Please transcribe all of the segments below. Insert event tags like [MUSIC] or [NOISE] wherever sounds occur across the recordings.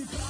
se trata.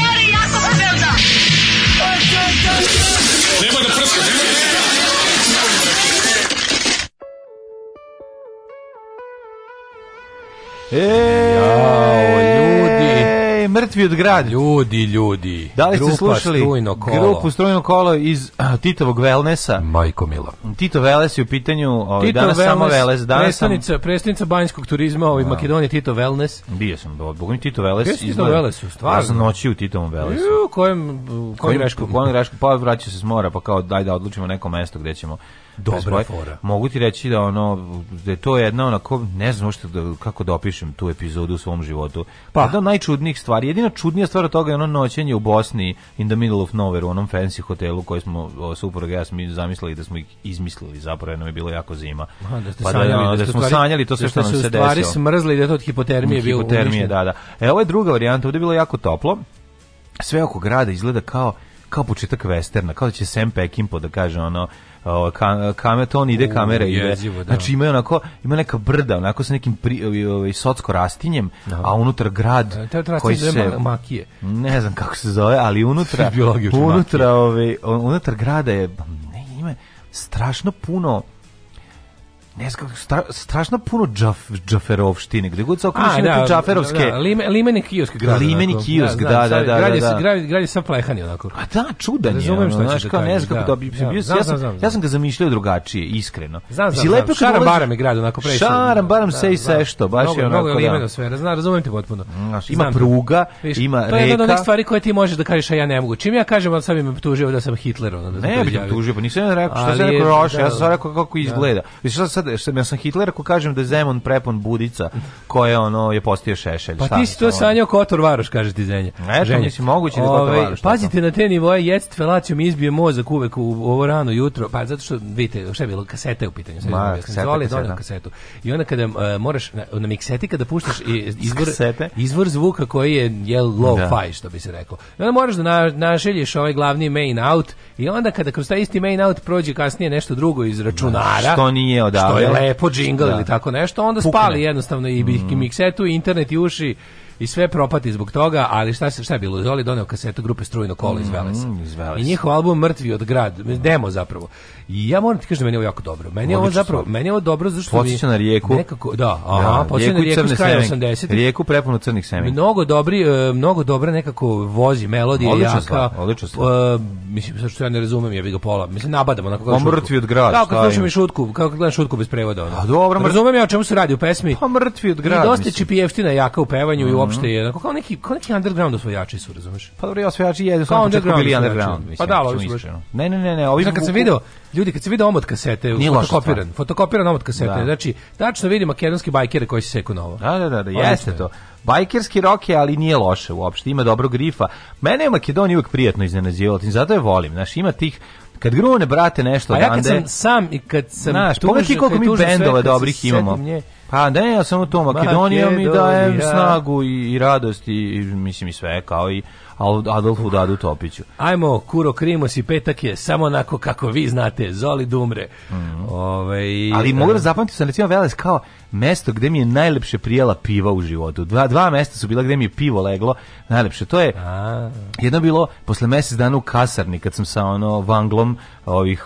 Hey. mrtvi od grada. Ljudi, ljudi. Da li ste slušali strujno kolo. grupu Strujno kolo iz Titovog Velnesa? Majko Mila. Tito Welles je u pitanju, ovaj, Tito danas Wellness, samo Veles. Danas prestonica, sam... prestonica banjskog turizma ovaj, da. Makedonije, Tito Wellness. Bio sam, bogom Tito Welles. Gdje Tito Wellesu, stvarno? Ja sam noći u Titovom Velesu. U kojem, u kojem grešku? U kojem grešku, pa vraćaju se s mora, pa kao daj da odlučimo neko mesto gde ćemo dobra fora. Mogu ti reći da ono da je to jedna onako ne znam što da, kako da opišem tu epizodu u svom životu. Pa da najčudnijih stvari jedina čudnija stvar od toga je ono noćenje u Bosni in the middle of nowhere u onom fancy hotelu koji smo supruga ja mi zamislili da smo ih izmislili zapravo jer je bilo jako zima. A, da pa da, sanjali, da, da, da, smo stvari, sanjali to sve da što nam se desilo. Da ste smrzli da to od hipotermije bio. Hipotermije, da, da. E, ovo je druga varijanta, ovdje je bilo jako toplo. Sve oko grada izgleda kao kao početak westerna, kao da će Sam Peckinpah da kaže ono o, ka, kamet, on ide, U, kamera ide. Jezivo, da. Znači ima onako, ima neka brda, onako sa nekim pri, ovaj, socko rastinjem, da. a unutar grad da, koji se... zove Makije. Ne znam kako se zove, ali unutra, [LAUGHS] unutra, ovaj, unutar grada je, ne, ima strašno puno ne znam, stra, strašno puno džaf, džaferovštine, gde god se okreneš imate da, džaferovske... Da, da, lime, limeni kiosk grad. Limeni onako. kiosk, da, da, da. da, grad, je, da. Grad, da, da. grad je sav plehani onako. A da, čudan je. Razumem što znaš, kao, ne znam kako da, bi... Da, ja, znam, sam, znam, ja sam ga zamišljao drugačije, iskreno. Znam, znam, znam. Šaram baram je grad, onako prešto. Šaram baram se i što, baš je onako... Mnogo je limeno sve, znam, razumijem te potpuno. Ima pruga, ima reka... To je jedna od onih stvari koje ti možeš da kažeš, a ja ne mogu. Čim ja kažem, ali sam im tužio da sam Hitler. Ne bih tužio, pa nisam rekao, što sam rekao Roša, ja sam rekao kako izgleda. Sad Hitler, što ja sam Hitler ako kažem da je Zemun prepon budica koje ono je postio šešelj. Pa ti si to sanjao Kotor Varoš, kaže ti Zenje. Eto, mislim, mogući da Kotor ovaj, Varoš. Pazite tako. na te nivoje, jecit felacijom izbije mozak uvek u ovo rano jutro, pa zato što, vidite, šta je bilo, kaseta je u pitanju. Sad Ma, dole kaseta. kasetu. I onda kada uh, moraš, na, na mikseti kada puštaš izvor, izvor zvuka koji je, je low da. fi, što bi se rekao. I onda moraš da na, našelješ ovaj glavni main out i onda kada kroz taj isti main out prođe kasnije nešto drugo iz računara. Da, što nije odavde to je ovaj, lepo džingl ili da. tako nešto, onda Pukne. spali jednostavno i, mm. i mhm. miksetu, internet i uši i sve propati zbog toga, ali šta se šta je bilo? Zoli doneo kasetu grupe Strujno kolo iz mhm, Velesa. Mm, iz Velesa. I njihov album Mrtvi od grad, demo zapravo. I ja moram ti kažem da meni je ovo jako dobro. Meni je ovo zapravo, meni je ovo dobro zato što mi na rijeku. Nekako, da, aha, da, rijeku na rijeku s kraja 80. Rijeku prepunu crnih semena. Mnogo dobri, e, mnogo dobra nekako vozi melodija odlično jaka. odlično slav. Uh, e, mislim sa što ja ne razumem, ja bih ga pola. Mislim nabadamo na kako. Mrtvi od grada. Kako kažeš slušam šutku, kako gledam šutku bez prevoda. Ona. A dobro, mrtvi. razumem ja o čemu se radi u pesmi. Pa mrtvi od grada. I dosta čipijevština jaka u pevanju mm -hmm. i mhm. uopšte je kao neki kao neki underground osvajači su, razumeš? Pa dobro, ja osvajači jedu samo underground. Pa da, ali Ne, ne, ne, ne, ovi kad se video ljudi kad se vide omot kasete, Nije fotokopiran, fotokopiran omot kasete, da. znači tačno vidi makedonski bajkere koji se seku novo. Da, da, da, da jeste to bajkerski rok je, ali nije loše uopšte, ima dobro grifa. Mene je Makedonija uvijek prijatno iznenađivala, zato je volim. Znaš, ima tih kad grune brate nešto A pa ja kad sam sam i kad sam znaš, pogledaj koliko mi bendova dobrih imamo. Nje. Pa ne, ja samo to Makedonija mi dajem snagu i, i radost i mislim i sve kao i Adolfu Dadu Topiću. Ajmo, Kuro krimo si, petak je samo onako kako vi znate, Zoli Dumre. Mm -hmm. Ove, ovaj, Ali da. mogu da zapamtiti sam recimo Veles kao mesto gde mi je najlepše prijela piva u životu. Dva, dva mesta su bila gde mi je pivo leglo najlepše. To je jedno bilo posle mesec dana u kasarni kad sam sa ono vanglom ovih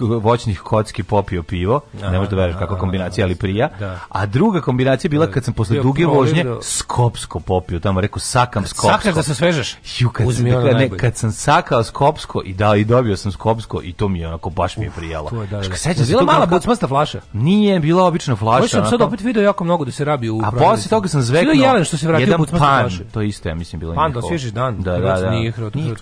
voćnih kocki popio pivo. Aha, ne možeš da veruješ kako kombinacija, ali da, prija. Da. A druga kombinacija bila da, kad sam posle duge vožnje skopsko popio. Tamo rekao sakam kad skopsko. Sakaš da se svežeš? Ju, kad, Uzmi sam, dakle, ne, kad sam sakao skopsko i da i dobio sam skopsko i to mi je onako baš mi je prijelo. Uf, to je, da, da. Sećam se bila mala bucmasta flaša. Nije bila obična flaša sad opet video jako mnogo da se rabi u A posle toga sam zveknuo. Jelen što se vratio put pan, to isto ja mislim bilo Pan da svježi dan. Da, da, da. Nije,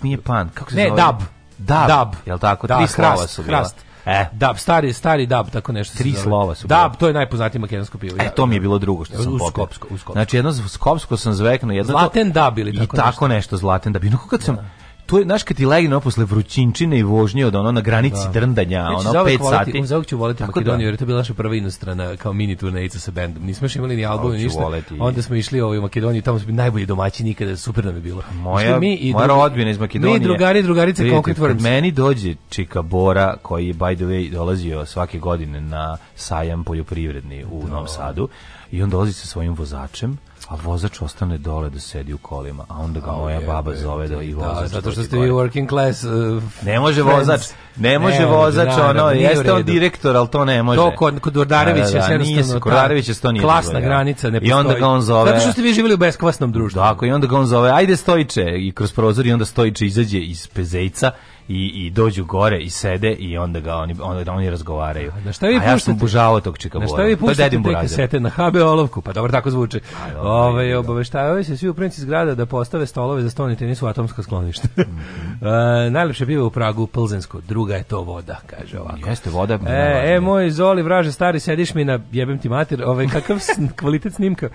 nije pan. Kako se ne, zove? Ne, dab. Dab. Dab. Jel tako? Da, Tri slova su bila. Hrast. E. Dab, stari, stari dab, tako nešto. Tri slova su. Dab, to je najpoznatije makedonsko pivo. E, to mi je bilo drugo što sam popio. Skopsko, u Skopsko. Znači, jedno skopsko sam zveknuo. Jedno zlaten dab ili tako I tako nešto, zlaten dab. Inako kad sam, da to je naš kad ti legne posle vrućinčine i vožnje od ono na granici da. drndanja ja ono 5 sati on zauvek ću voleti Tako Makedoniju da. jer to je bila naša prva inostrana kao mini turnejca sa bendom nismo još imali ni album ni ništa voleti. onda smo išli ovaj u Makedoniju tamo su bili najbolji domaći nikada super nam je bilo pa moja Išli mi i moja rodbina iz Makedonije mi drugari drugarice Concrete Worms meni dođe Čika Bora koji by the way dolazio svake godine na sajam poljoprivredni u da. Novom Sadu i on dolazi sa svojim vozačem a vozač ostane dole da sedi u kolima, a onda ga a, moja je, baba zove da i da, vozač. Da, zato što ste vi working class uh, Ne može friends. vozač, ne može ne, vozač, da, da ono, jeste on direktor, ali to ne može. To kod, kod Urdarevića, da, da, da, nije se, kod Urdarevića to nije. Klasna zove, granica ne postoji. I onda ga on zove. Zato što ste vi živjeli u beskvasnom društvu. Tako, i onda ga on zove, ajde stojiče, i kroz prozor, i onda stojiče izađe iz pezejca i, i dođu gore i sede i onda ga oni, onda oni razgovaraju. Na šta vi A ja sam bužavao tog čika Na šta vi puštate te kasete? Na HB olovku, pa dobro tako zvuči. Pa ove, da. obaveštavaju se svi u princi zgrada da postave stolove za stolni tenis u atomska sklonište. Mm -hmm. [LAUGHS] e, najlepše biva u Pragu, Plzensko, druga je to voda, kaže ovako. Jeste voda. E, e moj Zoli, vraže, stari, sediš mi na jebem ti mater, ove, kakav [LAUGHS] kvalitet snimka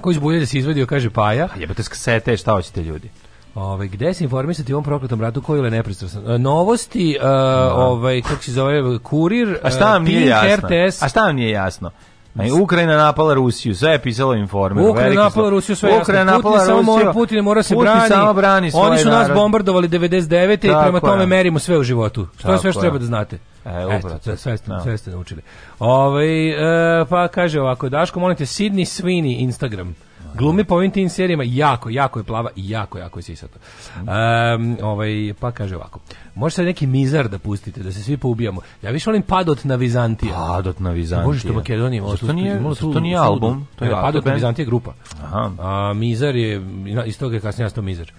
koji zbulje da se izvadio, kaže Paja. Jebate s šta hoćete ljudi? Ovaj gde se informisati o ovom prokletom ratu koji je ovaj nepristrasan? E, novosti, uh, ovaj kako se zove Kurir, a šta vam e, nije jasno? RTS. A šta vam nije jasno? A Ukrajina napala Rusiju, sve je pisalo informer. Ukrajina napala Rusiju, sve je Ukrajina napala Putin Rusiju. Samo mora, Putin mora se Putin Samo brani Oni su nas narod. bombardovali 99. i prema je. tome merimo sve u životu. Što Tako je sve što je. treba da znate. E, Eto, sve ste, no. Da. sve ste naučili. Ove, ovaj, e, pa kaže ovako, Daško, molite, Sidney Svini Instagram. Glumi po ovim tim serijama, jako, jako je plava i jako, jako je sisata. Um, ovaj, pa kaže ovako, može se neki mizar da pustite, da se svi poubijamo. Ja više volim Padot na Vizantija. Padot na Vizantija. Bože što Makedonija ima. To nije, tu, to nije album. To je Padot na Vizantije grupa. Aha. A, mizar je, iz toga je kasnije nastao Mizar.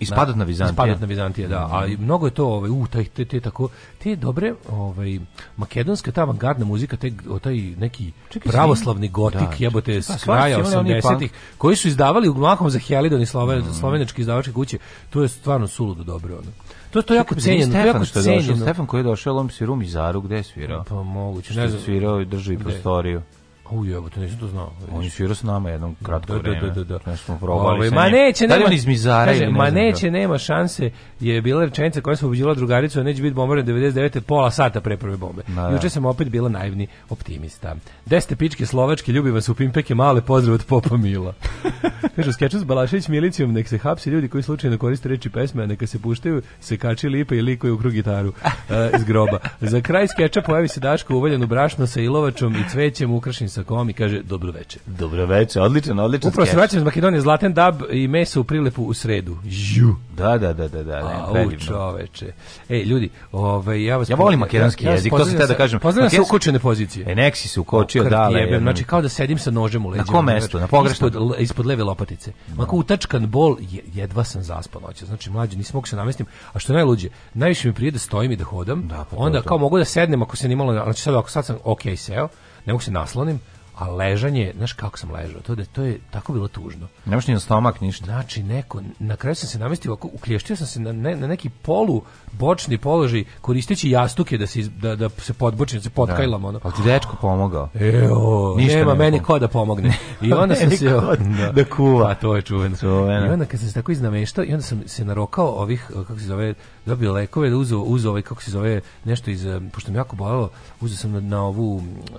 Ispadat da. na Vizantije. Ispadat na Vizantija, da. A mnogo je to, ovaj, u, taj, te, te, tako, te dobre, ovaj, makedonska ta avangardna muzika, taj, taj neki Čekaj, pravoslavni gotik, da, jebote, pa, s kraja 80-ih, pa- koji su izdavali uglavnom za Helidon i sloven, mm. sloveničke izdavačke kuće, to je stvarno suludo dobro, ono. To je to jako cenjeno, to jako što cenjeno. Stefan koji je došao, on si rum i zaru, gde je svirao? Pa moguće, ne znam. Svirao i drži prostoriju. U jevo, to nisam to znao. On je svirao s nama jednom da, kratko da, da, vreme. Da, da, da. da. Smo probali ovaj, ma neće, nema, da li iz kaže, ne Ma neće, da. nema šanse. Je bila rečenica koja se obuđila drugaricu, neće biti bombardan 99. pola sata pre prve bombe. Da, da, Juče sam opet bila naivni optimista. Deste pičke slovačke, ljubi vas u pimpeke, male pozdrav od Popa Mila. [LAUGHS] Kažu, skeču s Balašević milicijom, nek se hapsi ljudi koji slučajno koriste reči pesme, a neka se puštaju sekači lipe i likoju u krug gitaru uh, [LAUGHS] iz groba. Za kraj skeča pojavi se Daško uvaljen u brašno sa ilovačom i cvećem ukrašen sakom i kaže dobro dobroveče. Dobroveče, odličan, odličan. Upravo se vraćam iz Makedonije, Zlaten Dab i meso u prilepu u sredu. Ju. Da, da, da, da, da. Ne, Au, čoveče. Ej, ljudi, ovaj ja vas Ja volim makedonski jezik, to sam da kažem. Pozdravljam se ukočene pozicije. E, nek se ukočio, da, jebem, znači kao da sedim sa nožem u leđima. Na kom mestu? Na pogrešno ispod, ispod leve lopatice. No. Da. Mako utačkan bol, jedva sam zaspao noćas. Znači mlađi, nisam mogao da se namestim, a što najluđe, najviše mi prije da stojim i da hodam. Da, pa onda kao mogu da sednem ako se nimalo, znači sad ako sad sam okej okay, seo, ne mogu se naslonim, a ležanje, znaš kako sam ležao, to, da, to je tako bilo tužno. Nemaš ni na stomak, ništa. Znači, neko, na kraju sam se namestio ovako, uklješćio sam se na, ne, na neki polu bočni položaj, koristeći jastuke da se, da, da se podbočim, da se potkajlam. Da. Ono. Ali ti dečko pomogao. Evo, ništa nema, meni ko da pomogne. [LAUGHS] I onda sam se... Da-, da, da kuva. Pa, to je čuveno. čuveno. I onda kad sam se tako iznameštao, i onda sam se narokao ovih, kako se zove, dobio lekove, da uzeo, uzeo ovaj, kako se zove, nešto iz, eh, pošto mi jako bolelo, uzeo sam na, na ovu, eh,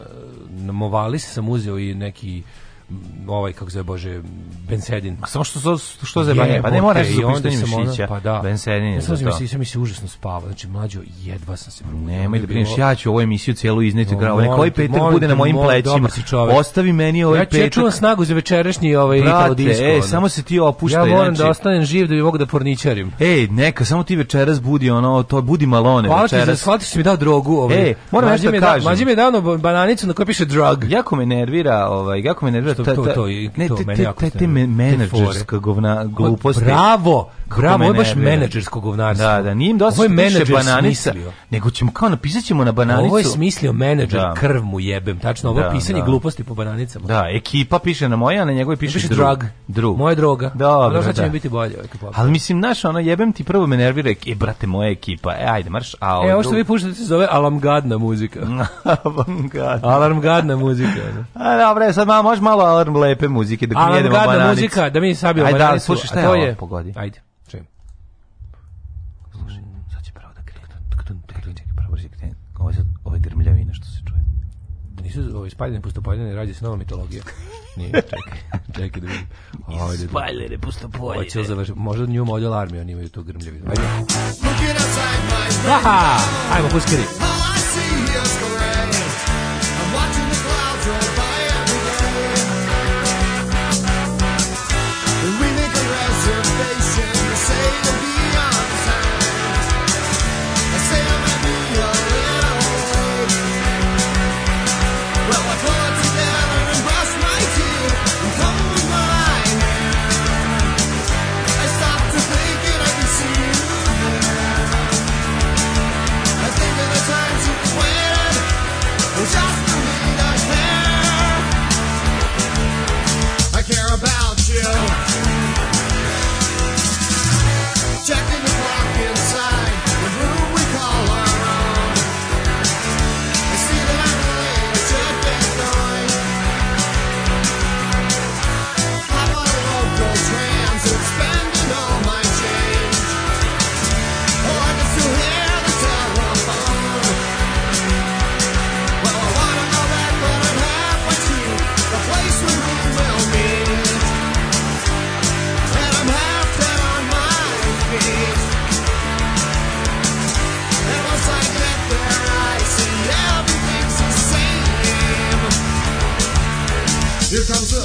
na Movalis sam sam uzeo i neki ovaj kako se bože Bensedin. Ma samo što što za banje, pa ne moraš i onda sam pa da. Bensedin. Ja sam se sam se užasno spavao. Znači mlađo jedva sam se probudio. Nemoj da brineš, ja ću ovu emisiju celu izneti grao. Nek ovaj Peter bude na mojim plećima. Ostavi meni ovaj Peter. Ja čujem snagu za večerašnji ovaj Italo disco. Ej, samo se ti opuštaj. Ja moram znači- da ostanem živ da bih mogu da porničarim. Ej, neka samo ti večeras budi ono, to budi malone večeras. Hvala ti za shvatiš mi dao drogu, ovaj. Ej, moram nešto da kažem. Mađi mi dao bananicu na kojoj piše drug. Jako me nervira, ovaj, jako me nervira to, to, to, to, ne, to meni jako te, te menadžerska govna pa gluposti. Bravo! Kako Bravo, ovo je baš menadžerskog govnarstvo. Da, da, nije im dosta piše bananica, smislio. nego ćemo kao napisat ćemo na bananicu. Ovo je smislio menadžer, da. krv mu jebem, tačno, ovo je da, pisanje da. gluposti po bananicama. Da, ekipa piše na moje, a na njegove piše, piše drug. drug. Moja droga. Dobro, da. će mi biti bolje. Ovaj Ali mislim, znaš, ono, jebem ti prvo me nervira, e, brate, moja ekipa, e, ajde, marš. A ovo e, ovaj ovo što vi puštate se zove alarmgadna muzika. [LAUGHS] alarmgadna. alarmgadna muzika. [LAUGHS] a, dobro, e, sad malo, može malo alarm lepe muzike, dok mi jedemo bananicu. Alarmgadna muzika, da mi sabijemo bananicu. Ajde, slušaj, šta je ovo, pogodi. Ajde. Ovo je, ovo je grmljavina što se čuje. Da nisu ovi ovaj, spaljene pustopoljene, rađe se nova mitologija. Nije, [LAUGHS] čekaj, čekaj da vidim. Ajde, spaljene pustopoljene. Hoće li završiti? Možda nju model alarmi, oni imaju to grmljavinu. Ajde. Aha! Ajmo, puskeri. All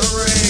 rain.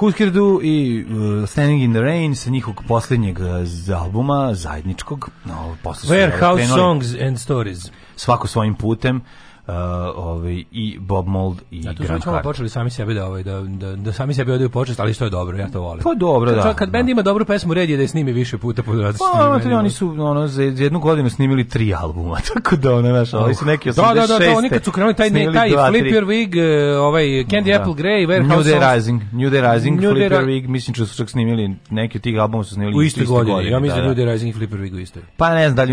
Huskirdu i uh, Standing in the Rain sa njihovog poslednjeg uh, albuma zajedničkog. No, Warehouse Songs and Stories. Svako svojim putem. Uh, ovaj i Bob Mold i da, tu Graham Carter. počeli sami sebe da ovaj da, da, da sami sebe odaju počest, ali što je dobro, ja to volim. Pa dobro, da. Čak kad da. bend ima dobru pesmu, red je da je snimi više puta po različitim. Pa oni, oni su ono za jednu godinu snimili tri albuma, [LAUGHS] tako da ona naša, ali su neki 86. Da, da, da, da, oni kad su krenuli taj ne, taj Flip Your Wig, e, ovaj Candy da. Apple Grey, Warehouse New Day Rising, New Day Rising, New Flip Your Wig, mislim da su čak snimili neki od tih albuma su snimili u istoj godini. Ja mislim New Day Rising i Flip Your Wig u istoj. Pa ne znam da li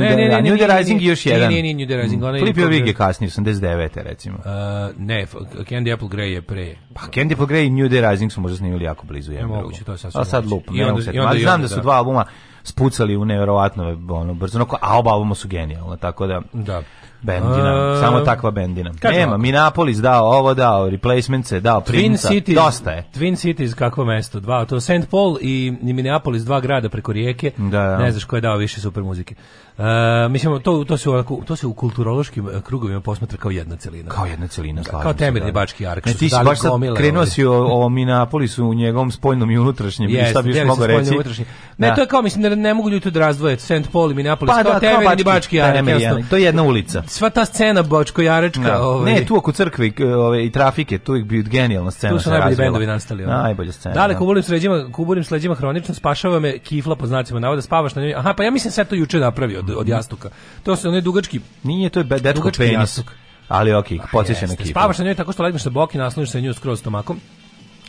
New Day Rising još jedan. Ne, ne, ne, New Day Rising, Flip Your Wig je kasnije 89. 99. recimo. Uh, ne, Candy Apple Grey je pre. Pa Candy Apple Grey i New Day Rising su možda snimili jako blizu jedno. Ne moguće, to je sasvim. A sad pa, lup, ne mogu Ali znam da su da. dva albuma spucali u neverovatno ono, brzo, a oba albuma su genijalna, tako da... Da. Bendina, uh, samo takva bendina. Nema, ovako. Minapolis dao ovo, dao replacement se, dao Princa, Twin City, dosta je. Twin City Cities, kakvo mesto, dva, to St. Paul i Minneapolis, dva grada preko rijeke, da, da. ne znaš ko je dao više super muzike. E, mislim, to, to, se, u, to se u kulturološkim e, krugovima posmatra kao jedna celina. Kao jedna celina, slažem Kao temeljni da. bački ark. Ne, ti si baš sad krenuo si o, o Minapolisu u njegovom spoljnom i unutrašnjem. Yes, šta bi još mogao reći? Unutrašnji. Ne, da. to je kao, mislim, ne, da ne mogu ljudi to da razdvoje. St. Paul i Minapolis, pa, kao da, temeljni bački, bački da, ark. Temeljni, to je jedna ulica. Sva ta scena bačko-jarečka. Da. Ovaj, ne, tu oko crkve ovaj, i trafike, tu je bio genijalna scena. Tu su najbolji bendovi nastali. Ovaj. Najbolja scena. Dale, kubulim sleđima, kuburim sleđima hronično, spašava me kifla po znacima navoda, spavaš na njoj. Aha, pa ja mislim sve to juče napravio od, od jastuka. To se onaj dugački... Nije, to je dečko penis. Jastuk. Ali okej, okay, pa podsjeća na kipu. Spavaš na njoj tako što legneš na bok i nasloniš se na nju skroz stomakom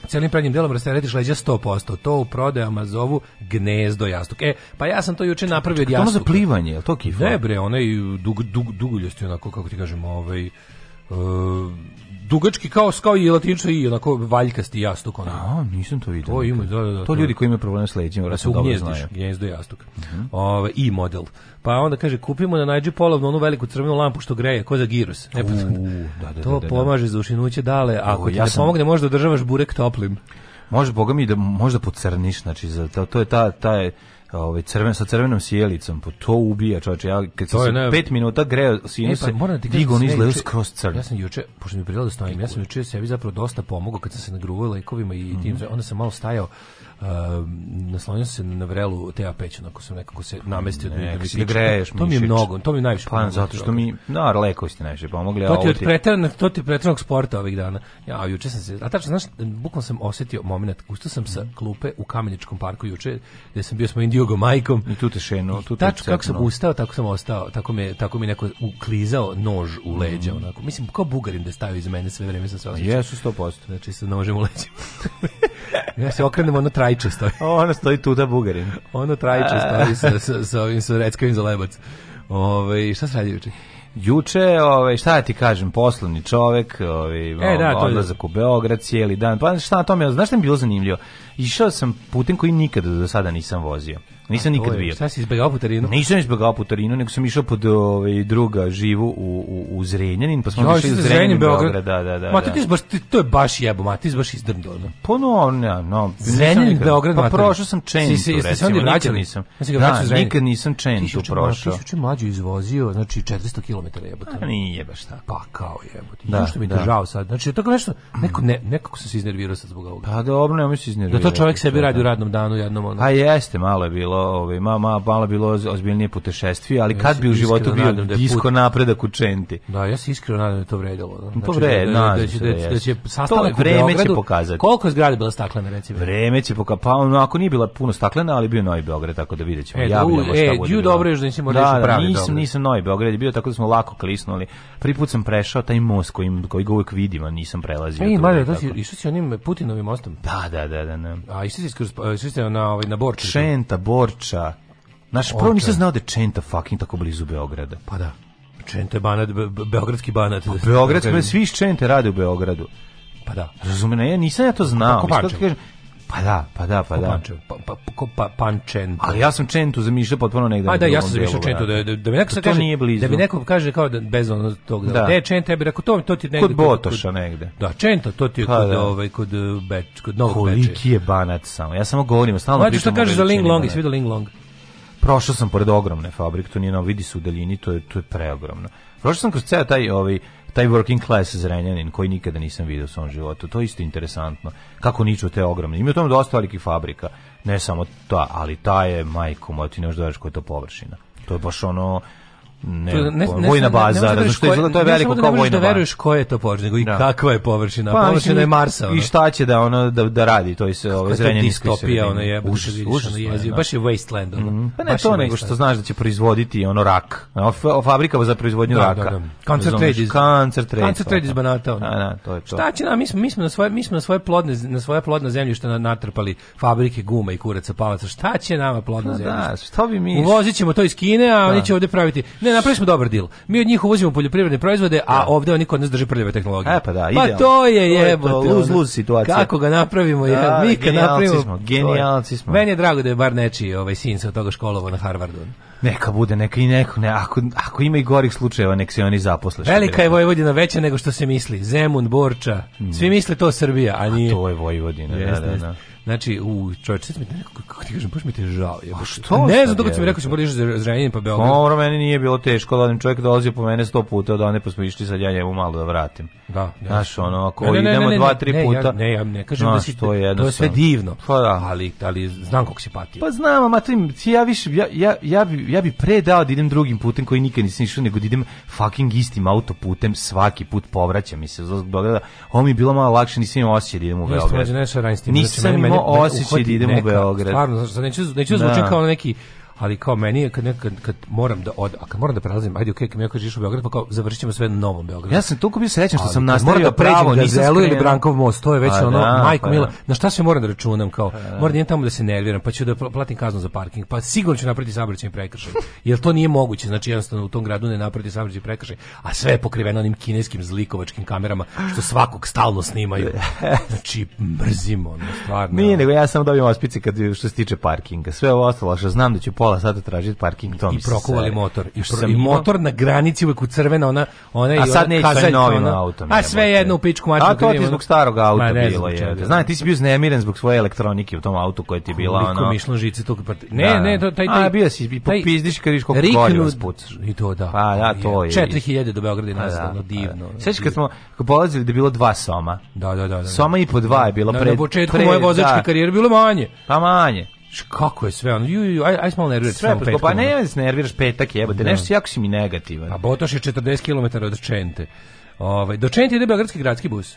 celim prednjim delom rasteretiš leđa 100%. To u prodajama zovu gnezdo jastuk. E, pa ja sam to juče napravio od jastuka. To za plivanje, je to kifa? Ne bre, onaj dug, dug, duguljosti, onako, kako ti kažemo, ovaj... Uh, dugački kao kao i latinično i onako valjkasti jastuk ona. A, nisam to video. To ima, da, da, da, to ljudi koji imaju problema s leđima, da se ugnjezdiš, gnjezdo jastuk. Uh mhm. -huh. Ove, i model. Pa onda kaže kupimo na Nađi polovnu onu veliku crvenu lampu što greje, ko za girus. Ne, pa, da, da, [LAUGHS] da, da, to da, pomaže za ušinuće dale, ako o, ti ja ne sam... pomogne možda održavaš burek toplim. Može, boga mi, da možda pocrniš, znači, za, to, to je ta, ta je, ovaj crven sa crvenom sjelicom, pa to ubija, čoveče. Ja kad sam 5 minuta greo sinuse, e, pa, moram da ti digo da niz skroz crn. Ja sam juče, pošto mi je prirodno da stojim, ja sam juče sebi zapravo dosta pomogao kad sam se nagruvao lekovima i tim, mhm. onda sam malo stajao Ehm, naslonio se na vrelu Teja Pećin, ako sam nekako se namestio. Ne, da, da greješ, to mi je mnogo, to mi je najviše pa, zato što mi, na, leko ste najviše pomogli. To ti je od to ti pretranog sporta ovih dana. Ja, juče sam se, a tačno, znaš, bukvalno sam osetio momenat ustao sam sa klupe u Kameničkom parku juče, gde sam bio sa mojim Diogo Majkom. I tu te šeno, tu te tačno, kako sam ustao, tako sam ostao, tako, me, tako mi neko uklizao nož u leđa, mm. onako. Mislim, kao bugarin da stavio iz mene sve vreme sam se osjećao. Jesu 100%. Znači, sa nožem u leđa [LAUGHS] ja se okrenem, ono traje trajče stoji. [LAUGHS] ono stoji tuda Bugarin. Ono trajče e. stoji sa, sa, sa ovim sa reckavim za lebac. Ove, ovaj, šta se radi juče? Juče, ovaj šta ja ti kažem, poslovni čovek, ovaj e, da, odlazak u Beograd cijeli dan. Pa šta na tome, znaš šta mi bilo zanimljivo? išao sam putem koji nikada do sada nisam vozio. Nisam nikad bio. Šta si izbegao putarinu? Nisam izbegao putarinu, nego sam išao pod ovaj druga živu u u, u Zrenjanin, pa smo išli u Zrenjanin Beograd. Da, da, da. Ma da. ti baš ti, to je baš jebo, ma ti baš izdrndolno. Pa no, ne, no. Zrenjanin Beograd, pa prošao sam Čentu, si, si, recimo, nikad vraćali? nisam. Ja da, nikad nisam Čentu prošao. Ti si mlađu izvozio, znači 400 km jebote. A pa nije baš tako. Pa kao jebote. Da, što mi držao da. sad. Znači tako nešto, neko ne, nekako sam se iznervirao sad zbog ovoga. Pa dobro, ne, mi se iznervirao to čovjek sebi radi u da. radnom danu jednom onda. A jeste, malo je bilo, ovaj, ma, ma, malo je bilo ozbiljnije putešestvije, ali kad bi u životu bio da disko put... napredak u Čenti. Da, ja se iskreno nadam da to vredilo. Da. Pa znači, to vred, da, da da, da, da, će, da, da, da će sastanak to vreme će pokazati. Koliko zgrada bila staklena, recimo? Vreme će pokazati, pa ono, ako nije bila puno staklena, ali bio Novi Beograd, tako da vidjet ćemo. E, e da, e, dju dobro je da nisam morao da, pravi nisam, nisam Novi Beograd, bio tako da smo lako klisnuli. Prvi put sam prešao taj most koji, koji ga uvek vidim, a nisam prelazio. Ej, Marija, to si, išao si onim Putinovim mostom? Da, da, da, da, da. A išli ste skroz e, na ovaj na Borču. Čenta, Borča. Naš prvo nisam znao da Čenta fucking tako blizu Beograda. Pa da. Čenta je banat, be, beogradski banat. Pa, beogradski, da, da, da. svi iz Čente rade u Beogradu. Pa da. Razumem, ja nisam ja to znao. Kako kažem, Pa da, pa da, pa da. Pa, pa, pa, pančen. Ali ja sam Čentu zamišljao potpuno negde. Pa da, ja sam zamišljao Čentu da da, da mi neko to kaže, nije blizu. da mi neko kaže kao da bez onog tog da. Da, Čenta ja bih rekao to to ti negde kod Botoša negde. Da, Čenta to ti je pa kod da. ovaj kod e, Beč, kod Novog Beča. Koliki je banat samo. Ja samo govorim, stalno pričam. Ma što kažeš za Ling Long, i vidio Ling Long prošao sam pored ogromne fabrike, to nije na vidi se u daljini, to je, to je preogromno. Prošao sam kroz ceo taj, ovaj, taj working class zrenjanin koji nikada nisam video u svom životu. To je isto interesantno. Kako niču te ogromne. Ima tamo dosta velikih fabrika. Ne samo ta, ali ta je, majko, moj, ti ne možda koja je to površina. To je baš ono ne, to, ne, ne, vojna baza, ne, što izgleda, to je veliko kao da vojna baza. Ne da veruješ koja je to površina, i da. kakva je površina. Pa, površina je Marsa. Ono. I šta će da ona da, da radi, to je se ove zrenje distopija, ona je užas, je ono baš je wasteland. ona. Mhm. pa ne to nego što znaš da će proizvoditi ono rak, fabrika za proizvodnju da, raka. Da, da. Cancer trade Cancer trade. Cancer trade iz Banata. Ono. Da, da, to je to. Šta će nam, mi smo, mi smo na svoje mi smo na svoje plodne na svoje plodno zemljište natrpali fabrike guma i kuraca palaca. Šta će nama plodno pa da, zemljište? Da, što bi mi? Uvozićemo to iz Kine, a oni će ovde praviti Ne, napravili dobar deal. Mi od njih uvozimo poljoprivredne proizvode, a da. ovde oni kod nas drže prljave tehnologije. E pa da, pa idealno. Pa to je jebote. Luz, luz situacija. Kako ga napravimo, da, mi kad napravimo. Smo, genijalci smo. Meni je drago da je bar nečiji ovaj sin sa toga školovao na Harvardu. Neka bude, neka i neko, ne, ako, ako ima i gorih slučajeva, nek se oni zaposle. Velika je Vojvodina veća nego što se misli. Zemun, Borča, svi mm. misle to Srbija, a nije. A to je Vojvodina, da, da, da. Znači, u čovječe, sad mi nekako, kako ti kažem, baš mi te žao. Je. što? Ne znam, dok ti mi rekao, da sam boliš za Zrenjanin pa Beograd. Moro, meni nije bilo teško, da onim čovjek dolazio po mene sto puta, da one pa smo išli sad ja njemu malo da vratim. Da. da. Znaš, ono, ako ne, ne, ne, idemo dva, tri puta... Ja, ne, ja ne kažem da si, to je, to je sve divno. Pa da. Ali, ali znam kako si patio. Pa znam, a ja više, ja, ja, ja, bi, ja bi pre dao da idem drugim putem koji nikad nisam išao, nego da idem fucking istim autoputem, svaki put povraćam i se. Da- ovo mi bilo malo lakše, nisam imao osjećaj da idem u Beograd. Nisam znači, imao osjećaj da idem u Beograd. Stvarno, znači, neću, neću da. zvučim da. kao neki ali kao meni je kad, kad, kad moram da od, a kad moram da prelazim, ajde okej, okay, kad mi ja kažeš u Beograd, pa kao završit sve na Novom Beogradu. Ja sam toliko bio srećan što sam nastavio da pređem pravo Gazelu ili Brankov most, to je već a, pa ono, da, majko pa, mila, da. na šta sve moram da računam kao, a, pa da. moram da tamo da se nerviram, pa ću da platim kaznu za parking, pa sigurno ću napraviti saobraćajni prekršaj. [LAUGHS] Jer to nije moguće, znači jednostavno u tom gradu ne napraviti saobraćajni prekršaj, a sve je pokriveno onim kineskim zlikovačkim kamerama što svakog stalno snimaju. [LAUGHS] Znači mrzimo, ono, stvarno. Nije, nego ja sam dobio ospice kad što se tiče parkinga. Sve ovo ostalo, što znam da će pola sata da tražiti parking tom. I prokuvali motor. I, pro, i motor na granici uvek u crvena ona ona i A sad neće sa novim ona, autom. A sve je jedno u pičku mačku. A to ti zbog starog auta Ma, ne bilo je. Znaš, ti si bio znemiren zbog svoje elektronike u tom autu koje ti je bila Koliko ono. Mišlo žice tog part... Ne, da, ne, to taj taj. A bio si bi popizdiš kad viš koliko goriva spucaš. I to da. Pa da, to je. 4000 do Beograda i pa, da, nazad, pa da. divno. Sećaš kad smo polazili da je bilo dva soma. Da, da, da. Soma i po dva je bilo pred. Na početku moje vozačke karijere bilo manje. Pa manje kako je sve ono, ju, ju, aj, aj malo nervirati. Sve, pa petkom, pa ne, ne nerviraš petak, jebote, da. nešto jako si mi negativan. A Botoš je 40 km od Čente. Ove, ovaj, do Čente ide Beogradski gradski bus.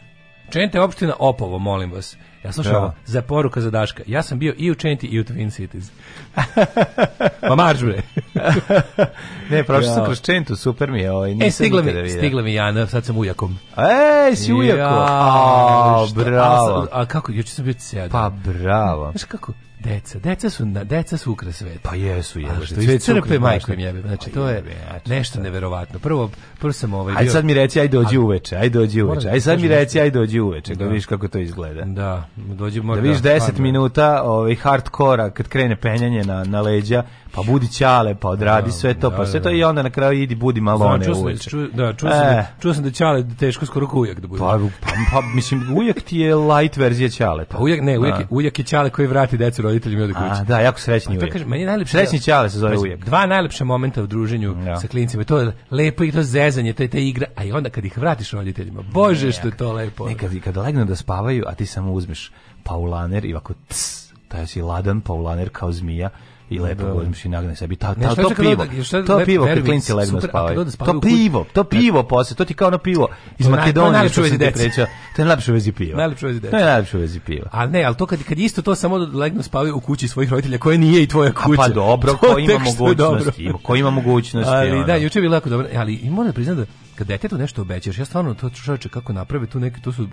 Čente je opština Opovo, molim vas. Ja sam da. ovo, za poruka za Daška. Ja sam bio i u Čenti i u Twin Cities. Ma [LAUGHS] pa marš bre. [LAUGHS] ne, prošao sam da. kroz Čentu, super mi je. Ovaj, e, stigla mi, stigla mi Jana, sad sam ujakom. Ej, si ujako. Ja, a, bravo. A, a kako, juče sam bio cijel. Pa bravo. Znaš kako, Deca, deca su na deca su ukras sveta. Pa jesu, jesu. Što iscrpe majkom jebe. Znači pa to je nešto neverovatno. Prvo prvo sam ovaj bio. Aj sad mi reci aj dođi uveče, aj dođi uveče. Da aj sad mi reci aj dođi uveče, da, da vidiš kako to izgleda. Da, dođi da možda. Da vidiš 10 minuta ovaj hardkora kad krene penjanje na na leđa, pa budi ćale, pa odradi sve to, pa sve to i onda na kraju idi budi malo one uveče. Ču, da, čuo sam, e. čuo sam da ćale teško skoro ujak da bude. Pa, pa, pa, mislim ujak ti je light verzija ćale. Pa ujak ne, ujak, ujak je ćale koji vrati decu roditeljima mi od da, jako srećni ujak. Kažem, meni najlepše, srećni ćale se zove ujak. Dva najlepša momenta u druženju ja. Da. sa klincima, to je lepo i to zezanje, to je ta igra, a i onda kad ih vratiš roditeljima, bože ne, što je to lepo. Nekad kad legnu da spavaju, a ti samo uzmeš paulaner i ovako ts, taj si ladan paulaner kao zmija, i lepo da. uzmeš i nagne sebi ta, ta, to da pivo. to pivo kad klinci legnu spavaju. To pivo, to pivo posle, to ti kao na pivo iz Makedonije što se ti pričao. To je najlepše u vezi piva. Najlepše u vezi deca. najlepše vezi piva. Ali ne, al to kad, kad isto to samo legnu spavaju u kući svojih roditelja koja nije i tvoja kuća. A pa dobro, ko ima mogućnosti, ko ima mogućnosti. Ali da, juče bilo jako dobro, ali moram da priznam da kad detetu nešto obećaš, ja stvarno to čoveče kako naprave tu neki, to su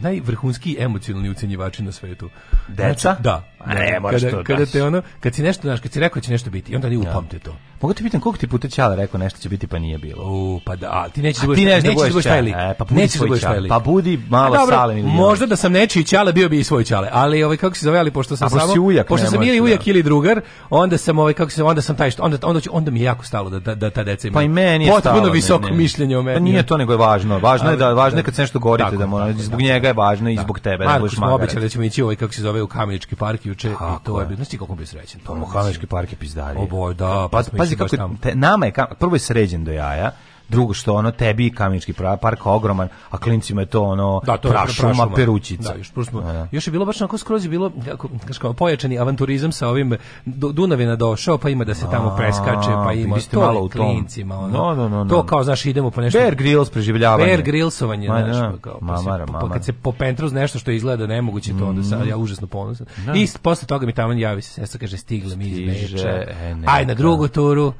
najvrhunski emocionalni ucenjivači na svetu. Deca? Znači, da. A ne, moraš kada, to kada te ono, kad si nešto, znaš, kad si rekao da će nešto biti, i onda ni da. upamte to. Mogu ti pitam koliko ti puta Ćale rekao nešto će biti pa nije bilo. U, pa da, a ti nećeš da budeš, ti da nećeš da budeš taj lik. E, pa budi nećeš da budeš taj Pa budi malo Dobro, salen ili. Možda da sam nečiji Ćale bio bi i svoj Ćale, ali ovaj kako se zove, ali pošto sam samo ujak, pošto sam ili ujak ili drugar, onda sam ovaj kako se onda sam taj što onda onda onda mi je jako stalo da da, da ta deca imaju. Pa i meni je stalo. Potpuno visoko mišljenje o pametnije. Pa nije to nego je važno. Važno je da važno da. je kad se nešto gorite tako, da mora zbog njega je važno i da. zbog tebe da budeš smo obećali da ćemo ići ovaj kako se zove u Kamenički park juče i to je bilo znači kako bi srećan. Pa Kamenički park je pizdarija. O da, pa, pa pazi kako nama je prvo je sređen do jaja drugo što ono tebi Kamenički park ogroman, a klincima je to ono da, to prašuma, prašuma, perućica. Da, još, prosmo, da, da. još je bilo baš onako skroz je bilo kako, kao, pojačani avanturizam sa ovim Dunavina došao, pa ima da se tamo preskače, pa ima to malo u tom. klincima. Ono, no, no, no, to da. kao, znaš, idemo po nešto... Bear Grylls preživljavanje. Bear Grillsovanje, znaš, da. pa kao, pa, mamara, mamara. Pa kad se popentruz nešto što izgleda nemoguće, to onda sad ja užasno ponosan. I posle toga mi tamo javi se, sestra kaže, stigle mi iz Beča, e, aj na drugu turu,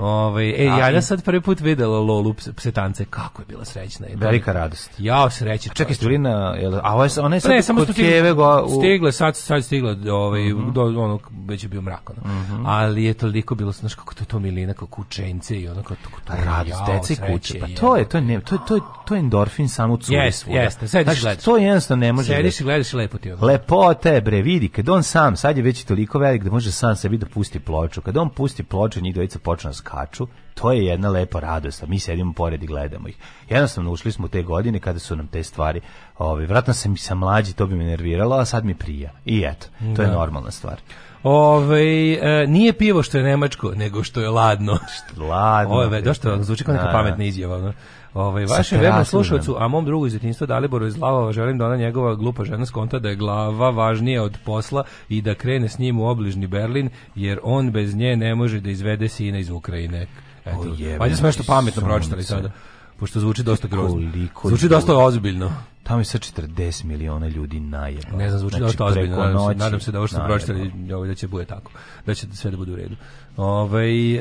Ove, ovaj, e ja Jana sad prvi put videla Lolu psetance, kako je bila srećna. Je Velika radost. Ja sreća. Čekaj, ste na a ovo je ona je sad ne, samo kod Kijeve go u... stigle, sad sad stigla ovaj mm -hmm. do onog već je bio mrak ono. Mm -hmm. Ali je toliko bilo znaš kako to to milina kako kučence i ono kako to radost dece i kuće. Pa to je to je ne, to je, to to je endorfin samo curi yes, Jeste, sediš i gledaš. To je jednostavno ne može. Sediš da- i gledaš i lepo ti ono. Lepota je bre, vidi, kad on sam, sad je već toliko velik da može sam sebi da pusti ploču. Kad on pusti ploču, njih dvojica počne da skaču, to je jedna lepa radost, a mi sedimo pored i gledamo ih. Jednostavno ušli smo te godine kada su nam te stvari, ovaj vratno sam i sa mlađi, to bi me nerviralo, a sad mi prija. I eto, to da. je normalna stvar. Ove, ovaj, e, nije pivo što je nemačko, nego što je ladno. Što ladno. Ove, dosta zvuči kao neka da, pametna da. izjava. No? Ovaj vašem vernom slušaocu, a mom drugu iz detinjstva Daliboru iz Lavova želim da ona njegova glupa žena skonta da je glava važnija od posla i da krene s njim u obližni Berlin, jer on bez nje ne može da izvede sina iz Ukrajine. Eto, valjda smo nešto pametno pročitali sada pošto zvuči dosta grozno. Zvuči dosta ozbiljno. Tamo je sa 40 miliona ljudi najeba. Ne znam, zvuči znači, da je to nadam, nadam se da ovo što pročitali, ovaj, da će bude tako. Da će sve da bude u redu. Ove, ovaj, e,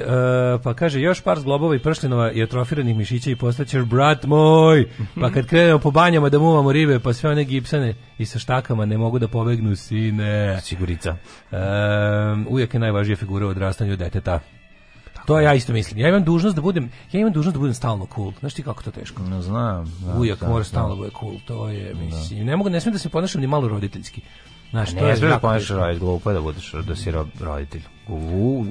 pa kaže, još par zglobova i pršljenova i atrofiranih mišića i postaćeš brat moj. Pa kad krenemo po banjama da muvamo ribe, pa sve one gipsane i sa štakama ne mogu da pobegnu sine. Sigurica. Uh, uvijek je najvažnija figura u odrastanju deteta. To ja isto mislim. Ja imam dužnost da budem, ja imam dužnost da budem stalno cool. Znaš ti kako to teško? Ne znam. Da, Ujak mora stalno bude cool. To je, da. mislim, ne mogu, ne smijem da se ponašam ni malo roditeljski. Znaš, ne, to je, je da ponašaš glupo je da budeš da si roditelj. U, u,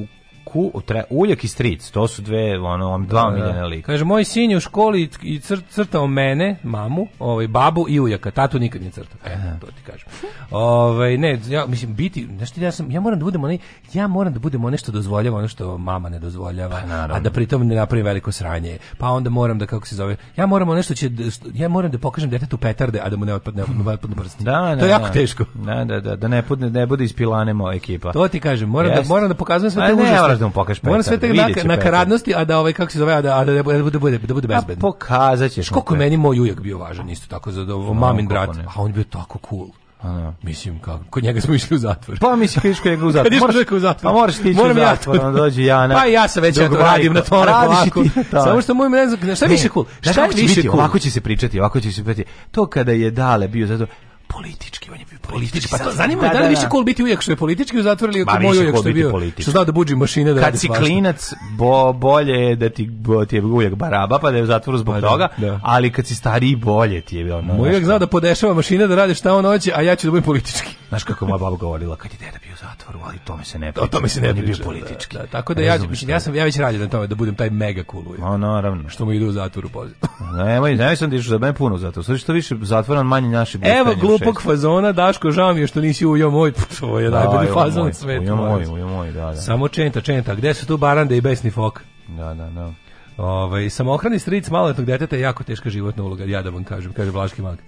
ku, tre, uljak i stric, to su dve, ono, dva da, da. omiljene lika. Kaže, moj sin je u školi i cr, crtao mene, mamu, ovaj, babu i uljaka, tatu nikad nije crtao. E, to ti kažem. Ovaj, ne, ja, mislim, biti, znaš ti, ja, sam, ja moram da budem onaj, ja moram da budem ono što dozvoljava, ono što mama ne dozvoljava, pa, a da pritom ne napravim veliko sranje. Pa onda moram da, kako se zove, ja moram ono što će, ja moram da pokažem detetu petarde, a da mu ne otpadne, ne otpadne prsti. Da, da, to je da, jako da, teško. Da, da, da, da ne, putne, ne bude ispilane moja ekipa. To ti kažem, moram, yes. da, moram da pokazujem sve te užasne moraš da mu pokažeš petar. Moram sve te na, nakaradnosti, a da ovaj kako se zove, a da a da, da bude da bude da bude pa bezbedno. Pokazaćeš. Koliko meni moj ujak bio važan isto tako za ovo mamin brat, a on bio tako cool. Ano. Pa da. Mislim kako, kod njega smo išli u zatvor. Pa mislim kad išli u zatvor. [LAUGHS] Moraš u zatvor. Pa moraš ti u zatvor, ja onda dođe Jana. Pa ja sam već ja to radim na tome polako. Samo što moj ne znam, šta više cool. Šta, šta više cool. Ovako će se pričati, ovako će se pričati. To kada je Dale bio zato politički, on je bio politički. Pa to zanima me da, da, li da, više kol da. biti uvijek što je politički u zatvoru ili moj uvijek što je bio. Politički. Što zna da buđi mašine da Kad si klinac, bo, bolje je da ti, bo, ti je uvijek baraba, pa da je u zatvoru zbog pa, da, toga, da. ali kad si stariji, bolje ti je bio. Ono, moj uvijek zna da podešava mašine da radi šta on hoće, a ja ću da budem politički. [LAUGHS] Znaš kako moja baba govorila kad je deda bio u zatvoru, ali to mi se ne priča. O tome se ne priča. Bio politički. Da, da, tako da ja, mislim, ja sam ja već radio na tome da budem taj mega cool. Ma naravno. Što mu idu u zatvoru pozitivno. Nemoj, nemoj sam da išao za mene puno zato. Sve što više zatvoran manje naši. Evo glupog fazona, Daško, žao mi je što nisi ujo moj, to je da, najbolji fazon na svetu. Ujo moj, ujo moj, da, da. Samo čenta, čenta, gde su tu barande i besni fok? Da, da, da. Ovaj samohrani stric maloletnog deteta je jako teška životna uloga, ja da vam kažem, kaže Vlaški mag.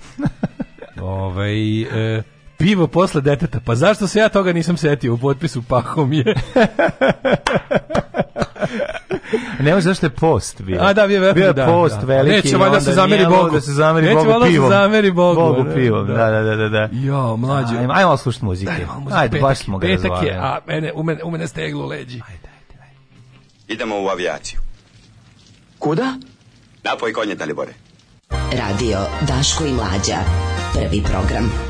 [LAUGHS] ovaj e, pivo posle deteta. Pa zašto se ja toga nisam setio u potpisu pahom je? [LAUGHS] [LAUGHS] ne može zašto je post bio. A da, bio je, bio da, post da. veliki. Neće valjda se zameri da Bogu. Da se zameri Neće Bogu pivom. Neće se zameri Bogu. Bogu pivom, da. da, da, da. da, da. Jo, mlađe. Ajmo, ajmo slušati muzike. Ajde, petak, baš smo ga razvali. Petak je, a mene, u, mene, u mene steglo leđi. Ajde, ajde, ajde. Idemo u avijaciju. Kuda? Napoj konje, Dalibore. Radio Daško i Mlađa. Prvi program.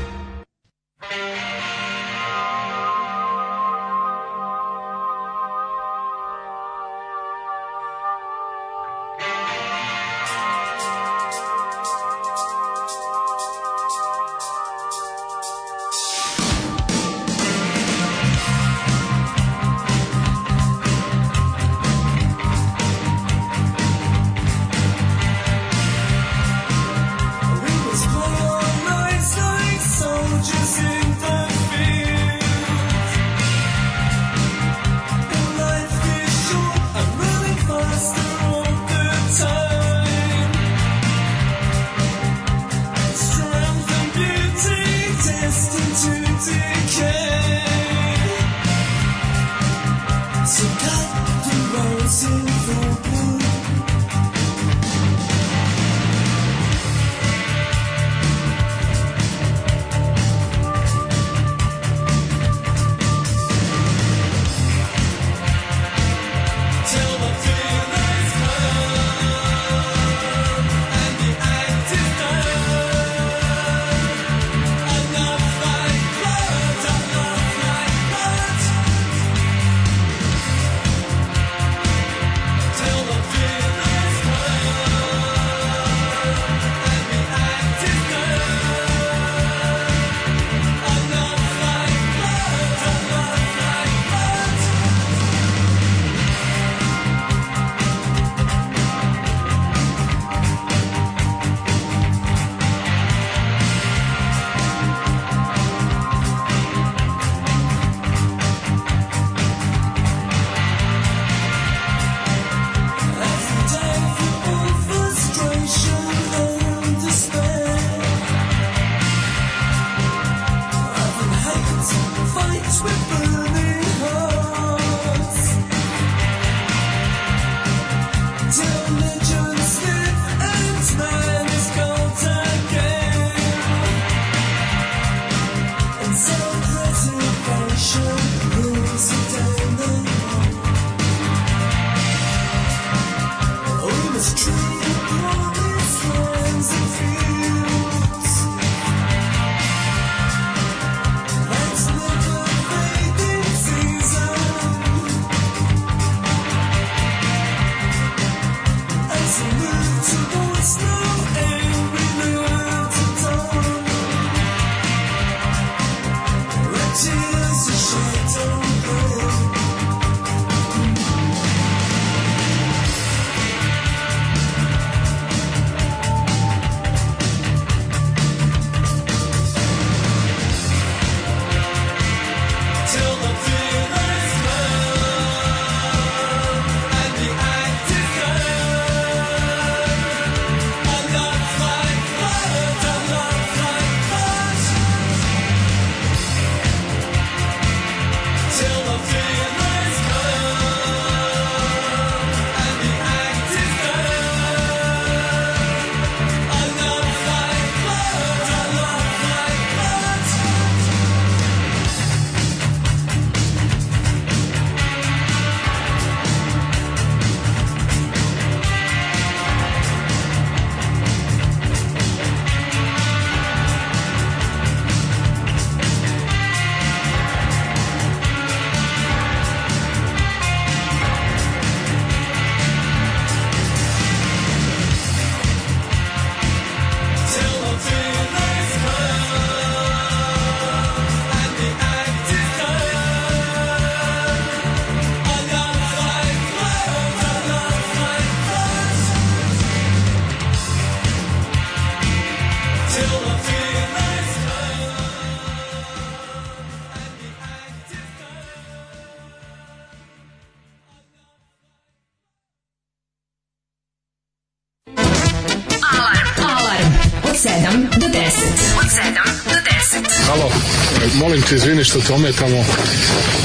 molim te, izvini što te ometamo.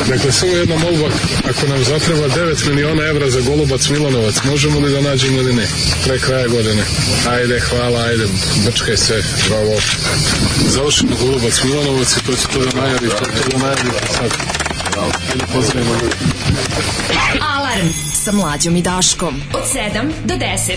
Dakle, samo jedna molba, ako nam zatreba 9 miliona evra za Golubac Milanovac, možemo li da nađemo ili ne? Pre kraja godine. Ajde, hvala, ajde, brčkaj sve, bravo. Završimo Golubac Milanovac i to će to da najavi, to će to da najavi pa sad. Ili pozdravimo Alarm sa mlađom i Daškom od 7 do 10.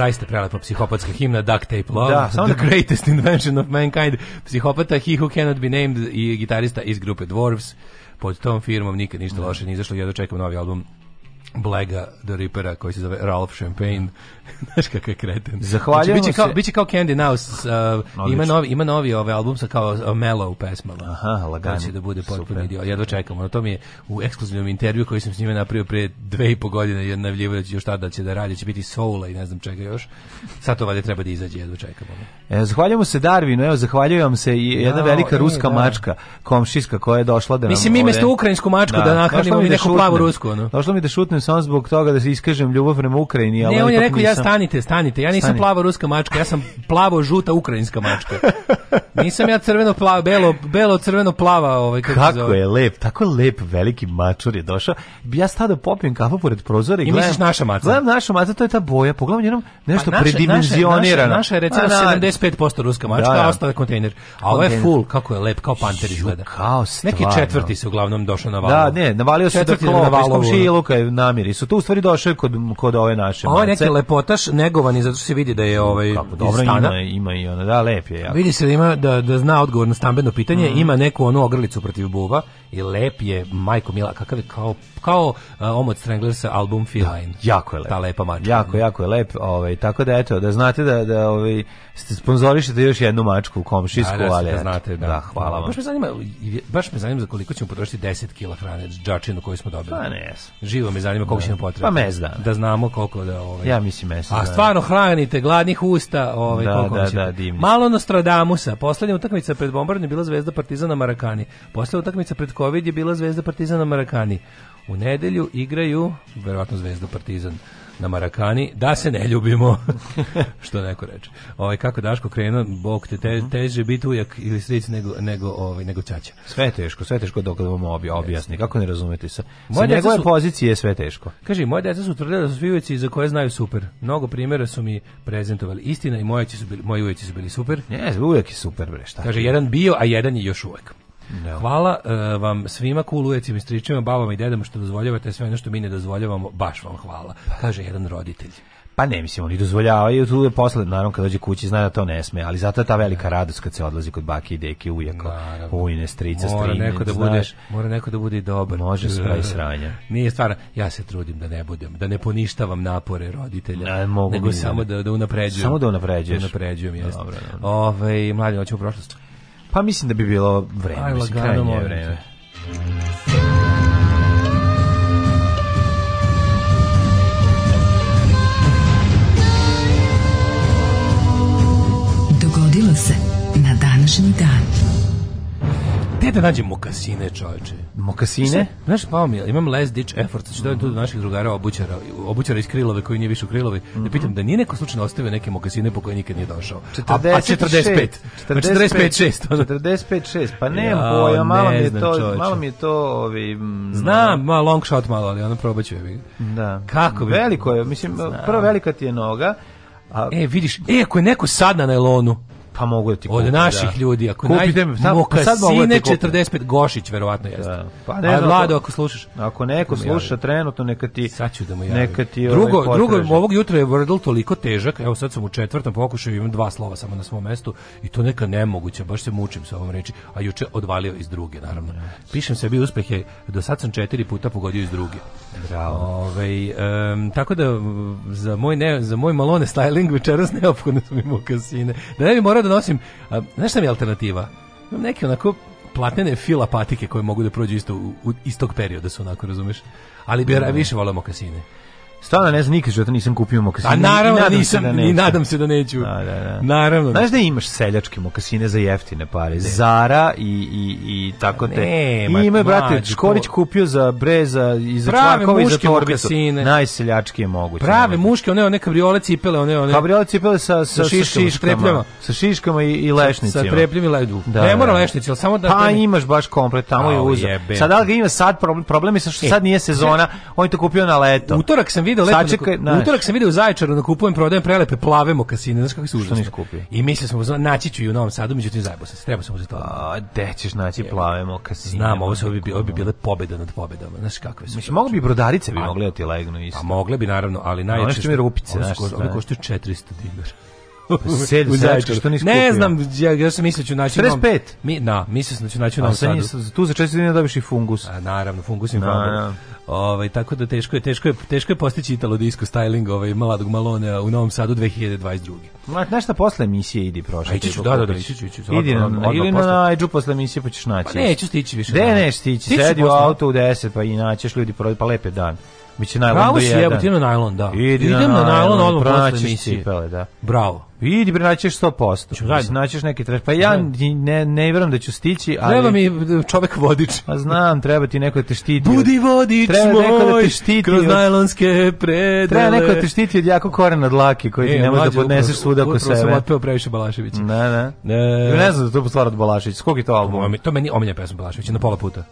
zaista prelepa psihopatska himna Duck Tape Love, da, samo The da... Greatest Invention of Mankind, psihopata He Who Cannot Be Named i gitarista iz grupe Dwarves. Pod tom firmom nikad ništa da. loše nije izašlo, ja dočekam da novi album Blega the Rippera koji se zove Ralph Champagne. [LAUGHS] Znaš kakav je kreten. Znači, zahvaljujemo biće, kao, se. Biće kao Candy Naus. Uh, ima, novi, ima novi ovaj album sa kao uh, mellow pesmama. Aha, lagani. Znači da bude potpuno idio. Jedva čekamo. Na to mi je u ekskluzivnom intervju koji sam s njima napravio pre dve i po godine je najavljivo da će još tada će da radi, da će biti soula i ne znam čega još. Sad to valjda treba da izađe, jedva čekamo. E, zahvaljujemo se Darwinu, evo, zahvaljujem se i jedna no, velika e, ruska da. mačka, komšiska koja je došla da nam... Mislim, mi mesto ukrajinsku mačku da, da nakanimo i neku da plavu rusku. No. Došlo mi da šutne stavim samo zbog toga da se iskažem ljubav prema Ukrajini, ali Ne, on je rekao nisam... ja stanite, stanite. Ja nisam Stani. plava ruska mačka, ja sam plavo žuta ukrajinska mačka. nisam ja crveno plava, belo, belo crveno plava, ovaj kako, kako zove. je lep, tako lep veliki mačor je došao. Ja sada popijem kafu pored prozora i, I gledam. naša maca? Gledam naša maca, to je ta boja. Pogledam njenom nešto pa naša, predimenzionirana. Naša, naša, je recimo a, pa 75% da. ruska mačka, da, da. a ostala kontejner. A ovo je full, kako je lep, kao panter izgleda. Kao stvarno. Neki četvrti se uglavnom došao na valu. Da, ne, navalio se do klova, komšiluka je na namiri su. To u stvari došao kod, kod ove naše Ovo je neki lepotaš negovani, zato što se vidi da je ovaj Kako, dobro, ima, ima i ona, da, lep je. Jako. Vidi se da, ima, da, da zna odgovor na stambeno pitanje, mm ima neku onu ogrlicu protiv buba i lep je, majko mila, kakav je kao, kao uh, Omot Stranglers album Feline. Da, jako je lep. Ta lepa mačka. Jako, jako je lep. Ovaj, tako da, eto, da znate da, da ovaj, sponzorišete još jednu mačku u komšijsku, da, Da, da znate, da. da hvala vam. Baš me, zanima, baš me zanima za koliko ćemo potrošiti 10 kg hrane džačinu koju smo dobili. Pa ne Živo me zanima koliko da. će nam potrebno. Pa mezda. Da znamo koliko da... Ovaj... Ja mislim mezda. A stvarno hranite gladnih usta, ovaj, da, koliko da, će. da, divni. Malo Nostradamusa. Poslednja utakmica pred bombardom je bila zvezda Partizana Marakani. Poslednja utakmica pred Covid je bila zvezda Partizana Marakani. U nedelju igraju, verovatno zvezda Partizan na Marakani, da se ne ljubimo, [LAUGHS] što neko reče. Ovaj, kako Daško krenuo, bok te, te mhm. teže biti ujak ili stric nego, nego, ovaj, nego čača. Sve je teško, sve je teško dok vam obja, objasni, kako ne razumete se? moje sa njegove su, pozicije je sve teško. Kaži, moje deca su tvrdile da su svi ujeci za koje znaju super. Mnogo primjera su mi prezentovali. Istina i moji su bili, moji ujeci su bili super. Ne, uvijek je super, bre, šta? Kaže, jedan bio, a jedan je još uvek. No. Da. Hvala uh, vam svima kulujecima i stričima, babama i dedama što dozvoljavate sve ono što mi ne dozvoljavamo, baš vam hvala, kaže jedan roditelj. Pa ne, mislim, oni dozvoljavaju, tu je posle, naravno, kad dođe kući, zna da to ne sme, ali zato je ta velika da. radost kad se odlazi kod bake i deke, ujaka, ujne, strica, mora strine, neko da znaš, bude, Mora neko da bude dobar. Može spravi [LAUGHS] sranja. Nije stvarno, ja se trudim da ne budem, da ne poništavam napore roditelja, ne, mogu nego samo da. da, da unapređujem. Samo da unapređuješ. Da unapređujem, jeste. Dobro, dobro. Ove, ovaj, mladi, hoćemo u prošlost. Pa mislim da bi bilo vreme, Aj, mislim, krajnje je vreme. Dogodilo se na današnji dan. Gde da nađemo kasine, čoveče? Mokasine? Znaš, pao mi, imam last ditch effort, ću mm tu do naših drugara obućara, obućara iz Krilove koji nije više u Krilovi, mm -hmm. da mhm. pitam da nije neko slučajno ostavio neke mokasine po koje nikad nije došao. 46, a, a 45, 45, 45, 6. 45, 6, pa ne, ja, boja, malo, ne mi je to, čoveče. malo mi je to, ovi... Mm, Znam, ma, long shot malo, ali ono probaću je. Da. Kako bi? Veliko je, mislim, Znam. prva velika ti je noga, a... E, vidiš, e, ako je neko sad na nailonu, Pa mogu da ti kupim, Od naših da. ljudi, ako naj... Kupite me, sad, mogu da ti 45, Gošić verovatno jeste. Da. Pa ne, A, Vlado, ako slušaš. Ako neko sluša javi. trenutno, neka ti... Sad ću da mu javim. Neka ti drugo, ovaj drugo, ovog jutra je Wordle toliko težak, evo sad sam u četvrtom pokušaju, imam dva slova samo na svom mestu i to neka nemoguće, baš se mučim sa ovom reči. A juče odvalio iz druge, naravno. Pišem sebi uspehe, do sad sam četiri puta pogodio iz druge. Bravo. Ove, ovaj, um, tako da za moj, ne, za moj malone styling večeras neophodno su mi mokasine. Da ne bi morao da Da nosim, a, znaš šta mi je alternativa? Imam neke onako platnene fila patike koje mogu da prođu isto u, u istog perioda su onako, razumeš? Ali bi mm. više voleo mokasine. Stvarno ne znam, nikad što nisam kupio mokasine. A naravno I da nisam, da i nadam se da neću. A, da, da, da. Naravno. Da. Znaš da imaš seljačke mokasine za jeftine pare? Ne. Zara i, i, i tako te. Ne, I ima, brate, Škorić to... kupio za breza i za čvarkove i za torbicu. Najseljačke moguće. Prave muške, one one kabriole cipele, one one. Kabriole cipele sa, sa, sa šiškama, sa trepljama. Sa šiškama i, i lešnicima. Sa trepljama i ledu. Da, ne mora lešnici, ali samo da... Pa ne... imaš baš komplet, tamo je uzor. Sad da ga ima sad, problem, problem je sa što sad e, nije sezona, on je to kupio na leto. Utorak sam video lepo. Sačekaj, na, utorak sam video u Zaječaru na kupujem prodajem prelepe plave mokasine, znači kako su užasne. I mislio sam naći ću ju u Novom Sadu, međutim zajebo se, treba samo uzeti to. A gde ćeš naći plave mokasine? Znam, ovo su bi, bi bile pobeda nad pobedama, znači kakve su. Mislim, mogu bi znači. brodarice bi mogle da ti legnu isto. A pa mogle bi naravno, ali najčešće. Ono što mi rupice, znači, one koštaju 400 dinara. 7, u Zaječaru. Što nisi ne znam, ja, ja sam mislio da ću naći... 45? Mi, na, da, mislio sam da ću naći u Novom Sadu. Tu za 4 dina dobiš i fungus. A, naravno, fungus i na, na. Ovaj, tako da teško je, teško je, teško je postići Italo disco styling ovaj, mladog Malone u Novom Sadu 2022. Ma, znaš šta posle emisije idi prošle? Ići ću, da, da, da, ići ću, ići ću. Idi na, odmah, ili posle. na najđu posle emisije pa ćeš naći. Pa neću stići više. Gde ne, stići, sedi u auto u 10 pa i naćeš ljudi, pa lepe dan. Biće najlon Bravo do jedan. Bravo si jebati, najlon, da. Idi Idem na, na najlon, odmah posle emisije. Cipele, da. Bravo. Idi, bre, naćeš 100%. Ću zajedno. Naćeš neki treš. Pa ja ne, ne vjerujem da ću stići, ali... Treba mi e, čovek vodič. Pa znam, treba ti neko da te štiti. Budi vodič treba moj, neko da te štiti kroz od... najlonske predele. Treba neko da te štiti od jako korena dlaki koji e, ti ne može da podneseš svuda oko sebe. Upravo sam otpeo previše Balaševića. Ne, ne. Ne, ne znam da to stvar od Balaševića. Koliko je to album? To meni omenja pesma Balaševića, na pola puta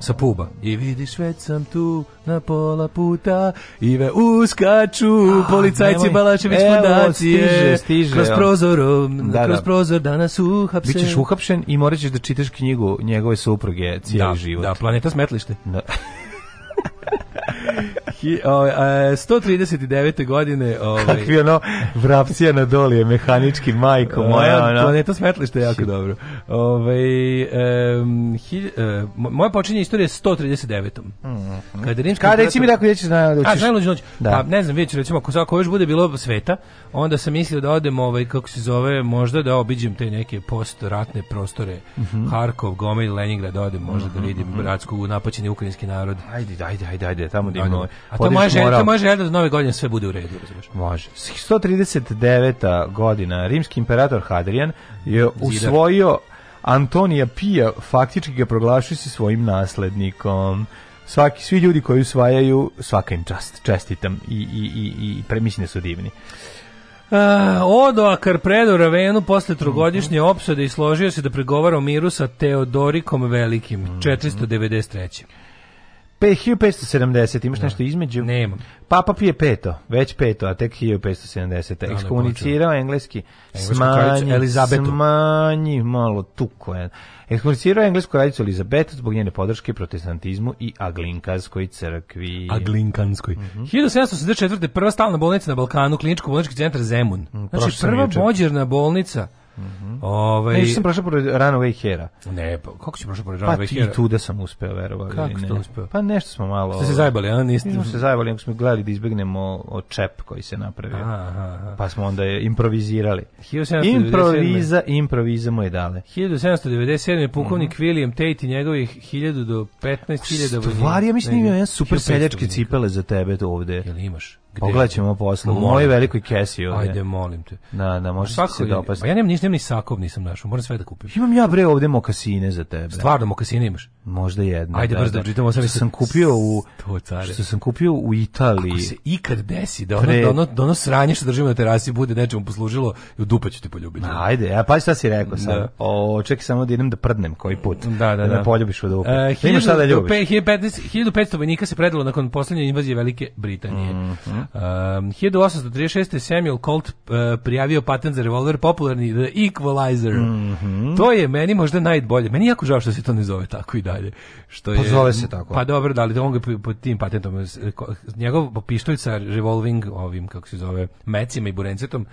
sa puba. I vidiš već sam tu na pola puta i ve uskaču A, ah, policajci nemoj. Balašević fundacije. Stiže, stiže. Kroz prozorom, um, da, da, kroz da. prozor danas uhapšen. Bićeš uhapšen i morat ćeš da čitaš knjigu njegove supruge cijeli da, život. Da, planeta smetlište. Da. [LAUGHS] Hi, ovaj, a, 139. godine ovaj Kakvi ono vrapcija na doli je mehanički majko moja ona to smetlište jako dobro. Ovaj um, e, moja počinje istorija 139. Mm -hmm. Kada rimski Kada mi da ako ideš na da učiš. A najluđi noć. Da. Pa ne znam, već recimo ako ako još bude bilo sveta, onda sam mislio da odem ovaj kako se zove možda da obiđem te neke postratne prostore mm -hmm. Harkov, Gomel Leningrad da odem možda mm -hmm. da mhm, vidim mhm. bratsku napaćeni ukrajinski narod ajde ajde ajde ajde tamo da, da ima a to može želja to može do nove godine sve bude u redu razumiješ može 139. godina rimski imperator Hadrian je usvojio Antonija Pija faktički ga proglašujući svojim naslednikom svaki svi ljudi koji usvajaju svaka im čast čestitam i i i i pre su divni Eh, odo a Karpredo Ravenu posle trogodišnje mhm. opsade i složio se da pregovara o miru sa Teodorikom Velikim, 493. Mhm. 1570, imaš da. nešto između? Nemam. Papa Pije peto, već peto, a tek 1570. Da, Ekskomunicirao engleski, smanji, smanji malo tu koja. Ekskomunicirao englesku kraljicu Elizabetu zbog njene podrške protestantizmu i Aglinkanskoj crkvi. Aglinkanskoj. Mm -hmm. 1784. prva stalna bolnica na Balkanu, kliničko bolnički centar Zemun. Mm, znači, prva mođerna bolnica Mhm. Ovaj Ne, prošao pored Runaway Hera. Ne, pa kako si prošao pored pa Runaway pa, Hera? Pa tu da sam uspeo, verovali Kako ne. uspeo? Pa nešto smo malo. Ste se zajbali, a niste. Nismo se zajbali, nego smo gledali da izbegnemo od čep koji se napravio. Aha, aha. Pa smo onda improvizirali. 1797. Improviza, improvizamo je dale. 1797. je pukovnik mm -hmm. William Tate i njegovih 1000 do 15000 vojnika. Stvari, ja mislim da imam jedan super seljačke cipele za tebe tu ovde. Jel imaš? Pogledat ćemo posle, u mojoj velikoj kesi ovdje. Ajde, molim te. Na, na, možeš Svako, se dopasti. Pa ja nemam ništa, nemam ni sakov nisam našao, moram sve da kupim. Imam ja bre ovde mokasine za tebe. Stvarno, mokasine imaš? Možda jedna. Ajde da, brzo da, da čitamo sam, sam kupio u što sam kupio u Italiji. Ako se ikad desi da ono, pre... da ono, da ono sranje što držimo na terasi bude nečemu poslužilo i u dupe ću te poljubiti. Ma, ajde, ja pa šta si rekao sam. Da. O, čekaj samo da idem da prdnem koji put. Da, da, da. da me poljubiš u dupe. Uh, e, 1000, da šta da ljubiš. 1500 vojnika se predalo nakon poslednje invazije Velike Britanije. Mm -hmm. uh, 1836. Samuel Colt uh, prijavio patent za revolver popularni The Equalizer. Mm -hmm. To je meni možda najbolje. Meni jako žao što se to ne zove tako i da dalje. Što pa je, pa zove se tako. Pa dobro, da li on ga pod tim patentom, njegov pištolj sa revolving ovim, kako se zove, mecima i burencetom,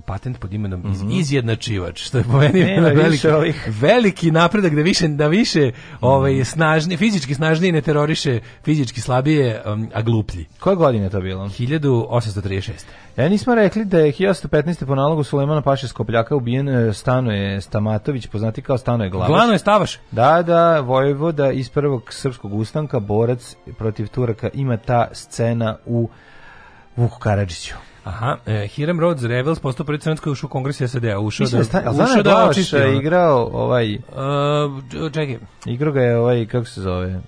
patent pod imenom mm -hmm. izjednačivač što je po meni veliki, veliki napredak da više da više ovaj mhm. snažni fizički snažniji ne teroriše fizički slabije um, a gluplji. Koje godine to bilo? 1836. Ja e, nismo rekli da je 1815 po nalogu Sulejmana Paše Skopljaka ubijen e, Stanoje Stamatović poznati kao Stanoje Glavaš. Glano je Stavaš. Da, da, vojvoda iz prvog srpskog ustanka borac protiv Turaka ima ta scena u Vuku Karadžiću. Aha, e, Hiram Rhodes Revels postao prvi crnac koji ušao u kongres SAD-a. Ušao Mislim, da, sta, ušao Zana da, da očistio. igrao ovaj... Uh, e, čekaj. Igrao ga je ovaj, kako se zove?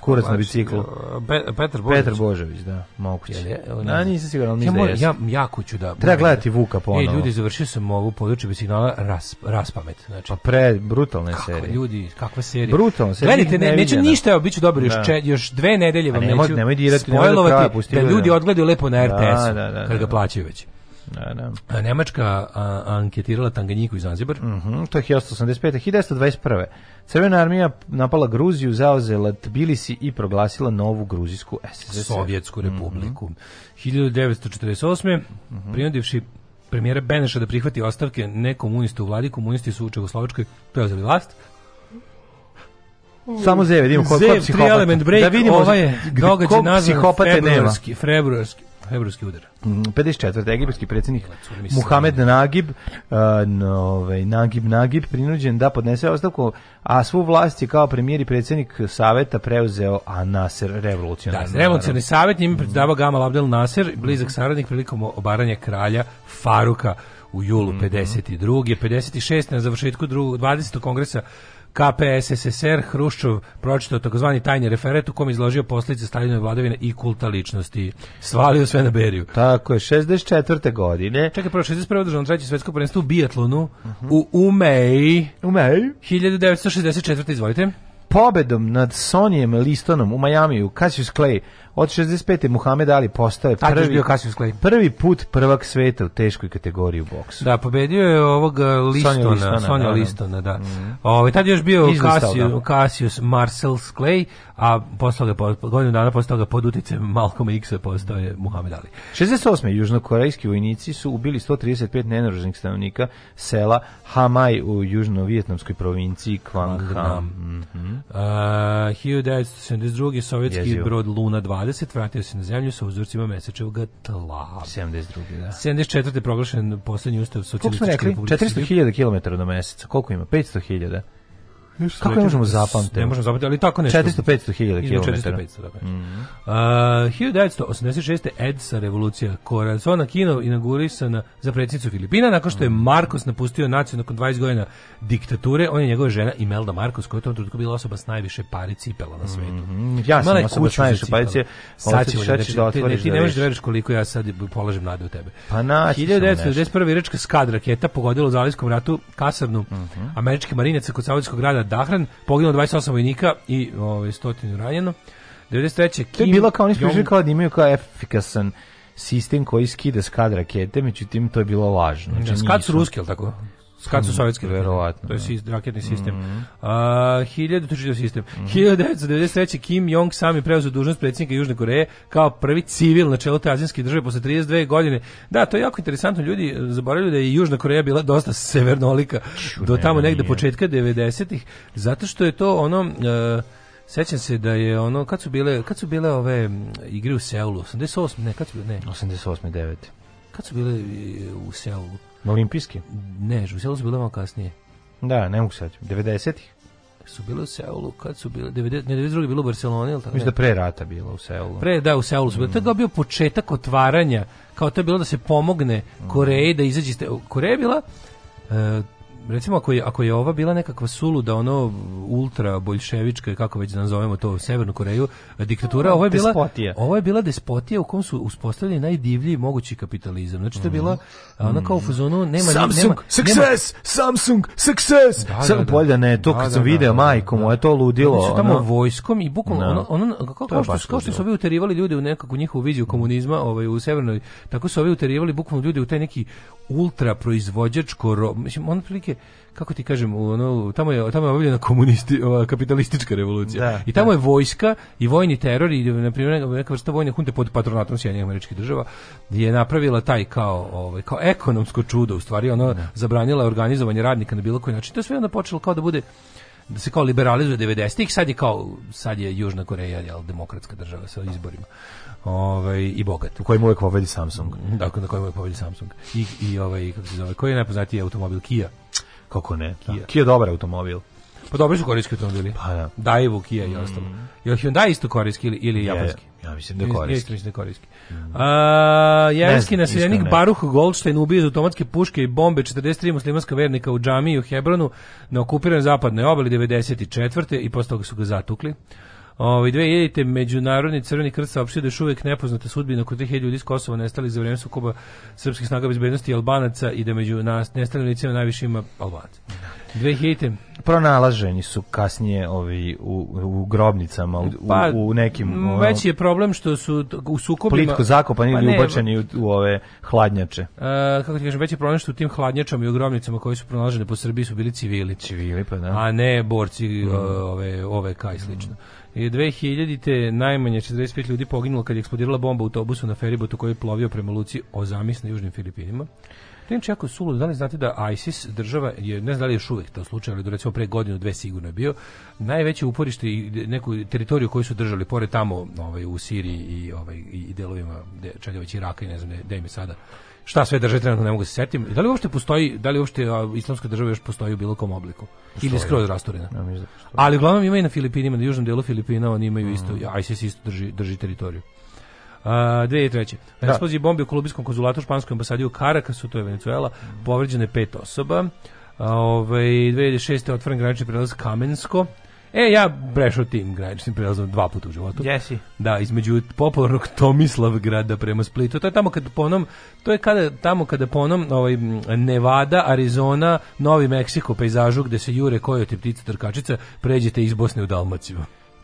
Kurac na znači, biciklu. E, Pe, Petar Božović. Petar Božović, da, moguće. Je, ja, nisam siguran, ali mislim ja, da ja, jako ću da... Treba gledati Vuka ponovno. E, ljudi, završio sam ovu područje biciklala ras, raspamet. Znači, pa pre, brutalne kako, serije. ljudi, kakva serija. Brutalne serije. Gledajte, ne, neću ništa, evo, bit ću dobro, još, da. če, još dve nedelje vam nemoj, neću nemoj dirati, spojlovati, nemoj da, ljudi odgledaju lepo na da, RTS-u, da, kad ga plaćaju već. Da, da. Nemačka a, anketirala Tanganjiku i Zanzibar. Mm -hmm, to je 1985. 1921. Crvena armija napala Gruziju, zauzela Tbilisi i proglasila novu gruzijsku SSSR. Sovjetsku mhm. republiku. Mm -hmm. 1948. Mm -hmm. prinudivši premijera Beneša da prihvati ostavke nekomunista u vladi, komunisti su u Čegoslovačkoj preuzeli vlast, Samo Zev, vidimo ko, ko psihopata. Element break, da vidimo, ovaj je događaj nazvan februarski, februarski, Evropski udar. 54. Mm, egipatski predsjednik Muhamed Nagib, uh, nove, ovaj, Nagib Nagib, prinuđen da podnese ostavku, a svu vlast je kao premijer i predsjednik saveta preuzeo Anaser revolucionarni. Da, revolucionarni savet njime mm. predstavao Gamal Abdel Nasser, blizak saradnik prilikom obaranja kralja Faruka u julu mm -hmm. 52. 56. na završetku drugog, 20. kongresa KPSSR Hruščov pročitao takozvani tajni referat u kom izložio posljedice Staljinove vladavine i kulta ličnosti. Svalio sve na Beriju. Tako je, 64. godine. Čekaj, prvo 61. održano treće svetsko prvenstvo u biatlonu uh -huh. u Umeji. Umeji. 1964. izvolite pobedom nad Sonijem Listonom u Majamiju, Cassius Clay Od 65. Muhammed Ali postao je prvi, Cassius Clay. prvi put prvak sveta u teškoj kategoriji u boksu. Da, pobedio je ovog e, Listona, Sonja Listona, Sonja da. Listona, da. Mm. Ove, ovaj, tad je još bio Cassius, da. Cassius Marcellus Clay, a postao ga, godinu dana postao ga pod utice Malcolm X-a postao je Muhammed Ali. 68. Južnokorejski vojnici su ubili 135 nenaruženih stanovnika sela Hamaj u južno-vjetnamskoj provinciji Kvangham. Mm -hmm. uh, 1972. sovjetski Jezio. brod Luna 2 20, vratio se na zemlju sa uzorcima mesečevog tla. 72. da. 74. proglašen poslednji ustav socijalističke republike. Koliko smo rekli? 400.000 km do meseca. Koliko ima? 500.000? Još Kako ne možemo zapamtiti? Ne možemo zapamtiti, ali tako nešto. 400-500 hiljada kilometara. 400-500, tako mm -hmm. uh, 1986. EDSA revolucija Korazona Kino inaugurisana za predsjednicu Filipina nakon što je mhm. Marcos napustio naciju nakon 20 godina diktature. On je njegova žena Imelda Marcos koja je u tom trenutku bila osoba s najviše pari cipela na svetu. Mm -hmm. Ja sam osoba s najviše pari cipela. Sad ćemo da, da, da otvoriš. Ti, ti da ne možeš da veriš koliko ja sad polažem nade u tebe. Pa naći 1991. Iračka skad raketa pogodila u Zalijskom ratu kasarnu mm -hmm. američke marinaca kod Saudijskog grada grad Dahran, poginulo 28 vojnika i ovaj, 100 ranjeno. 93. To je bilo kao, oni Jong... kao da imaju kao efikasan sistem koji skida skad rakete, međutim to je bilo važno. Da, znači, skad su ruski, ali tako? Kad su mm, sovjetski verovatno. To je da. raketni sistem. Mm -hmm. uh, 1000 sistem. Mm -hmm. 1993 Kim Jong sam je preuzeo dužnost predsjednika Južne Koreje kao prvi civil na čelu te azijske države posle 32 godine. Da, to je jako interesantno. Ljudi eh, zaboravljaju da je Južna Koreja bila dosta [LAUGHS] severnolika Ču, do tamo ne, negde nije. početka 90-ih zato što je to ono uh, Sećam se da je ono kad su bile kad su bile ove igre u Seulu 88 ne kad su bile ne 88 9 kad su bile eh, u Seulu Olimpijski? Ne, u Seulu su bile malo kasnije. Da, ne mogu sad. 90-ih? su bile u Seulu, kad su bile, 90, ne, 92. bilo u Barceloni, ili tako? Mislim da pre rata bilo u Seulu. Pre, da, u Seulu su bile. Mm. To je mm. bio početak otvaranja, kao to je bilo da se pomogne mm. Koreji da izađe. Koreja je bila, e, recimo ako je, ako je ova bila nekakva sulu da ono ultra bolševička kako već da nazovemo to Severnu Koreju diktatura ovo je bila despotija. ovo je bila despotija u kom su uspostavljeni najdivlji mogući kapitalizam znači to je mhm. bila ona kao u mhm. fazonu nema Samsung nema, success nema, Samsung success da, da, da, polja ne to da, kad da, sam video majkom je to ludilo su tamo ono, vojskom i bukvalno ono, ono, kako, kao, što, kao što su ovi uterivali ljude u nekakvu njihovu viziju komunizma ovaj u Severnoj tako su ovi uterivali bukvalno ljude u taj neki ultra proizvođačko mislim on prilike neke kako ti kažem, ono, tamo je tamo je obavljena komunisti, ova, kapitalistička revolucija. Da, I tamo da. je vojska i vojni teror i na primjer neka vrsta vojne hunte pod patronatom Sjedinjenih američkih država je napravila taj kao ovaj kao ekonomsko čudo u stvari, ono da. zabranila organizovanje radnika na bilo koji način. To je sve onda počelo kao da bude da se kao liberalizuje 90-ih, sad je kao sad je Južna Koreja jel demokratska država sa izborima. Ovaj i bogat. U kojem uvek pobedi Samsung. Dakle, na kojem uvek pobedi Samsung. I i ovaj kako se zove, koji je najpoznatiji automobil Kia. Kako ne? Kia, da. Kia dobar automobil. Pa dobri su korejski automobili. Pa da. Daivu, Kia i ostalo. Mm. Jel Hyundai isto korejski ili, ili japanski? Ja mislim da korejski. Ja mislim da korejski. Mm. A, jemenski naseljenik Baruh Goldstein ubio iz automatske puške i bombe 43 muslimanska vernika u džamiji u Hebronu na okupiranoj zapadnoj obali 94. i posle toga su ga zatukli. Ovi ovaj, dve 2000 međunarodni crveni krst saopštio da još uvek nepoznata sudbina oko 3000 ljudi iz Kosova nestalih za vrijeme sukoba srpskih snaga bezbednosti i Albanaca i da među nas nestalim najviše ima Albanaca. 2000 pronalaženi su kasnije ovi u, u grobnicama u, pa, u, u nekim ono, veći je problem što su u sukobima plitko zakopani pa ili ubačeni u, u, ove hladnjače. Uh, kako ti kažem, veći je problem što u tim hladnjačama i u grobnicama koji su pronalažene po Srbiji su bili civili, civili pa da. A ne borci mm. E, ove ove kaj slično. Mm. I 2000-te najmanje 45 ljudi poginulo kad je eksplodirala bomba u autobusu na feribotu koji je plovio prema luci Ozamis na južnim Filipinima. Inače, jako suludo, da li znate da ISIS država, je, ne znam da li je još uvek to slučaj, ali do recimo pre godinu, dve sigurno je bio, najveće uporište i neku teritoriju koju su držali, pored tamo ovaj, u Siriji i, ovaj, i delovima de, Čeljević Iraka i ne znam gde im je sada šta sve drže trenutno ne mogu da se setim. Da li uopšte postoji, da li uopšte a, islamska država još postoji u bilo kom obliku? Postoji. Ili skroz rasturena? Ja, da Ali uglavnom ima i na Filipinima, na južnom delu Filipina, oni imaju isto, mm. ISIS isto drži, drži teritoriju. Uh, 2003. Da. Eksploziji bombe u kolumbijskom konzulatu španskoj ambasadi u Karakasu, to je Venezuela, povređene pet osoba. Uh, ove, 2006. je otvoren granični prelaz Kamensko. E, ja brešao tim graničnim prelazom dva puta u životu. Jesi. Da, između popularnog Tomislavgrada prema Splitu. To je tamo kad ponom, to je kada, tamo kada ponom ovaj, Nevada, Arizona, Novi Meksiko pejzažu gde se jure kojoti ptice trkačica, pređete iz Bosne u Dalmaciju.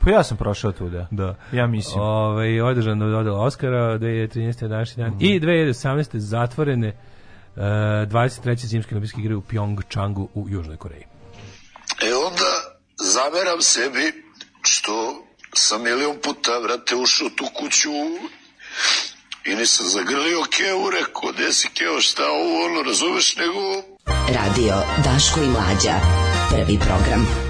Pa ja sam prošao tuda. Da. Ja mislim. Ove, ovaj, održano je odela Oscara 2013. današnji dan. Mm -hmm. I 2018. zatvorene uh, e, 23. zimske olimpijske igre u Pjongčangu u Južnoj Koreji. E onda zameram sebi što sam milion puta, vrate, ušao tu kuću i nisam zagrlio Keu, rekao, gde si Keo, šta ovo, ono, razumeš, nego... Radio Daško i Mlađa, prvi program.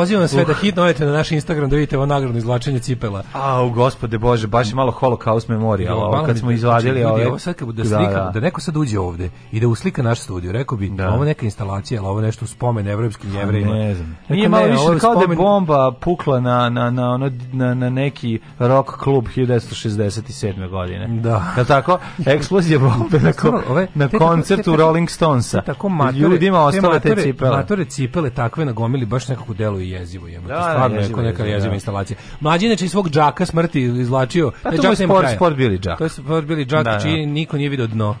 pozivam sve uh. da hitno odete na naš Instagram da vidite ovo nagradno izvlačenje cipela. A, u gospode bože, baš je malo holokaust memorija, ovo kad smo izvadili znači, ove. Ovo sad kad da, da slika, da, da. da, neko sad uđe ovde i da uslika naš studio, rekao bi, da. ovo neka instalacija, ali ovo nešto spomen evropskim pa jevrejima. Ne znam. Rekao, Nije malo ne, više kao spomen... da je bomba pukla na, na, na, ono, na, na neki rock klub 1967. godine. Da. Je tako? Eksplozija bombe na, ko, na koncertu Rolling Stonesa. Tako matore, Ljudima ostale te cipele. Matore cipele takve nagomili baš nekako deluju i jezivo je. Da, stvarno je neka jeziva da. instalacija. Mlađi znači svog džaka smrti izlačio. Pa to je sport, sport bili džak. To je sport bili džak, da, čiji da. niko nije video dno.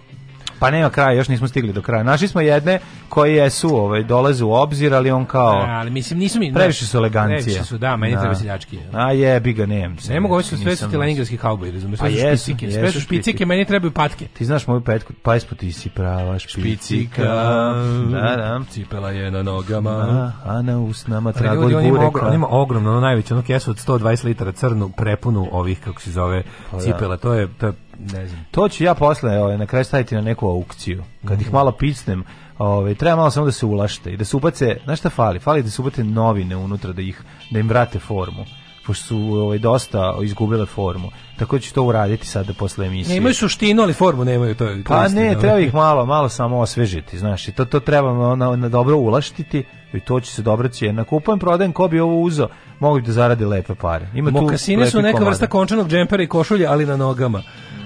Pa nema kraja, još nismo stigli do kraja. Našli smo jedne koje jesu, ovaj dolaze u obzir, ali on kao a, da, ali mislim nisu mi previše su da, elegancije. Previše su, da, meni da. treba seljački. A je, bi ga nemam. Ne, ne mogu hoću sve su leningradski kauboj, razumeš? Pa jesu, sve su špicike, meni trebaju patke. Ti znaš moju petku, pa ispod pa ti si prava špicika. Da, da, cipela je na nogama, da, a na usnama tragor bureka. On ima ogromno, ono najveće, ono kesu od 120 litara crnu prepunu ovih, kako se zove, pa cipela. To je, to je Ne znam. To ću ja posle ovaj, na kraj staviti na neku aukciju. Kad mm -hmm. ih malo picnem, ovaj, treba malo samo da se ulašte i da se ubace, znaš šta fali? Fali da se ubate novine unutra, da, ih, da im vrate formu pošto su ovaj, dosta izgubile formu. Tako da ću to uraditi sada posle emisije. Nemaju suštinu, ali formu nemaju. To, to pa istina, ne, treba ih malo, malo samo osvežiti, znaš, to, to treba na, na dobro ulaštiti i to će se dobro Na Kupujem, prodajem, ko bi ovo uzo, mogli bi da zarade lepe pare. Ima Mokasine tu su neka komada. vrsta končanog džempera i košulja, ali na nogama.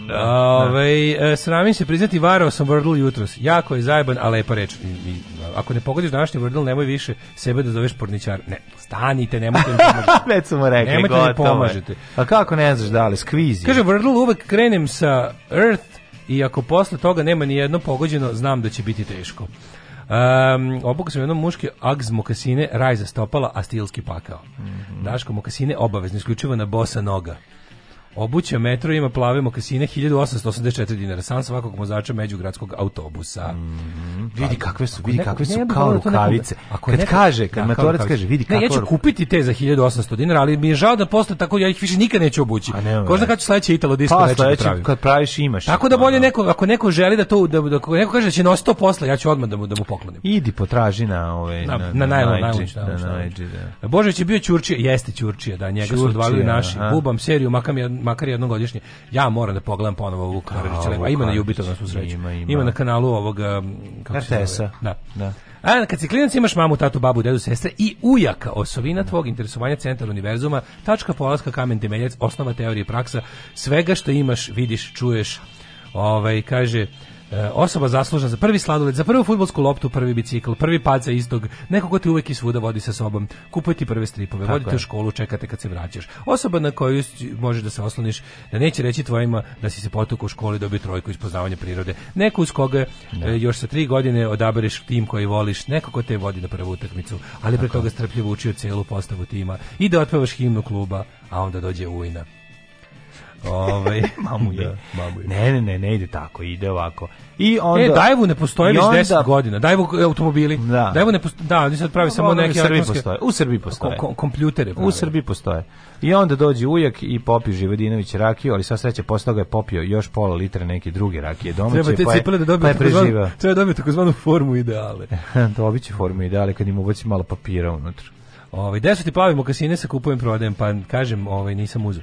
Da, da, Ove, da. Sramim se priznati, varao sam Wordle jutros. Jako je zajeban, a lepa reč. I, i, ako ne pogodiš današnji Wordle, nemoj više sebe da zoveš porničar. Ne, stanite, nemojte mi [LAUGHS] pomažete. Već smo rekli, nemojte gotovo. mi pomažete. A pa kako ne znaš da li, skvizi. Kaže, Wordle uvek krenem sa Earth i ako posle toga nema ni jedno pogođeno, znam da će biti teško. Um, obuka sam jednom muške Ags mokasine, raj za stopala, a stilski pakao. Mm -hmm. Daško mokasine obavezno, isključivo na bosa noga. Obuća metro ima plave mokasine 1884 dinara. Sam svakog vozača međugradskog autobusa. Mm -hmm. Vidi kakve su, vidi kakve su kao rukavice. Ako kad neko, kaže, kad da, kaže, vidi kako. Ne, ja ću kupiti te za 1800 dinara, ali mi je žao da posle tako ja ih više nikad neću obući. Možda kad će sledeće Italo disco pa, da sledeće pravim. kad praviš imaš. Tako da bolje da. neko ako neko želi da to da, da ako neko kaže da će nositi to posle, ja ću odmah da mu da mu poklonim. Idi potraži na ove ovaj, na na na na da, na Božić je bio Ćurčija, jeste Ćurčija, da njega su odvalili naši. Bubam seriju, makam ja makar jednom godišnje. Ja moram da pogledam ponovo Vuk Karadžića. ima na Jubito na svu sreću. Ima, ima. ima, na kanalu ovog um, RTS-a. Da. da. A kad si klinac imaš mamu, tatu, babu, dedu, sestre i ujaka, osovina tvog interesovanja centar univerzuma, tačka polaska, kamen temeljac, osnova teorije praksa, svega što imaš, vidiš, čuješ. Ovaj kaže E, osoba zaslužna za prvi sladoled, za prvu futbolsku loptu, prvi bicikl, prvi pad za istog, neko ko te uvek i svuda vodi sa sobom, kupujte prve stripove, Tako vodite je. u školu, čekate kad se vraćaš. Osoba na koju možeš da se osloniš, da neće reći tvojima da si se potukao u školi dobio trojku iz poznavanja prirode. Neko uz koga ne. Da. još sa tri godine odabereš tim koji voliš, neko ko te vodi na prvu utakmicu, ali pre toga strpljivo učio celu postavu tima i da otpevaš himnu kluba, a onda dođe Ujna. Ovaj [LAUGHS] mamu je. Da, mamu je. Ne, ne, ne, ne ide tako, ide ovako. I e, onda E Dajvu ne postoji već 10 godina. Dajvu automobili. Da. Dajvu ne postoji. Da, oni sad pravi pa samo ono neke u Srbiji postoje. U Srbiji postoje. Ko, kompjutere pravi. U Srbiji postoje. I onda dođe ujak i popi Živedinović rakiju, ali sva sreća posle toga je popio još pola litre neke druge rakije domaće. Treba pa te pa cipele da dobije pa takozvanu, treba dobiti takozvanu formu ideale. [LAUGHS] Dobiće formu ideale kad im ubaci malo papira unutra. Ovaj 10 plavimo kasine sa kupujem prodajem, pa kažem, ovaj nisam uzeo.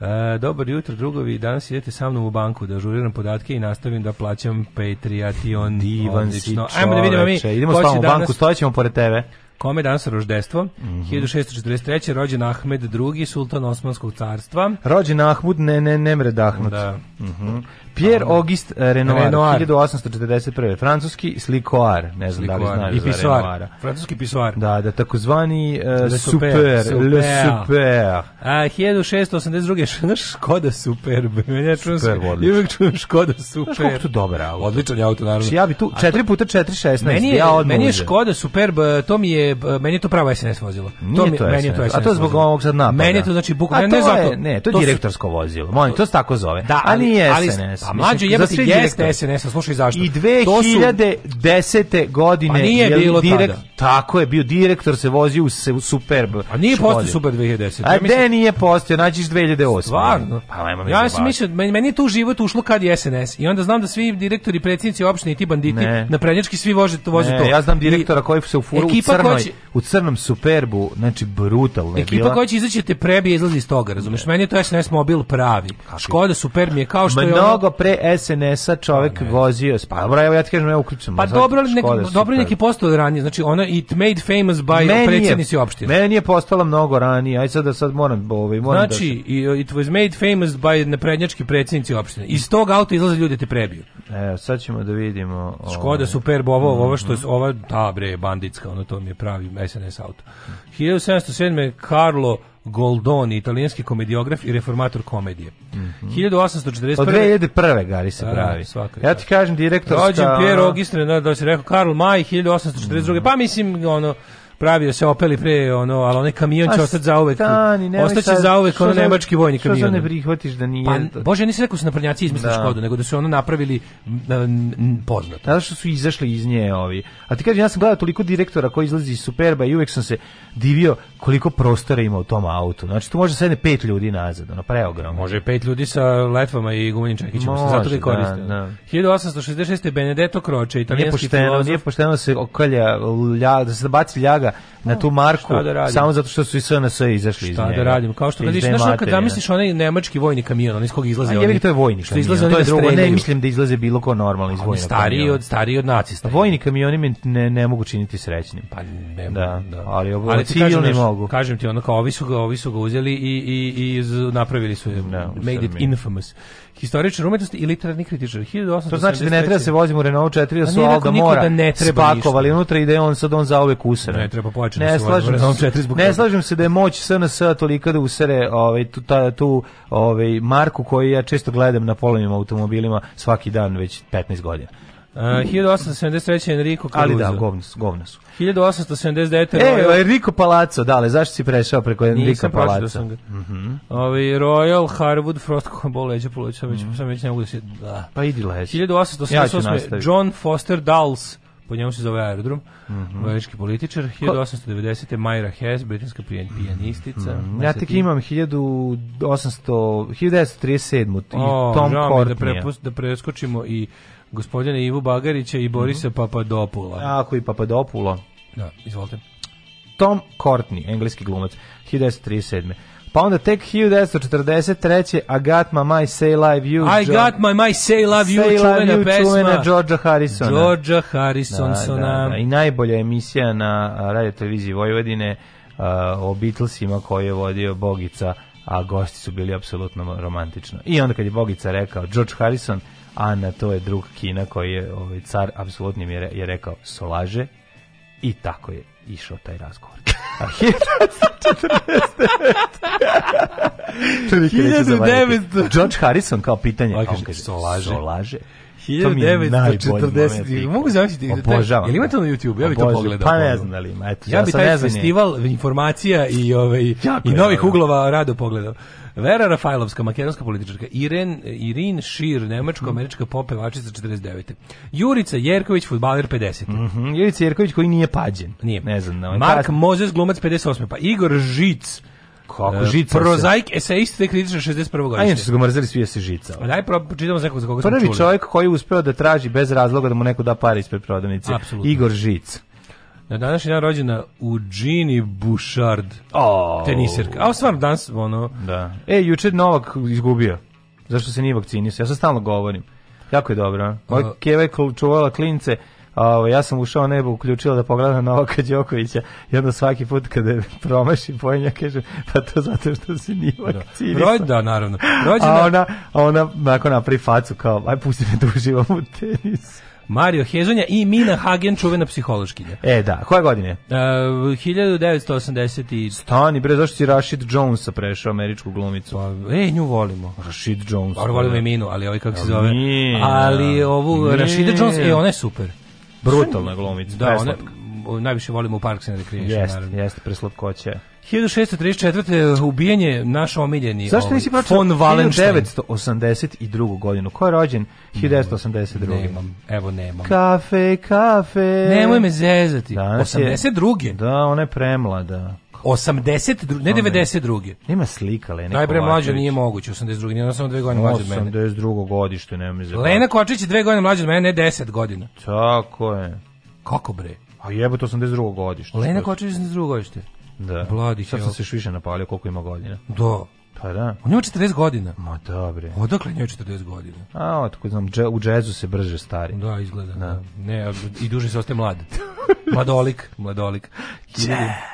E, dobar jutro, drugovi, danas idete sa mnom u banku da ažuriram podatke i nastavim da plaćam Patreon. Divan si čoveče. da vidimo mi. Idemo s u banku, stojećemo pored tebe. Kome danas roždestvo? Mm -hmm. 1643. rođen Ahmed II, sultan Osmanskog carstva. Rođen Ahmud, ne, ne, Nemred Ahmud. Da. Mm -hmm. Pierre Auguste eh, Renoir, Renoir. 1841. Francuski slikoar, ne znam slikoar. da li znaš I pisoar. Francuski pisoar. Da, da, takozvani uh, le super, super, le super. A, 1682. [LAUGHS] Znaš, Škoda Superb? Ja čujem, super, odlično. I uvijek čujem Škoda super. Znaš koliko to dobar auto. Odličan je auto, naravno. Či znači, ja bi tu, 4 x 4, 16. Meni je, ja meni je Škoda Superb, eh, to mi je, meni je to pravo SNS vozilo. Nije to, mi, to meni je to SNS A to zbog ovog sad napada. Meni je to, znači, bukvalno, ne zato. Ne, to je direktorsko vozilo. Molim, to se tako zove. Da, ali, ali SNS. SNS. A mlađe jebati jeste SNS, slušaj zašto. I 2010. Su... godine pa nije je bilo direkt, tada. tako je, bio direktor se vozio u, Superb. A nije postao Super 2010. A ja gde nije postao, nađiš 2008. Stvarno? Pa, ajmo ja sam mislio, meni, meni tu život ušlo kad je SNS. I onda znam da svi direktori, predsjednici opštine i ti banditi ne. na prednjački svi voze, voze ne, to. Ja znam direktora I, koji se ufuru u crnoj, će, u crnom Superbu, znači brutalno je Ekipa bila. koja će izaći da te prebije izlazi iz toga, razumeš? Meni je to SNS mobil pravi. Škoda Superb mi je kao što Mnogo je ono, pre SNS-a čovjek pa ne. vozio, pa dobro, evo ja ti kažem, evo uključim. Pa dobro, neki dobro neki postao ranije, znači ona it made famous by meni predsjednici je, opštine. Meni je postala mnogo ranije, aj sad da sad moram, ovaj, moram da znači, da se... it was made famous by naprednjački predsjednici opštine. Iz tog auta izlaze ljudi da te prebiju. Evo, sad ćemo da vidimo... Ovaj. Škoda Superb, ovo, mm -hmm. ovo mhm. što je, ova, ta bre, banditska, ono to mi je pravi SNS auto. 1707. Carlo Goldoni, italijanski komediograf i reformator komedije. Mm -hmm. 1841. Od 2001. Gari se da, pravi. A, ja ti kažem direktor... Rođen Pierre Auguste, da, da si rekao, Karl Maj, 1842. Mm -hmm. Pa mislim, ono, pravio da se Opel i pre ono, ali onaj kamion će pa ostati zauvek. Stani, ostaće zauvek ono nemački vojni kamion. Što ne prihvatiš da nije? Pa, Bože, nisi rekao da su naprednjaci izmislili da. Škodu, nego da su ono napravili poznato. Zato što su izašli iz nje ovi. A ti kažem, ja sam gledao toliko direktora koji izlazi iz Superba i uvek sam se divio koliko prostora ima u tom autu. Znači, tu može sedne pet ljudi nazad, ono, preogromno. Može pet ljudi sa letvama i gumenim čekićima, zato da je koriste. Da, da. 1866. Benedetto Croce, italijanski filozof. Nije pošteno, nije da pošteno se okalja, lja, da se baci ljaga na tu marku da samo zato što su i SNS izašli šta iz da njega. da radim? Kao što radiš, znaš, kad zamisliš onaj nemački vojni kamion, on iz kog izlaze oni. to je vojni što izlaze to je drugo, da ne mislim da izlaze bilo ko normalno iz vojnog Stariji od, stariji od nacista. Pa vojni kamioni me ne, ne mogu činiti srećnim. Pa ne da, da, da. ali, ovo, ali civilni mogu. Kažem ti, ono kao, ovi su ga, ovi su ga uzeli i, i, i napravili su, made it infamous historičar umetnosti i literarni kritičar. 1883. To znači da ne treba se vozimo u Renault 4 da pa su Alda Mora da ne treba spakovali ništa. unutra ide da on sad on za ove kusere. Ne treba početi ne da slažem se, 4 zbog Ne slažem se da je moć SNS tolika da usere ovaj, tu, ta, tu ovaj, marku koju ja često gledam na polovnim automobilima svaki dan već 15 godina. Uh, 1873. Enrico Caruso. Ali da, govno su. su. 1879. E, Royal... Enrico Palazzo, dale, zašto si prešao preko Enrico da Palazzo? Nisam pročito sam ga. Mm -hmm. Royal Harwood Frost Combo leđa polović, sam, mm -hmm. sam već ne mogu da si... Da. Pa idi leđa. 1888. Ja John Foster Dulles, po njemu se zove aerodrom, mm -hmm. političar, 1890. Myra Hess, britanska pijanistica. Mm -hmm. Ja da tek imam 1800, 1937. O, Tom Courtney. Da, prepust, da preskočimo i gospodina Ivu Bagarića i Borisa mm -hmm. Papadopula. Tako i Papadopula. Da, izvolite. Tom Courtney, engleski glumac, 1937. Pa onda tek 1943. I got my my say love you. I jo got my my say love you, say čuvena love you, pesma. Čuvena Harrisona. Georgea Harrisonsona. Da, da, da, I najbolja emisija na radio televiziji Vojvodine uh, o Beatlesima koju je vodio Bogica, a gosti su bili apsolutno romantično. I onda kad je Bogica rekao George Harrison, Ana, to je drug Kina koji je ovaj, car apsolutnim je, je rekao solaže i tako je išao taj razgovor. A 1949. 1900. George Harrison kao pitanje, a on kaže solaže. solaže. 1940. Mogu zamisliti. Obožavam. Jel ima to na YouTube? Ja bih to pogledao. Pa ne znam da li ima. Eto, ja, ja bih taj festival informacija i, ovaj, i novih uglova rado pogledao. Vera Rafajlovska, makedonska političarka, Iren, Irin Šir, nemačko-američka popevačica 49. Jurica Jerković, futbaler 50. Mm -hmm. Jurica Jerković koji nije pađen. Nije. Ne znam. No, Mark kasn... Mozes, glumac 58. Pa Igor Žic, kako e, žica. Prozaik eseist te kritičar 61. godište. Ajde, su ga mrzeli svi da se žica. Daj pro pročitamo za koga za koga Prvi čovjek koji je uspeo da traži bez razloga da mu neko da pare ispred prodavnice. Igor Žic. Na današnji dan rođena u Eugenie Bouchard, oh. teniserka. A stvarno danas, ono... Da. E, juče Novak izgubio. Zašto se nije vakcinisao? Ja sam stalno govorim. Jako je dobro. Moja uh, keva je čuvala klince, a ovaj, ja sam ušao nebo, uključila da pogledam Novaka Đokovića i onda svaki put kada promaši pojenja kaže pa to zato što se nije da. vakcinisao. Rođena, naravno. Rođena... A ona, ona nakon napravi facu kao, aj pusti me da uživam u tenisu. Mario Hezonja i Mina Hagen, čuvena psihološkinja. E, da. Koje godine? E, uh, 1980 Stani, bre, zašto si Rashid Jonesa prešao američku glumicu? Pa, e, nju volimo. Rashid Jones. Pa, volimo i Minu, ali ovaj kako se zove. Nije, ali ovu, nije. Rashida Jones, e, ona je super. Brutalna glumica, da, ona, najviše volimo u Parks and Recreation. Jeste, jeste, preslatkoća. 1634. ubijen je naš omiljeni Zašto ovaj, nisi pročitao von Wallenstein. 1982. godinu. Ko je rođen? 1982. Nemam, evo nemam. Kafe, kafe. Nemoj me zezati. Danas 82. Je, da, ona je premlada. 82, ne 92. Nema slika Lene Najpre mlađa nije moguće, 82. Nije ona samo dve godine mlađa od mene. 82. godište, nema me zezati. Lena Kočić je dve godine mlađa od mene, ne 10 godina. Tako je. Kako bre? A to 82. godište. Lena Kočić je 82. godište. Da. Bladi Sad sam se još više napalio koliko ima godina. Da. Pa da. On ima 40 godina. Ma dobre. Odakle njoj 40 godina? A, tako znam, dže, u džezu se brže stari. Da, izgleda. da. da. Ne, i duže se ostaje mlad. [LAUGHS] mladolik, mladolik. Jazz.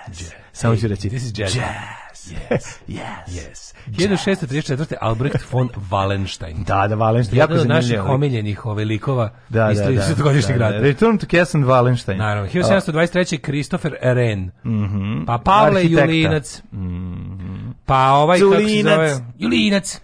Jazz. Samo ću reći, this is jazz. jazz yes, yes, yes. 1634. Albrecht von Wallenstein. da, da, Wallenstein. Jedan od naših omiljenih velikova da, iz 30-godišnjeg grada. Return to Kessen Wallenstein. Naravno. 1723. Christopher Ren. Mm -hmm. Pa Pavle Julinac. Mm -hmm. Pa ovaj, Julinac. kako se zove? Julinac.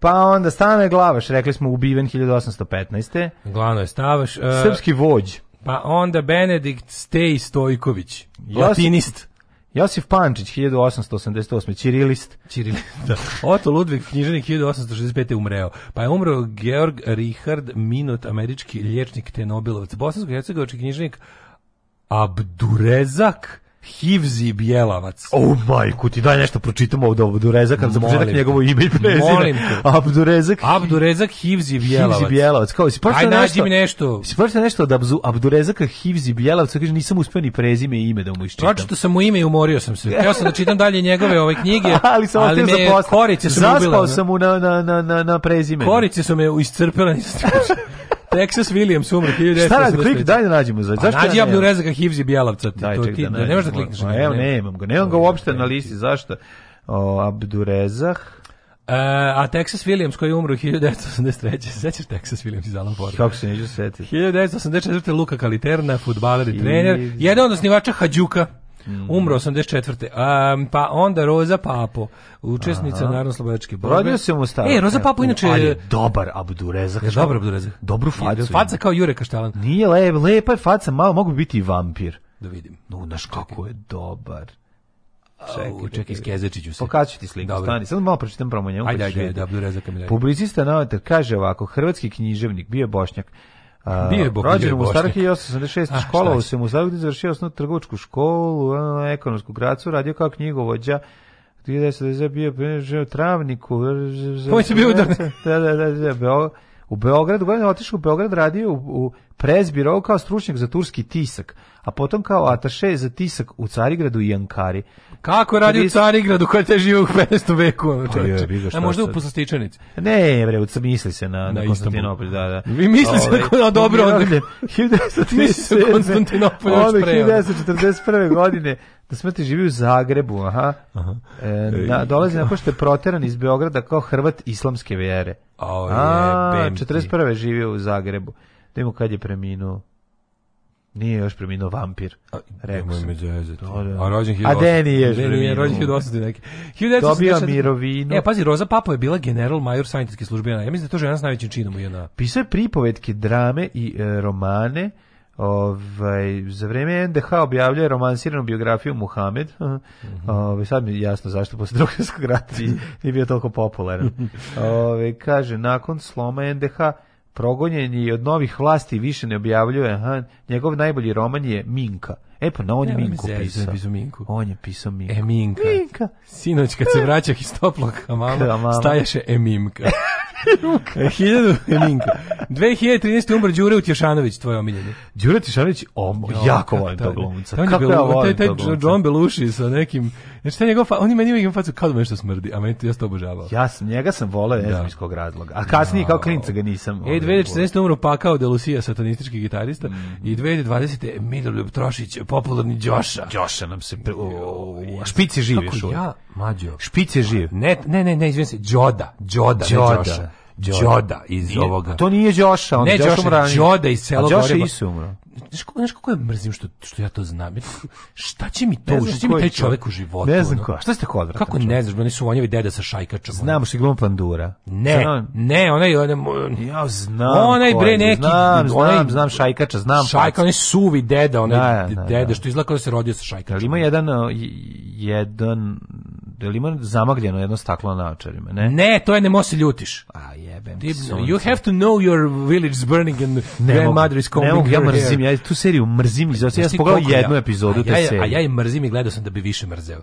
Pa onda Stane Glavaš, rekli smo ubiven 1815. Glavno je Stavaš. Uh, Srpski vođ. Pa onda Benedikt Stej Stojković, latinist. Josif Pančić 1888. Ćirilist. Ćirilist. Da. Oto Ludvig književnik 1865. umreo. Pa je umreo Georg Richard Minot, američki liječnik te Nobelovac. Bosansko-hercegovački književnik Abdurezak Hivzi Bjelavac. Oh majku, ti daj nešto pročitamo ovdje Abdurezak, Abdurezak njegovo ime i prezime. Molim te. Abdurezak. Abdurezak Hivzi Bjelavac. Hivzi Bjelavac. Kao, si pročitao nešto? Ajde, nešto. Si pročitao nešto od Abzu, Abdurezaka Hivzi Bjelavac, kaže, nisam uspio ni prezime i ime da mu iščitam. Pročitao sam mu ime i umorio sam se. Htio sam da čitam dalje njegove ove knjige, [LAUGHS] ali, sam ali me korice su ubile. Zaspao sam mu na, na, na, na, prezime. Korice su me iscrpile, nisam [LAUGHS] Texas Williams umro 1983. Šta radi, klik, daj da nađemo. Za, zašto nađi ja Abdu Rezaka Hivzi Bjelavca. Daj, to, ček, ti, da, ne možeš da klikneš. Ne, evo, nemam ga, nemam ga uopšte na listi, zašto? O, Abdurezah. Uh, e, a Texas Williams koji je umro 1983. Sećaš Texas Williams iz Alan Forda? Kako se neću setiti. 1984. Luka Kaliterna, futbaler i trener. Jedan od osnivača Hadjuka. Mm. Umro 84. Um, pa onda Roza Papo, učesnica narodno-slobodačke borbe. Rodio se mu staro. E, Roza Papo inače... Ali dobar Abdurezak. Je dobar Abdurezak. Dobru facu. Faca kao Jure Kaštelan. Nije lepa, lepa je faca, malo mogu biti i vampir. Da vidim. No, znaš kako je dobar. Čekaj, čekaj, iskezačit ću se. Pokazat ti sliku, Dobre. stani, sad malo pročitam promo njemu. Ajde, pa ajde, ajde, Abdurezak Publicista Novata kaže ovako, hrvatski književnik, bio bošnjak, Bio je Bokoljub Rođen u Mostaru 1886. školovao se u Mostaru gdje završio osnovnu trgovačku školu, ekonomsku gracu, radio kao knjigovođa. je bio je travniku. Pojci bio [LAUGHS] da... Da, da, bio, da, u Beograd, uglavnom otišao u Beograd, radio u, u Prezbirovu kao stručnjak za turski tisak, a potom kao ataše za tisak u Carigradu i Ankari. Kako je radio u Carigradu koja te žive u 15. veku? Ono, a pa e, možda u Poslastičanici? Ne, bre, u, misli se na, na, Konstantinopolj, da, da. Vi misli se ovaj, na dobro, 1937. onda... 1941. Onda 1941. godine Da smrti živi u Zagrebu, aha. aha. E, na, e, dolazi nakon što je proteran iz Beograda kao Hrvat islamske vjere. O, je, A, 41. živio u Zagrebu. Da ima kad je preminuo. Nije još preminuo vampir. Rekao sam. Da, da. A rođen 1800. A Deni je preminuo. neki. 1900 Dobio mirovinu. E, pazi, Roza Papo je bila general major sanitetske službe. Ja mislim da to žena s najvećim činom. Jedna. Pisao je pripovetke, drame i e, romane. Ovaj za vrijeme NDH objavljuje romansiranu biografiju Muhamed. [LAUGHS] Mhm. Ovaj sad mi je jasno zašto posle drugog svjetskog rata [LAUGHS] nije bio toliko popularan. Ovaj kaže nakon sloma NDH progonjen je od novih vlasti više ne objavljuje. Aha, njegov najbolji roman je Minka. E pa na on je Minku pisao. Minku. On je pisao Minku. E Minka. Minka. Sinoć kad se vraćah iz toplog hamama, stajaše E Mimka. Ruka. 1000 Minka. 2013. [LAUGHS] E, e, umr Đure Utješanović, tvoj omiljeni. Đure Utješanović, om, jako volim tog glumca. Kako ja volim taj, taj John Belushi sa nekim Znači, taj njegov, on ima njegov facu kao da me nešto smrdi, a meni to ja to obožavao. Ja sam, njega sam volao, ne znam iz da. kog razloga. A kasnije, kao da. klinca ga nisam. Ovaj, e, 2014. umro Pakao de Lucia, satanistički gitarista, mm. i 2020. Miroljub Trošić, popularni Đoša. Đoša nam se... Pre... Špici živi još ja, mađo. Špice živi. Ne, ne, ne, ne, izvijem se, Đoda. Đoda, Đoda. Đoda iz nije, ovoga. To nije Đoša, on je Đoša Đoda iz sela Gore. Đoša umro. Znaš, znaš kako je mrzim što, što ja to znam? Šta će mi to? Šta će mi taj čovjek u životu? Ne znam ono? ko. Šta ste kod Kako ne znaš? Oni su vonjevi deda sa šajkačom. Znamo što je glum pandura. Ne, ne, onaj... onaj ja znam Onaj bre neki... Znam, onaj, znam, znam šajkača, znam. Šajka, onaj suvi deda, onaj da, da, deda, da. što izlako da se rodio sa šajkačom. Ima jedan, jedan jel da ima zamagljeno jedno staklo na očarima, ne? Ne, to je nemo se ljutiš. A jebem. Deep, you have to know your village is burning and ne grandmother is coming ne mogu, ja mrzim, hair. ja tu seriju mrzim, ja sam pogledao jednu epizodu a te ja, serije. A ja je mrzim i gledao sam da bi više mrzeo.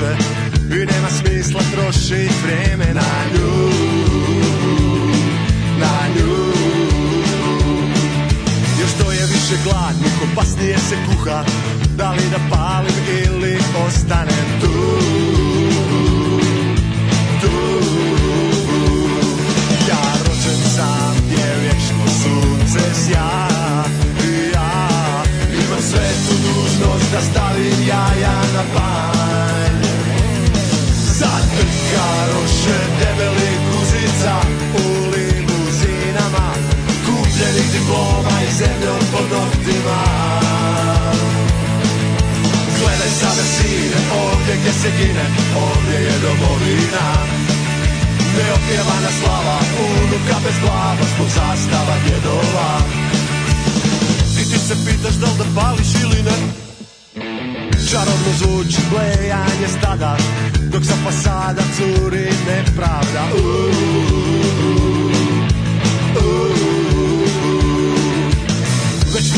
može I nema smisla trošit vreme na nju Na nju Još to je više gladno, kompasnije se kuha Da li da palim ili ostanem tu Tu Ja rođen sam gdje vječno sunce sja Ja imam svetu dužnost da stavim jaja na pan Ovaj zemljom pod noktima Gledaj sada sine, ovdje gdje se gine Ovdje je domovina Neopjevana slava, unuka bez glava Zbog zastava djedova I ti se pitaš da li da pališ ili ne Čarobno zvuči blejanje stada Dok sa fasada curi nepravda Uuuu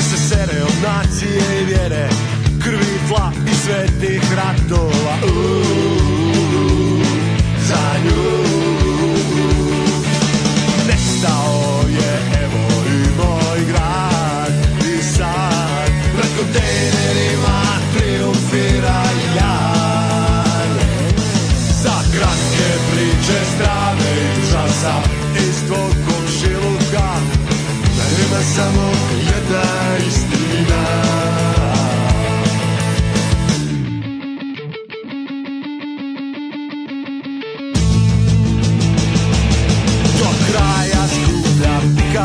Ti se sere od nacije i vjere Krvi, tla i svetih ratova Uuu, za nju Nestao je evo i moj grad I sad pred kontejnerima triumfira jan Za kratke priče strane i časa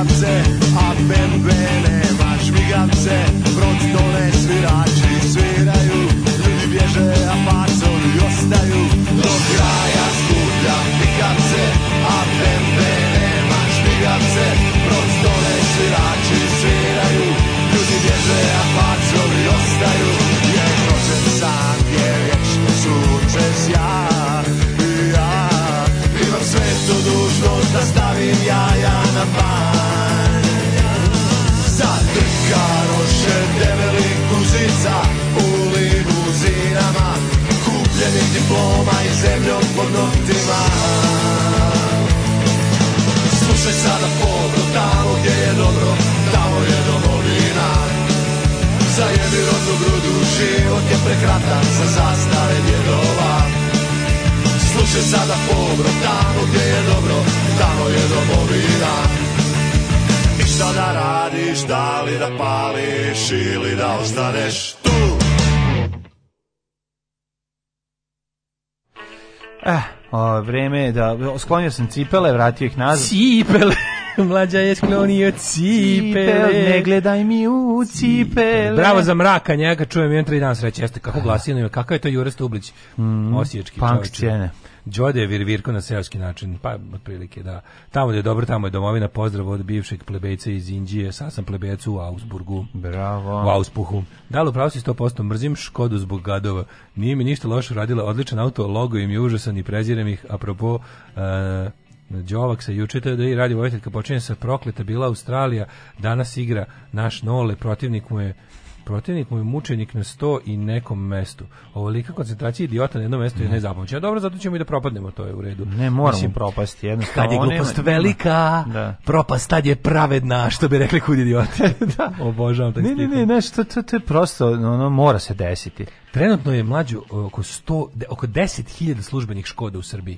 Montana. diplom aj ze mnou pod nohty no, Slušaj sada dobro, tamo gdje je dobro, tamo je domovina. Za jednu rodnu grudu život je prekratan za zastare djedova. Slušaj sada dobro, tamo gdje je dobro, tamo je domovina. I šta da radiš, da li da pališ ili da ostaneš Eh, o, vreme je da... Sklonio sam cipele, vratio ih nazad. Cipele! [LAUGHS] Mlađa je sklonio cipele. Cipel, ne gledaj mi u cipele. Bravo za mraka, njega čujem jedan tri dan sreće. Jeste kako eh. glasio, kakav je to Jure Stublić, mm, osječki čovjek. Punk čene. Đode je virvirko na seoski način, pa otprilike da. Tamo gde je dobro, tamo je domovina, pozdrav od bivšeg plebejca iz Indije, sad sam plebejac u Augsburgu. Bravo. U Auspuhu. Da li upravo si 100% mrzim Škodu zbog gadova. Nije mi ništa loše radila, odličan auto, logo im je užasan i prezirem ih. Apropo, uh, eh, Đovak se juče da i radi vojiteljka počinje sa prokleta bila Australija, danas igra naš Nole, protivnik mu je Protivnik mu je mučenik na 100 i nekom mestu. Ovolika koncentracija idiota na jednom mestu je nezapamćena. Dobro, zato ćemo i da propadnemo, to je u redu. Ne, moramo Mislim, propasti. Jednostavno, kad je glupost nema, velika, da. propast tad je pravedna, što bi rekli kud idioti. [LAUGHS] da. Obožavam taj Ne, ne, ne, ne, što, to, to je prosto, ono, mora se desiti. Trenutno je mlađu oko, 100, oko 10.000 službenih škoda u Srbiji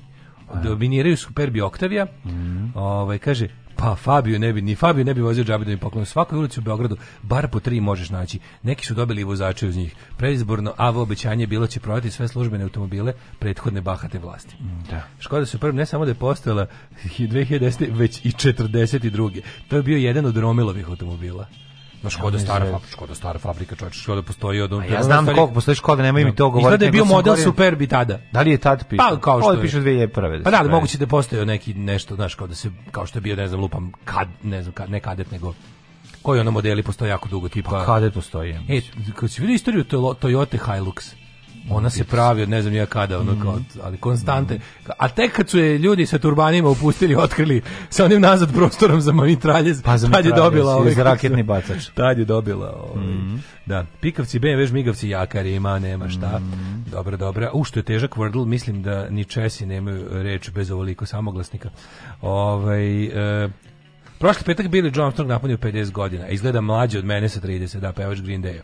dominiraju Superbi Octavia. Mm. Ovaj kaže Pa Fabio ne bi, ni Fabio ne bi vozio džabe da mi poklon. U svakoj u Beogradu bar po tri možeš naći. Neki su dobili vozače uz njih. Predizborno avo obećanje bilo će prodati sve službene automobile prethodne bahate vlasti. Mm, da. Škoda se prvo ne samo da je postojala 2010. već i 42. To je bio jedan od Romilovih automobila. Na Škoda stara fabrika, Škoda stara fabrika, čovjek Škoda postoji od Ja znam koliko postoji Škoda, nemoj mi da. to govoriti. Izgleda je bio model govorim... Superbi tada. Da li je tad pisao? Pa kao što Ovo je. piše 2001. Da pa da, da moguće da postoji neki nešto, znaš, kao da se kao što je bio, ne znam, lupam, kad, ne znam, kad, ne kadet nego koji ono modeli postoje jako dugo tipa. Pa kadet postoji. Ja e, kad si vidio istoriju to, Toyota Hilux, ona se pravi od ne znam ja kada, ono kao, mhm. ali konstante. A tek kad su je ljudi sa turbanima upustili, otkrili sa onim nazad prostorom za mitralje, pa za tad je dobila ovaj, za raketni bacač. [LAUGHS] Tad je dobila ovaj. Mm Da, pikavci, BMW, žmigavci, jakari, ima, nema šta. Mm Dobro, dobro. U što je težak wordle, mislim da ni Česi nemaju reč bez ovoliko samoglasnika. Ovaj, e, prošli petak Billy John Armstrong napunio 50 godina, izgleda mlađi od mene sa 30, da, pevač Green Day-a.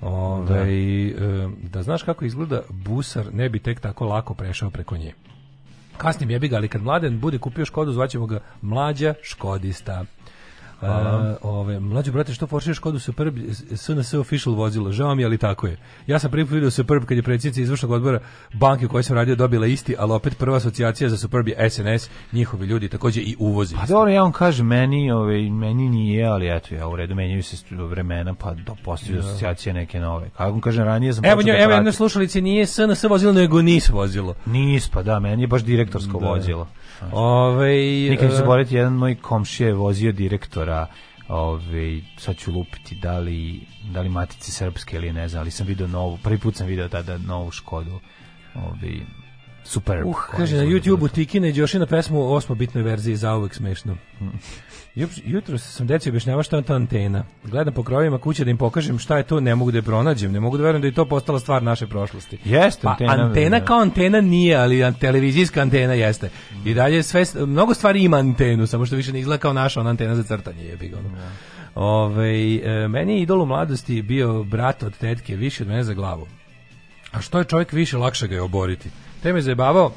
Ove, da. da znaš kako izgleda, busar ne bi tek tako lako prešao preko nje. Kasnim jebi ga, ali kad mladen bude kupio Škodu, zvaćemo ga mlađa Škodista. Hvala. Uh, ove, mlađo brate, što forširaš kodu Superb SNS official vozilo? Žao mi, ali tako je. Ja sam prvi put video Superb kad je predsjednica izvršnog odbora banke u kojoj sam radio dobila isti, ali opet prva asocijacija za Superb je SNS, njihovi ljudi takođe i uvozi. Pa dobro, ja vam kažem, meni, ove, meni nije, ali eto, ja u redu menjaju se vremena, pa do postoje da. asocijacije neke nove. Kako vam kažem, ranije sam Evo, njo, da evo jedna slušalice, nije SNS vozilo, nego NIS vozilo. NIS, pa da, meni je baš direktorsko da. vozilo. Ove, ovaj, Nikad ću e, boriti, jedan moj komšija je vozio direktor izbora ove, ovaj, sad ću lupiti da li, da li matice srpske ili ne znam, ali sam video novu, prvi put sam video tada novu Škodu ove, ovaj, super. Uh, kaže na YouTube-u Tikine i Đošina pesmu u osmobitnoj verziji za uvek smešno. [LAUGHS] Jutro sam deci objašnjavao šta je ta antena. Gledam po krovima kuće da im pokažem šta je to, ne mogu da je pronađem, ne mogu da verujem da je to postala stvar naše prošlosti. Jeste, pa, antena. antena kao antena nije, ali televizijska antena jeste. I dalje sve, mnogo stvari ima antenu, samo što više ne izgleda kao naša ona antena za crtanje. Je bi da. Ove, e, meni je idol u mladosti bio brat od tetke, više od mene za glavu. A što je čovjek više, lakše ga je oboriti. Te me zajebavao,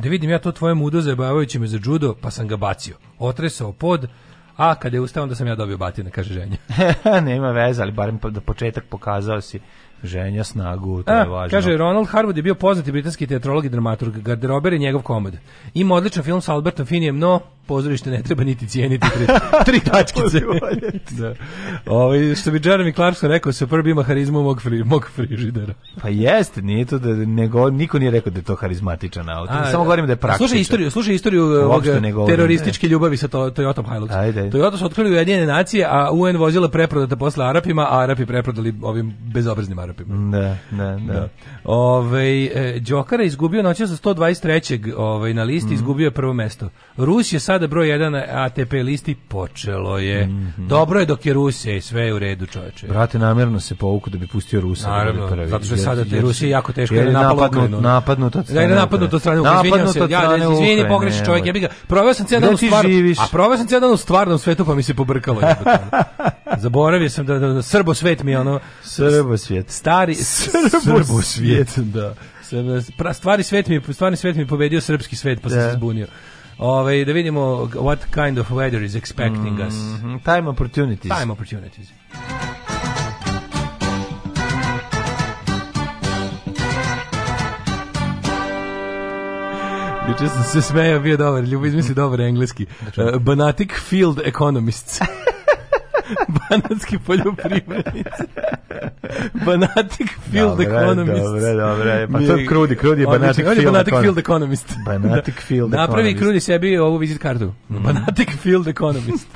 da vidim ja to tvoje mudo zajebavajući me za judo, pa sam ga bacio. Otresao pod, a kada je ustao, onda sam ja dobio batine, kaže ženja. [LAUGHS] Nema veze, ali barem da početak pokazao si Ženja snagu, to A, je važno. Kaže, Ronald Harwood je bio poznati britanski teatrolog i dramaturg, garderober i njegov komod. Ima odličan film sa Albertom Finijem, no pozorište ne treba niti cijeniti tri, [LAUGHS] tri tačkice. da. Ovo, što bi Jeremy Clarkson rekao, se prvi ima harizmu mog, fri, mog frižidera. Pa jeste, nije to da, nego, niko nije rekao da je to harizmatičan auto. Samo da. govorim da je praktičan. Slušaj istoriju, slušaj istoriju e, ovog terorističke ne. ljubavi sa to, Toyotom Hilux. Ajde. Toyota su otkrili u Ujedinjene nacije, a UN vozila preprodata posle Arapima, a Arapi preprodali ovim bezobraznim Arapima. Arapima. Da, da, da. da. Ove, e, Đokara izgubio noćas sa 123. ovaj na listi, mm izgubio je prvo mesto. Rus je sada broj 1 na ATP listi, počelo je. Mm -hmm. Dobro je dok je Rusija i e, sve je u redu, čoveče. Brate, namerno se povuku da bi pustio Rusa. Da Naravno, prvi. zato što je sada te Rusije jako teško. Jer da je napadnut, napadnut od strane. Da, napadnut od strane. Izvinjam se, ja, izvinite, pogreši čovjek. Ja bih proveo sam cijel dan u stvarnom, a proveo sam cijel dan u stvarnom svetu, pa mi se pobrkalo. [LAUGHS] Zaboravio sam da, da, da, srbo svet mi je ono... Srbo svijet. Stari [LAUGHS] srbo svijet, da. Pra, stvari svet mi, stvarni svet mi je pobedio srpski svet, pa sam da. se zbunio. Ove, ovaj, da vidimo what kind of weather is expecting mm, us. Mhm, time opportunities. Time opportunities. Juče sam se smejao, bio dobar, ljubi izmisli dobar engleski. Da uh, Banatic Field Economists. [LAUGHS] [LAUGHS] Banatski poljoprivrednici. Banatic Field dobre, Economist. Dobre, dobre. Pa to je Krudi, Krudi je Banatic Field, je Banatic Field Economist. Banatic da. Field Napravi Economist. Napravi Krudi sebi ovu vizit kartu. Mm. Banatic Field Economist.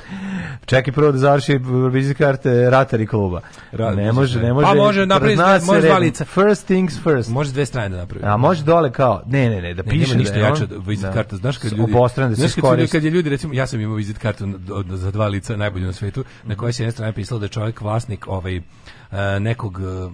Čekaj prvo da završi vizit karte ratari kluba. Ra, ne može, ne može. Pa može napravi može dva lica. First things first. Može dve strane da napravi. A može dole kao. Ne, ne, ne, da ne, piše nema da ništa da jače od vizit da. karta, znaš kad ljudi. Obostrane da se iskoristi. Kad je ljudi recimo ja sam imao vizit kartu za dva lica najbolje na svetu, na koja je s jedne pisala da je čovjek vlasnik ovaj, e, nekog e,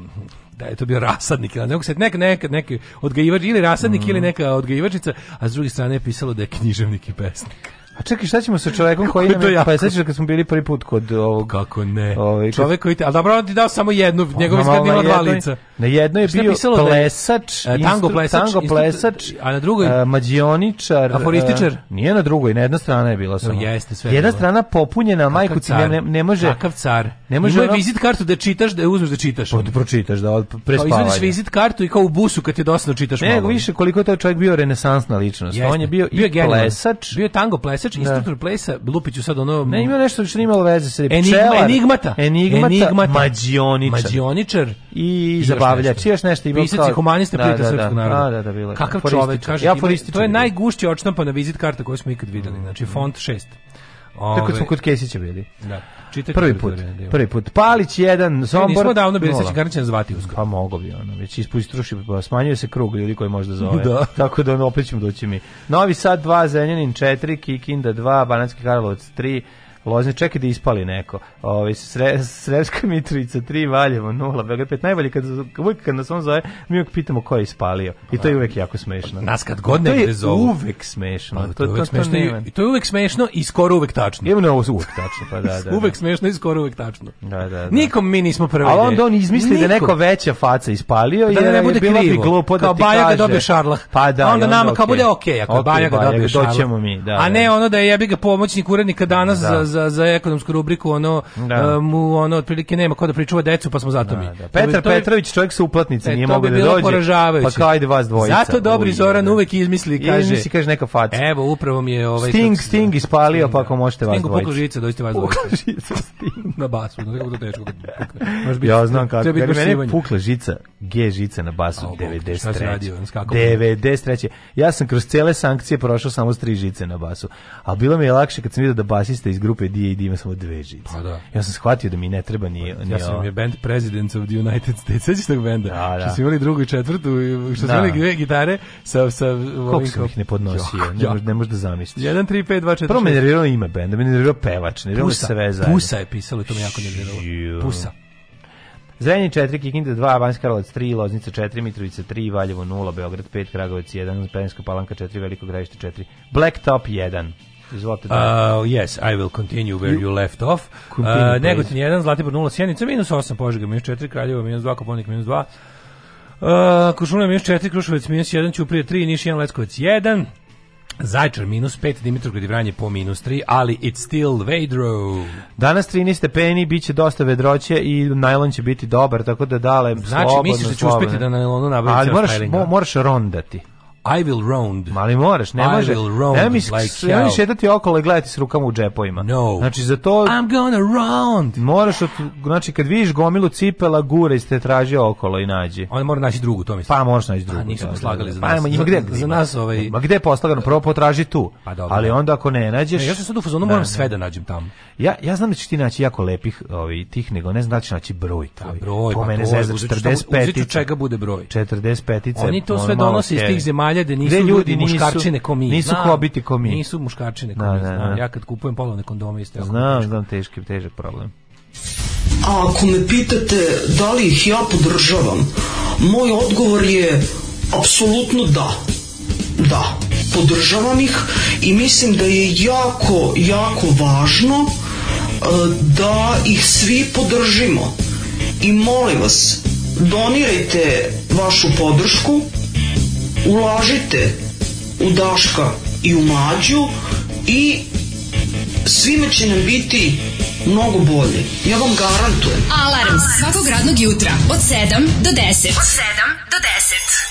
da je to bio rasadnik ili da, nego se nek nek neki odgajivač ili rasadnik mm. ili mhm. neka odgajivačica a s druge strane je pisalo da je književnik i pesnik a čekaj, šta ćemo sa čovjekom koji nam je, pa sećaš kad smo bili prvi put kod ovog kako ne. Ovaj čovjek koji te, al dobro on ti dao samo jednu, pa, njegov iskad ima dva lica. Na jednoj je bio da je plesač, da je, tango plesač, tango plesač a na drugoj uh, mađioničar, e, aforističar. Uh, nije na drugoj, na jedna strana je bila samo. No, jeste, sve. Jedna bilo. strana popunjena, Kakav majku ti ne, ne može. Kakav car. Ne može. Ima ono... vizit kartu da čitaš, da uzmeš da čitaš. Pa da pročitaš, da od prespavanja. Kao vizit kartu i kao u busu kad je dosadno čitaš ne, malo. Ne, više koliko je taj čovjek bio renesansna ličnost. Jeste. On je bio, bio i genial. plesač. Bio je tango plesač, da. instruktor plesa, Lupiću sad ono... Ne, ima nešto što nije imalo veze sa Enigma, enigmata. Enigmata, enigmata, mađioničar. Mađioničar. I Pavljač, još nešto ima Pisac i humanista da, prijatelj da, da, srpskog naroda. Da, da, da, bilo je. Kakav čovek, kaže, ja, to je najgušće odštampana vizit karta koju smo ikad videli, mm, znači mm. font 6. Ove, Tako smo kod Kesića bili. Da. Čitajte prvi put. Prvi put. Palić jedan, Sombor. Nismo davno bili, sad će Garnićan zvati uskoro. Pa mogo bi ono, već ispusti ispustruši, pa smanjuje se krug ljudi koji možda zove. Da. [LAUGHS] Tako da ono, opet ćemo doći mi. Novi Sad 2, Zenjanin 4, Kikinda 2, Banatski Karlovac 3, Loznica, čekaj da ispali neko. Ovaj Sre, Sremska [LAUGHS] Mitrovica 3 Valjevo 0, Beograd 5. Najbolje kad uvek kad nas on zove, mi uvek pitamo ko je ispalio. I to je uvek jako smešno. Nas kad god To je Uvek smešno. Pa, to, to, to, smešno to, i, to je uvek smešno i skoro uvek tačno. Imamo ovo uvek tačno, pa da, [LAUGHS] da. uvek da. smešno i skoro uvek tačno. Da, da, da. Nikom mi nismo prvi. A onda on izmisli da Nikom. da neko veća faca ispalio da, da, ne, ne bude bilo krivo. bi glupo da kao ti dobije šarlah. Pa da, onda nama kao bude okej, ako Bajaga dobije šarlah. Doćemo mi, da. A ne da. ono da je jebi ga pomoćnik urednika danas za, za ekonomsku rubriku, ono, da. E, mu, ono, otprilike nema ko da pričuva decu, pa smo zato da, mi. Da. Petar to bi, Petrović, čovjek sa uplatnice, e, nije mogao da dođe, pa kao ajde da vas dvojica. Zato dobri Uj, Zoran da. uvek izmisli, kaže. Izmisli, kaže neka faca. Evo, upravo mi je ovaj... Sting, kako, Sting ispalio, pa ako možete vas dvojica. Sting pukla živica, dođite vas dvojica. Pukla Sting. Na basu, na kako to teško. Ja znam kako. Kad mene pukla žica, G žica na basu, 93. 93. Ja sam kroz cele sankcije prošao samo s tri žice na basu. A bilo mi je lakše kad sam video da basista iz grupe enciklopedije i da imam samo dve žice. Pa da. Ja sam shvatio da mi ne treba ni... Pa, ni ja sam ovo. je band Presidents of the United States, sećaš tog benda? Da, da. Što su imali drugu i četvrtu, što su imali da. dve gitare sa... sa Koliko sam ih ne podnosio, jo, ne, jo. ne možeš da zamisliš. 1, 3, 5, 2, 4, Prvo me nervirao ime benda, me nervirao pevač, nervirao sve zajedno. Pusa je pisalo i to me jako nerviralo. Pusa. Zrenjanin 4, Kikinda 2, Banjska Karlovac 3, Loznica 4, Mitrovica 3, Valjevo 0, Beograd 5, Kragovac 1, Penjska Palanka 4, Veliko Gravište 4, Blacktop 1. Izvolite. Uh, yes, I will continue where you, you left off. Uh, Negotin 1, Zlatibor 0, Sjenica minus 8, Požega minus 4, Kraljevo minus 2, Koponik minus 2, Uh, Kušulina minus 4, Krušovac minus 1, Ćuprije 3, Niš 1, Leskovac 1, Zajčar minus 5, Dimitrovgrad i Vranje po minus 3, ali it's still vedro. Danas 13 stepeni, bit će dosta vedroće i najlon će biti dobar, tako da dale znači, slobodno. Znači, misliš da ću uspjeti da na najlonu nabavim Ali moraš, mo, moraš rondati. I will round. Mali moraš, ne I može. Will round ne mi like ne mi šetati okolo i gledati s rukama u džepovima. No. Znači za to I'm gonna round. Moraš od, znači kad vidiš gomilu cipela gure ste traži okolo i nađi. On mora naći drugu, to mislim. Pa moraš naći drugu. Pa nismo da, da, slagali da, za pa, nas. Pa ima, ima gde, za nas ovaj. Ma gde je poslagano, prvo potraži tu. Pa dobro. Ali onda ako ne nađeš. Ne, ja sam sad u fazonu moram ne, sve da nađem tamo. Ja ja znam da ćeš ti naći jako lepih, ovaj tih nego ne znam da ćeš naći broj pa, tvoj. Pa broj, to pa mene zezda 45. Čega bude broj? 45. Oni to sve donose iz tih zemalja zemalja gde nisu gde ljudi nisu, muškarčine ko mi. Nisu znam, hobiti ko mi. Nisu muškarčine ko da, mi, da, znam. Da. Ja kad kupujem polovne kondome isto. Znam, znam, teški, težak problem. A ako me pitate da li ih ja podržavam, moj odgovor je apsolutno da. Da, podržavam ih i mislim da je jako, jako važno e, da ih svi podržimo. I molim vas, donirajte vašu podršku uložite u Daška i u Mlađu i svima će nam biti mnogo bolje. Ja vam garantujem. Alarm svakog radnog jutra od 7 do 10. Od 7 do 10.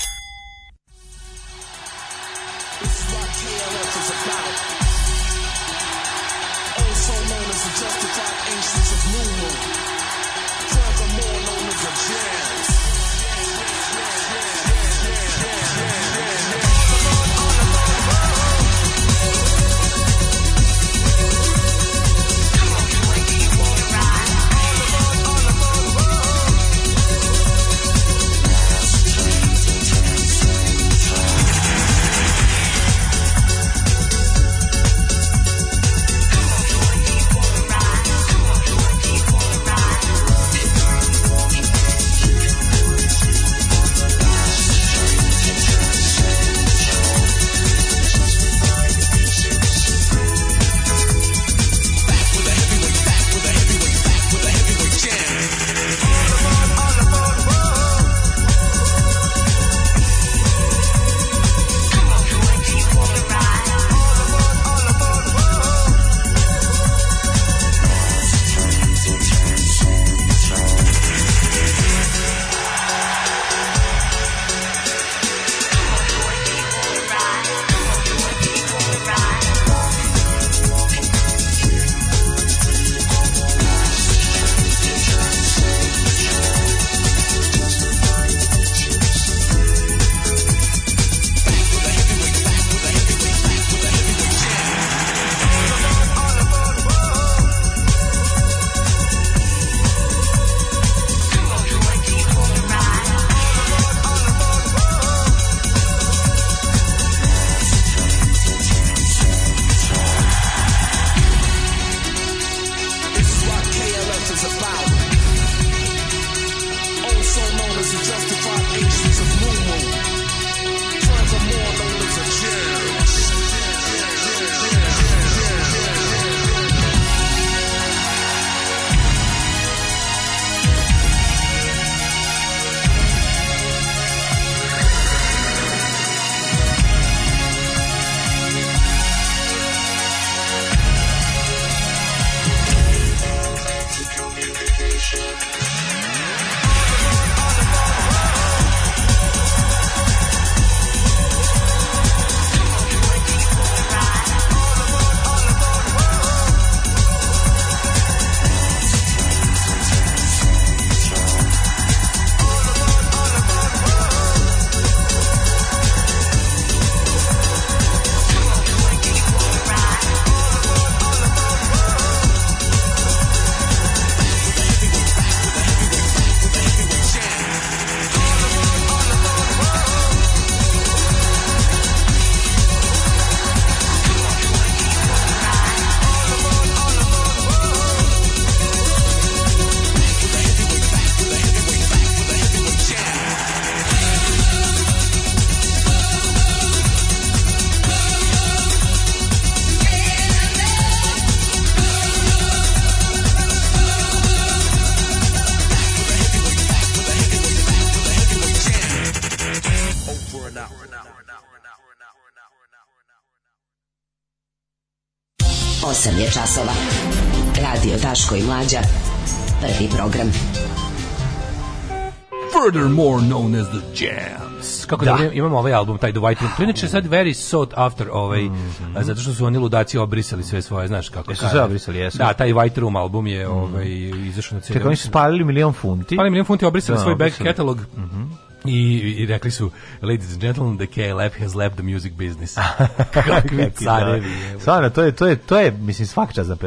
Furthermore known as the Jams. Kako da, da imamo ovaj album, taj The White Room. To inače sad very sought after ovaj, mm -hmm. zato što su oni ludaci obrisali sve svoje, znaš kako. Jesu sve obrisali, jesu. Da, taj White Room album je mhm. ovaj, izašao na CD. Tek oni su spalili milion funti. Spalili milion funti, obrisali da, svoj back obrisali. catalog. Mm I, I, rekli su, ladies and gentlemen, the KLF has left the music business. [LAUGHS] Kakvi carevi. Stvarno, to je, to je, to je, mislim, svak čas za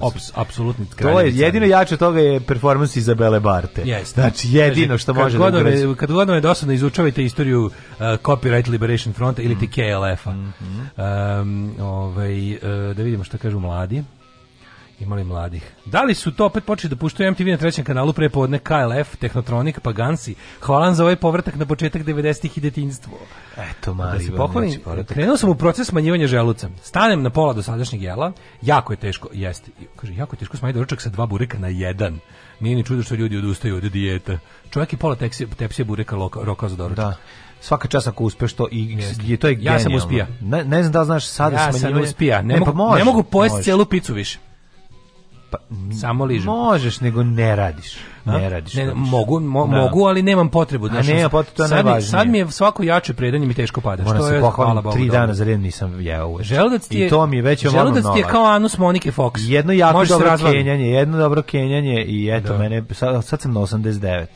Ops, Apsolutni To je, jedino jače toga je performance Izabele Barte. Yes, znači, jedino što može da ugrezi. Kad god vam je dosadno, izučavajte istoriju uh, Copyright Liberation front ili ti mhm. KLF-a. Mm -hmm. um, ovaj, uh, da vidimo što kažu mladi imali mladih. Da li su to opet počeli da puštaju MTV na trećem kanalu prepodne KLF, Tehnotronik, Pagansi? Hvala za ovaj povratak na početak 90-ih i detinjstvo. Eto, Mari, da se pohvalim, znači, krenuo sam u proces smanjivanja želuca. Stanem na pola do sadašnjeg jela, jako je teško, jeste, kaže, jako je teško smanjiti doručak sa dva bureka na jedan. Nije ni čudo što ljudi odustaju od dijeta. Čovjek i pola teksije, tepsije bureka rokao za doručak. Da svaka čas ako uspeš to i je to je genijalno. Ja sam uspija. Ne, ne znam da znaš sada ja sam uspija. Ne, e, pa ne, mogu, pa ne mogu pojesti celu picu više. Pa, samo ližem. Možeš, nego ne radiš. Ne radiš. Ne, mogu, mo, da. mogu, ali nemam potrebu. Znaš, A ne, potrebu, to je sad, najvažnije. Sad mi je svako jače predanje mi teško pada. Moram se pohvalim, tri dana za red nisam jeo uveč. Želudac ti je, I to mi je već ogromno Želudac ti je kao anus Monike Fox. Jedno jako Možeš dobro kenjanje, jedno dobro kenjanje i eto, da. mene, sad, sad sam na 89.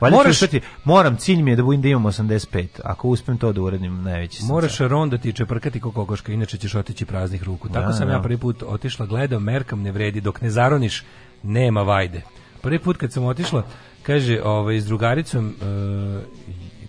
Valjda moraš moram, cilj mi je da budem da imam 85. Ako uspem to da uradim, najveći sam. Moraš ronda ti čeprkati ko kokoška, inače ćeš otići praznih ruku. Tako da, sam da. ja prvi put otišla, gledao, merkam ne vredi, dok ne zaroniš, nema vajde. Prvi put kad sam otišla, kaže, ovaj, s drugaricom, e,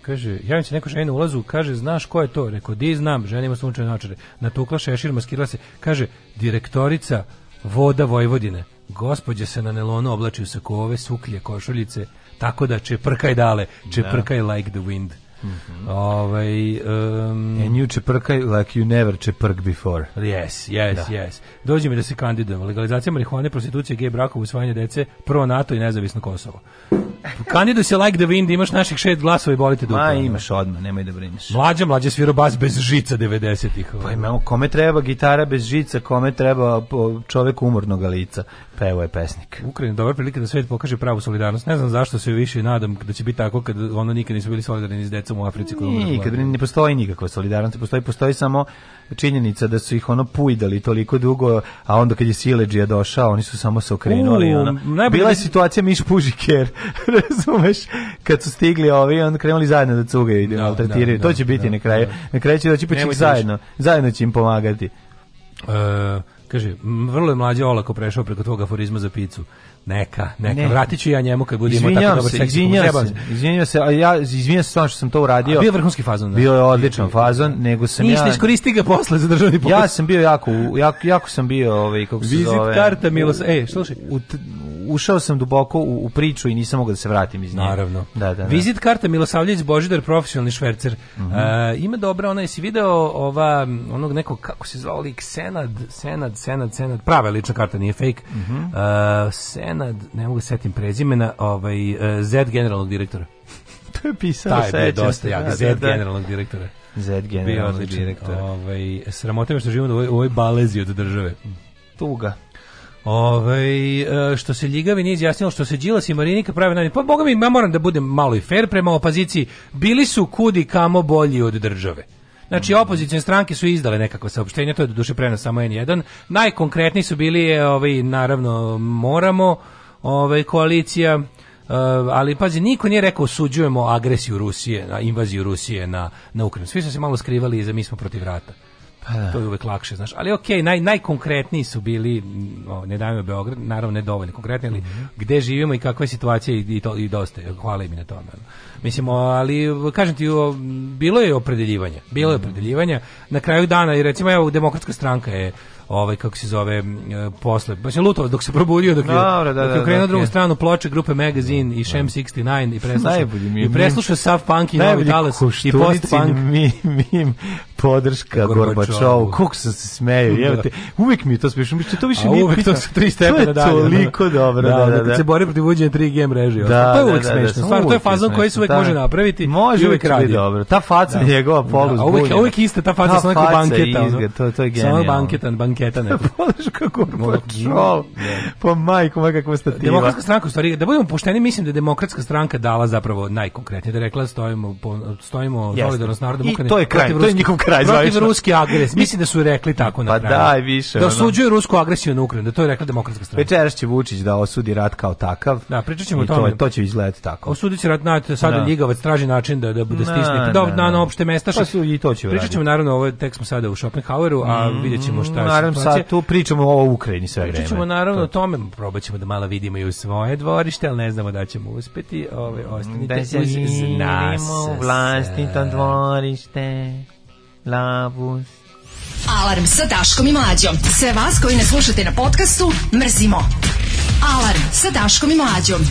kaže, javim se neko žene na ulazu, kaže, znaš ko je to? Rekao, di znam, žena ima sunčane Natukla šešir, maskirala se, kaže, direktorica voda Vojvodine. Gospodje se na nelonu oblači u sakove, suklje, košuljice, Tako da će prkaj dale, će prkaj da. like the wind. Mhm. Ovaj um, And you čeprkaj like you never čeprk before. Yes, yes, da. yes. Dođi mi da se kandidujem. Legalizacija marihuane, prostitucije, gej brakova, usvajanje dece, prvo NATO i nezavisno Kosovo. Kandiduj se like the wind, imaš naših šest glasova i bolite dupe. Ma imaš odmah, nemoj da brineš. Mlađa, mlađa svira bas bez žica 90-ih. Pa imamo, kome treba gitara bez žica, kome treba čovek umornog lica. Pevo pa je pesnik. Ukrajina dobra prilika da svet pokaže pravu solidarnost. Ne znam zašto se više nadam da će biti tako kad ono nikad nisu bili solidarni s decom u Africi koju Nikad, ne, ne postoji nikakva solidarnost, postoji, postoji samo činjenica da su ih ono pujdali toliko dugo, a onda kad je Sileđija došao, oni su samo se okrenuli. U, ono. Bila je da- situacija Miš Pužiker, [LAUGHS] razumeš, kad su stigli ovi, on krenuli zajedno da cugaju i da, da, da, to će biti da, na kraju. Da. Na kraju će doći pa će zajedno, zajedno će im pomagati. Uh, Kaže, vrlo je mlađa olako prešao preko tog aforizma za picu. Neka, neka. Ne. Vratit ću ja njemu kad budemo tako dobar seks. Izvinjavam se, izvinjavam se, a ja izvinjavam se stvarno što sam to uradio. A bio vrhunski fazon. Da. Bio je odličan fazon, nego sam Ništa, ja... Ništa, iskoristi ga posle za državni popis. Ja sam bio jako, jako, jako sam bio, ovaj, kako se Visit zove... Vizit karta, Milos... Ej, slušaj. U, ušao sam duboko u, u priču i nisam mogao da se vratim iz nje. Naravno. Da, da, da. Vizit karta Milosavljević Božidar, profesionalni švercer. Mm -hmm. e, ima dobra, ona je si video ova, onog nekog, kako se zvao lik, Senad, Senad, Senad, Senad, prava lična karta, nije fake. Mm -hmm. e, Senad, ne mogu da setim prezimena, ovaj, e, Z generalnog direktora. [LAUGHS] to je pisao, Taj sećam dosta, se, ja, da, Z da, da, generalnog direktora. Z generalnog direktora. Ovaj sramota što živimo u ovoj, ovoj balezi od države. Tuga. Ove, ovaj, što se Ljigavi nije izjasnilo, što se Đilas i Marinika prave najbolje. Pa boga mi, ja moram da budem malo i fair prema opoziciji. Bili su kudi kamo bolji od države. Znači, mhm. opozicijne stranke su izdale nekakva saopštenja, to je do duše prenos samo N1. Najkonkretniji su bili, e, ovaj, naravno, moramo, ovaj, koalicija, Uh, ali pazi, niko nije rekao osuđujemo agresiju Rusije, na invaziju Rusije na, na Ukrajinu. Svi su se malo skrivali za mi smo protiv rata. To je uvek lakše, znaš. Ali okej, okay, naj, najkonkretniji su bili, o, ne dajme Beograd, naravno ne dovoljno konkretni, ali mm -hmm. gde živimo i kakva je situacija i, i, to, i dosta. Hvala im na tome. Mislim, ali kažem ti, bilo je opredeljivanja. Bilo je mhm. opredeljivanja. Na kraju dana, i recimo, evo, demokratska stranka je ovaj kako se zove e, posle baš je lutao dok se probudio dok je Dobre, da, dok je okrenuo da, da, drugu stranu ploče grupe Magazine i Shem 69 da. i preslušao i preslušao sav punk i novi talas i post punk mi, mi podrška Gorbačovu kako sam se smeju jevate uvek mi to smešno što to više nije to su tri stepena dalje to je toliko dobro da, da, da, da. se bori protiv uđenja 3G mreže da, to je uvek smešno stvar to je fazon koji se uvek može napraviti može uvek radi dobro ta faca njegova poluz uvek uvek iste ta faca sa nekog banketa to to je genijalno banketa anketa neka. Politička [LAUGHS] kako čov. Pa majko, moja kakva stativa. Demokratska stranka, u stvari, da budemo pošteni, mislim da je demokratska stranka dala zapravo najkonkretnije. Da rekla, stojimo, stojimo solidarno s narodom Ukrajine. I to je kraj, to je njihov kraj. Protiv ruske agres, Mislim da su rekli tako na pa kraju. Pa daj, više. Da osuđuju rusku agresiju na Ukrajinu, da to je rekla demokratska stranka. Večeras će Vučić da osudi rat kao takav. Da, pričat ćemo o tome. To, to će izgledati tako. Osudiće rat, na, sada da. Ljigavac traži način da, da, da stisne. Da, na, na opšte mesta. Pa su i to će Pričat ćemo, naravno, ovo tek smo sada u Schopenhaueru, a mm, vidjet ćemo šta Pa sad tu pričamo o Ukrajini sve vreme. Pričamo naravno to. o tome, probaćemo da malo vidimo i u svoje dvorište, ali ne znamo da ćemo uspeti. Ove, ovaj, ostanite da se vidimo u vlastito dvorište. Labus. Alarm sa Daškom i Mlađom. Sve vas koji ne slušate na podcastu, mrzimo. Alarm sa Daškom i Mlađom.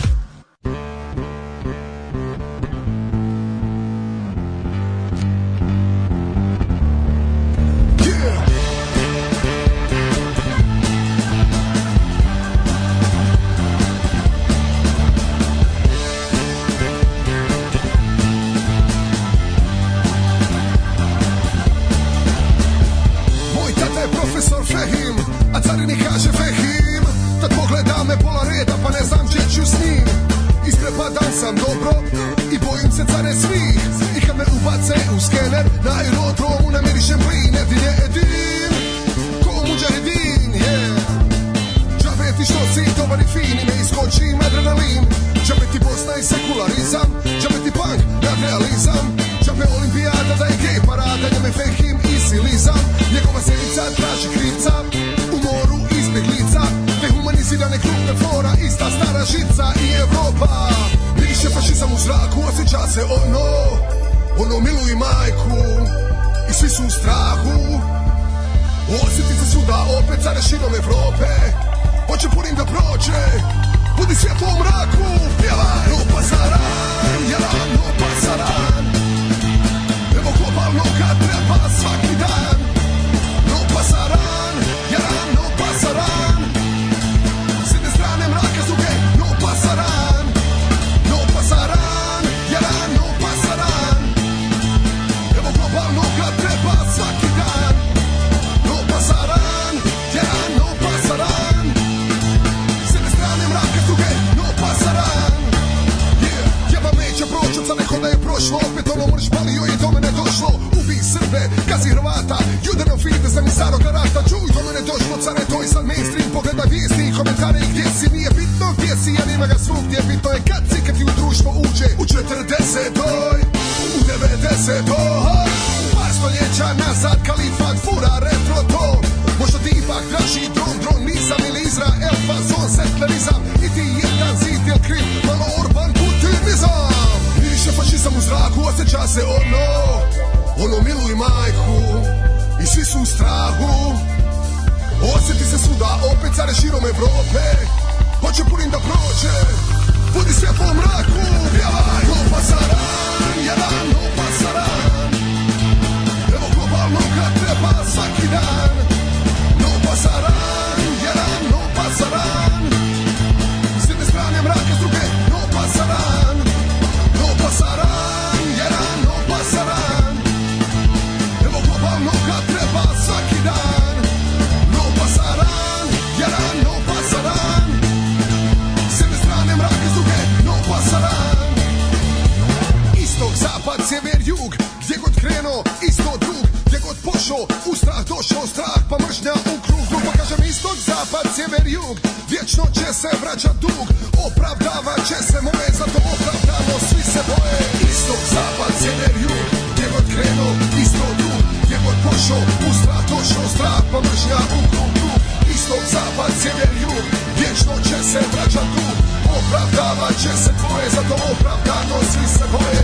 zraku osjeća se ono Ono miluje majku I svi su u strahu Osjeti se svuda opet care širom Evrope Hoće punim da prođe Budi svjetlo u mraku Pjevaj No pazaran Jedan no pazaran Evo globalno kad treba svaki dan pita sam i starog karata Čuj, do mene došlo care, to i sad mainstream Pogledaj vijesti i komentare i gdje si Nije bitno gdje si, jer ima ga svugdje Bitno je kad si, kad ti u društvo uđe U 40-oj, u 90-oj Par stoljeća nazad, kalifat fura retro to Možda ti ipak traži dron, dron nisam ili Izrael Fazon, pa setlerizam, i ti jedan zid Jel kriv, malo urban putinizam Više fašizam u zraku, osjeća se ono Ono miluj majku si su é strahu Osjeti se svuda opet care širom Evrope Hoće punim da prođe Budi é svjetlo u mraku Pjevaj No pasaran, jedan no pasaran Evo globalno kad treba svaki dan No pasaran, jedan no pasaran Pa mržnja u krugu Pa kažem istok, zapad, sjever, jug Vječno će se vraća dug Opravdava će se moje Zato opravdano svi se boje Istok, zapad, sjever, jug Gdje god krenuo, isto drug Gdje god pošao, u strah došao strah Pa mržnja u krugu Istok, zapad, sjever, jug Vječno će se vraća dug Opravdava će se tvoje Zato opravdano svi se boje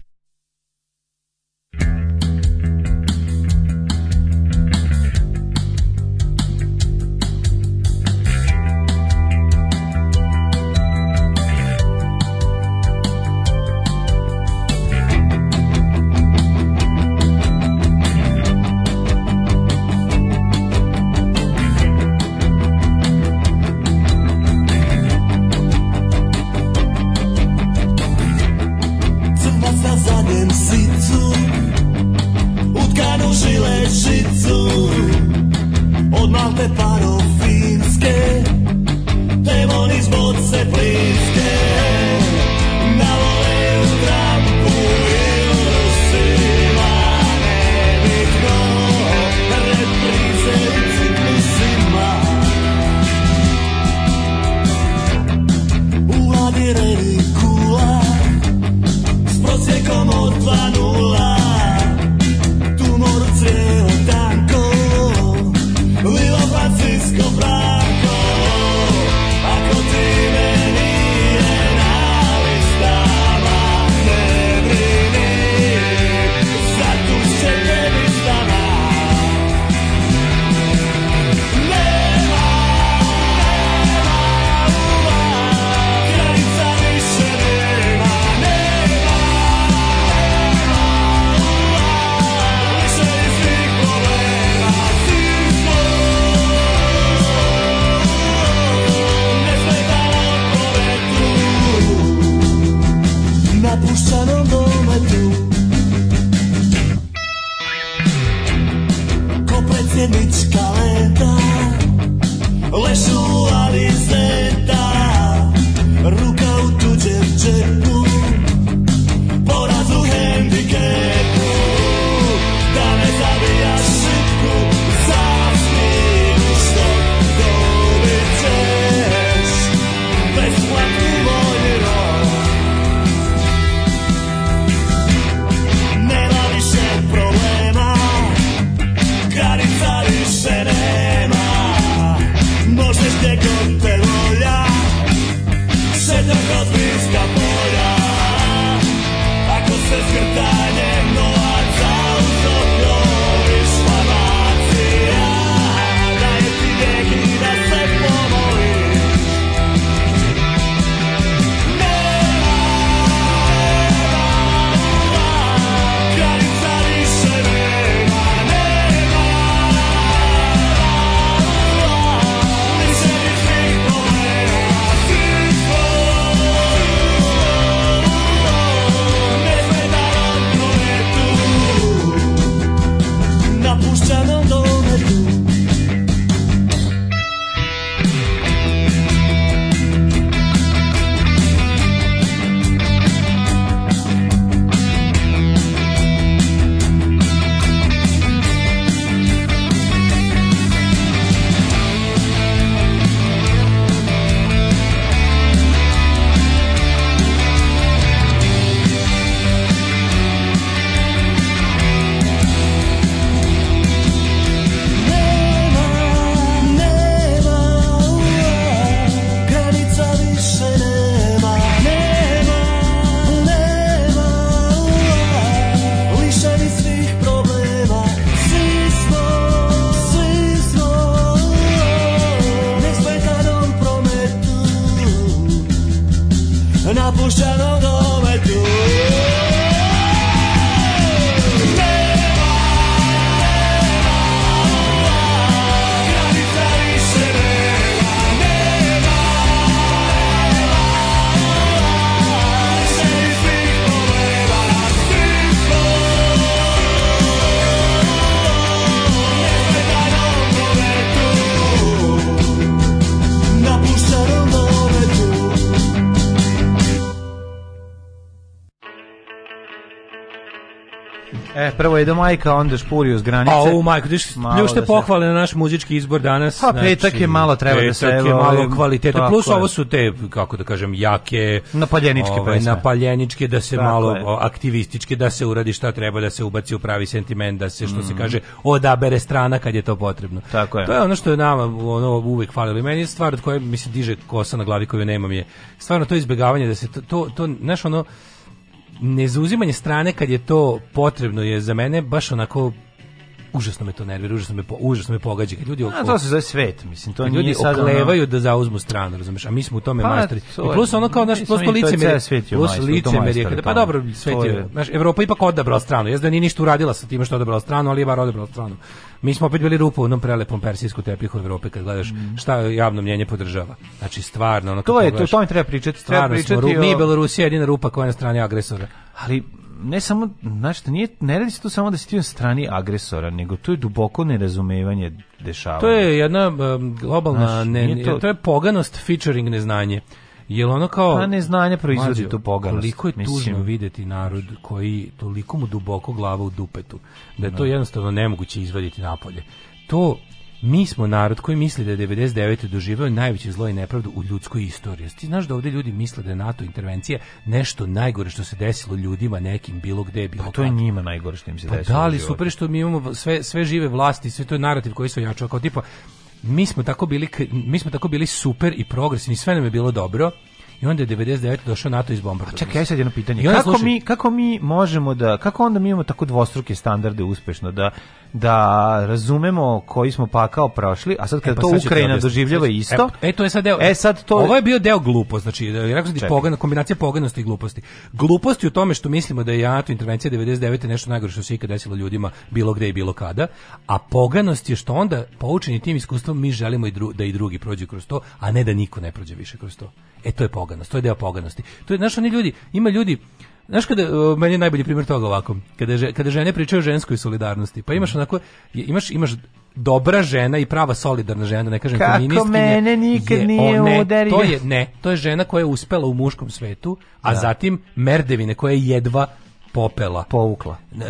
povedo majka, onda špurio s granice. A, u majku, tiš, pljušte da pohvale na naš muzički izbor danas. Pa, znači, petak je malo treba da se... Petak je malo kvaliteta, plus je. ovo su te, kako da kažem, jake... Napaljeničke ove, ovaj, pesme. Napaljeničke, da se tako malo je. aktivističke, da se uradi šta treba, da se ubaci u pravi sentiment, da se, što mm. se kaže, odabere strana kad je to potrebno. Tako je. To je ono što je nama ono, uvek falilo. I meni je stvar od koje mi se diže kosa na glavi koju nemam je. Stvarno, to izbegavanje da se to, to, to znaš, ono, nezauzimanje strane kad je to potrebno je za mene baš onako užasno me to nervira, užasno me, po, užasno me pogađa. Kad ljudi oko, a, to se zove svet, mislim, to ljudi sad oklevaju ono... da zauzmu stranu, razumeš, a mi smo u tome pa, majstori. I plus ono kao, naš, plus to lice me, plus lice me pa dobro, svet je, znaš, Evropa ipak odabrala stranu, jezda nije ništa uradila sa time što odabrala stranu, ali je bar odabrala stranu. Mi smo opet bili rupa u onom prelepom persijskom tepihu u Evropi kad gledaš mhm. šta javno mnjenje podržava. Znači stvarno ono to je to, to mi treba pričati, treba pričati. Mi Belorusija jedina rupa koja je na strani agresora. Ali ne samo, znaš, nije, ne radi se to samo da si ti na strani agresora, nego to je duboko nerazumevanje dešavanja. To je jedna um, globalna, znaš, ne, to... to... je poganost featuring neznanje. Jel ono kao... Pa neznanje proizvodi tu poganost. Koliko je mislim. tužno videti narod koji toliko mu duboko glava u dupetu, da je to da. jednostavno nemoguće izvaditi napolje. To Mi smo narod koji misli da je 99. doživao najveće zlo i nepravdu u ljudskoj istoriji. Ti znaš da ovde ljudi misle da je NATO intervencija nešto najgore što se desilo ljudima nekim bilo gde bilo. Pa to je njima najgore što im se pa desilo. Da li super što mi imamo sve sve žive vlasti, sve to je narativ koji se jačao kao tipa mi smo tako bili mi smo tako bili super i progresivni, sve nam je bilo dobro. I onda je 99 došao NATO iz bombarda. A čekaj, ja sad jedno pitanje. Kako, slušaj... mi, kako mi možemo da, kako onda mi imamo tako dvostruke standarde uspešno da da razumemo koji smo pakao prošli, a sad kad e, pa to sad Ukrajina doživljava isto. E, e, to je sad deo. E sad to Ovo je bio deo glupo, znači e, rekao sam ti pogana kombinacija poganosti i gluposti. Gluposti u tome što mislimo da je ja NATO intervencija 99 nešto najgore što se ikad desilo ljudima bilo gde i bilo kada, a poganost je što onda poučeni tim iskustvom mi želimo i dru, da i drugi prođu kroz to, a ne da niko ne prođe više kroz to. E to je poganost, to je deo poganosti. To je znaš oni ljudi, ima ljudi Znaš kada, e, meni je najbolji primjer toga ovako, kada, kada žene pričaju o ženskoj solidarnosti, pa imaš onako, imaš, imaš dobra žena i prava solidarna žena, ne kažem Kako feministkinje. mene nikad je, nije o, ne, udario. To je, ne, to je žena koja je uspela u muškom svetu, a da. zatim merdevine koje je jedva popela. Povukla. Ne,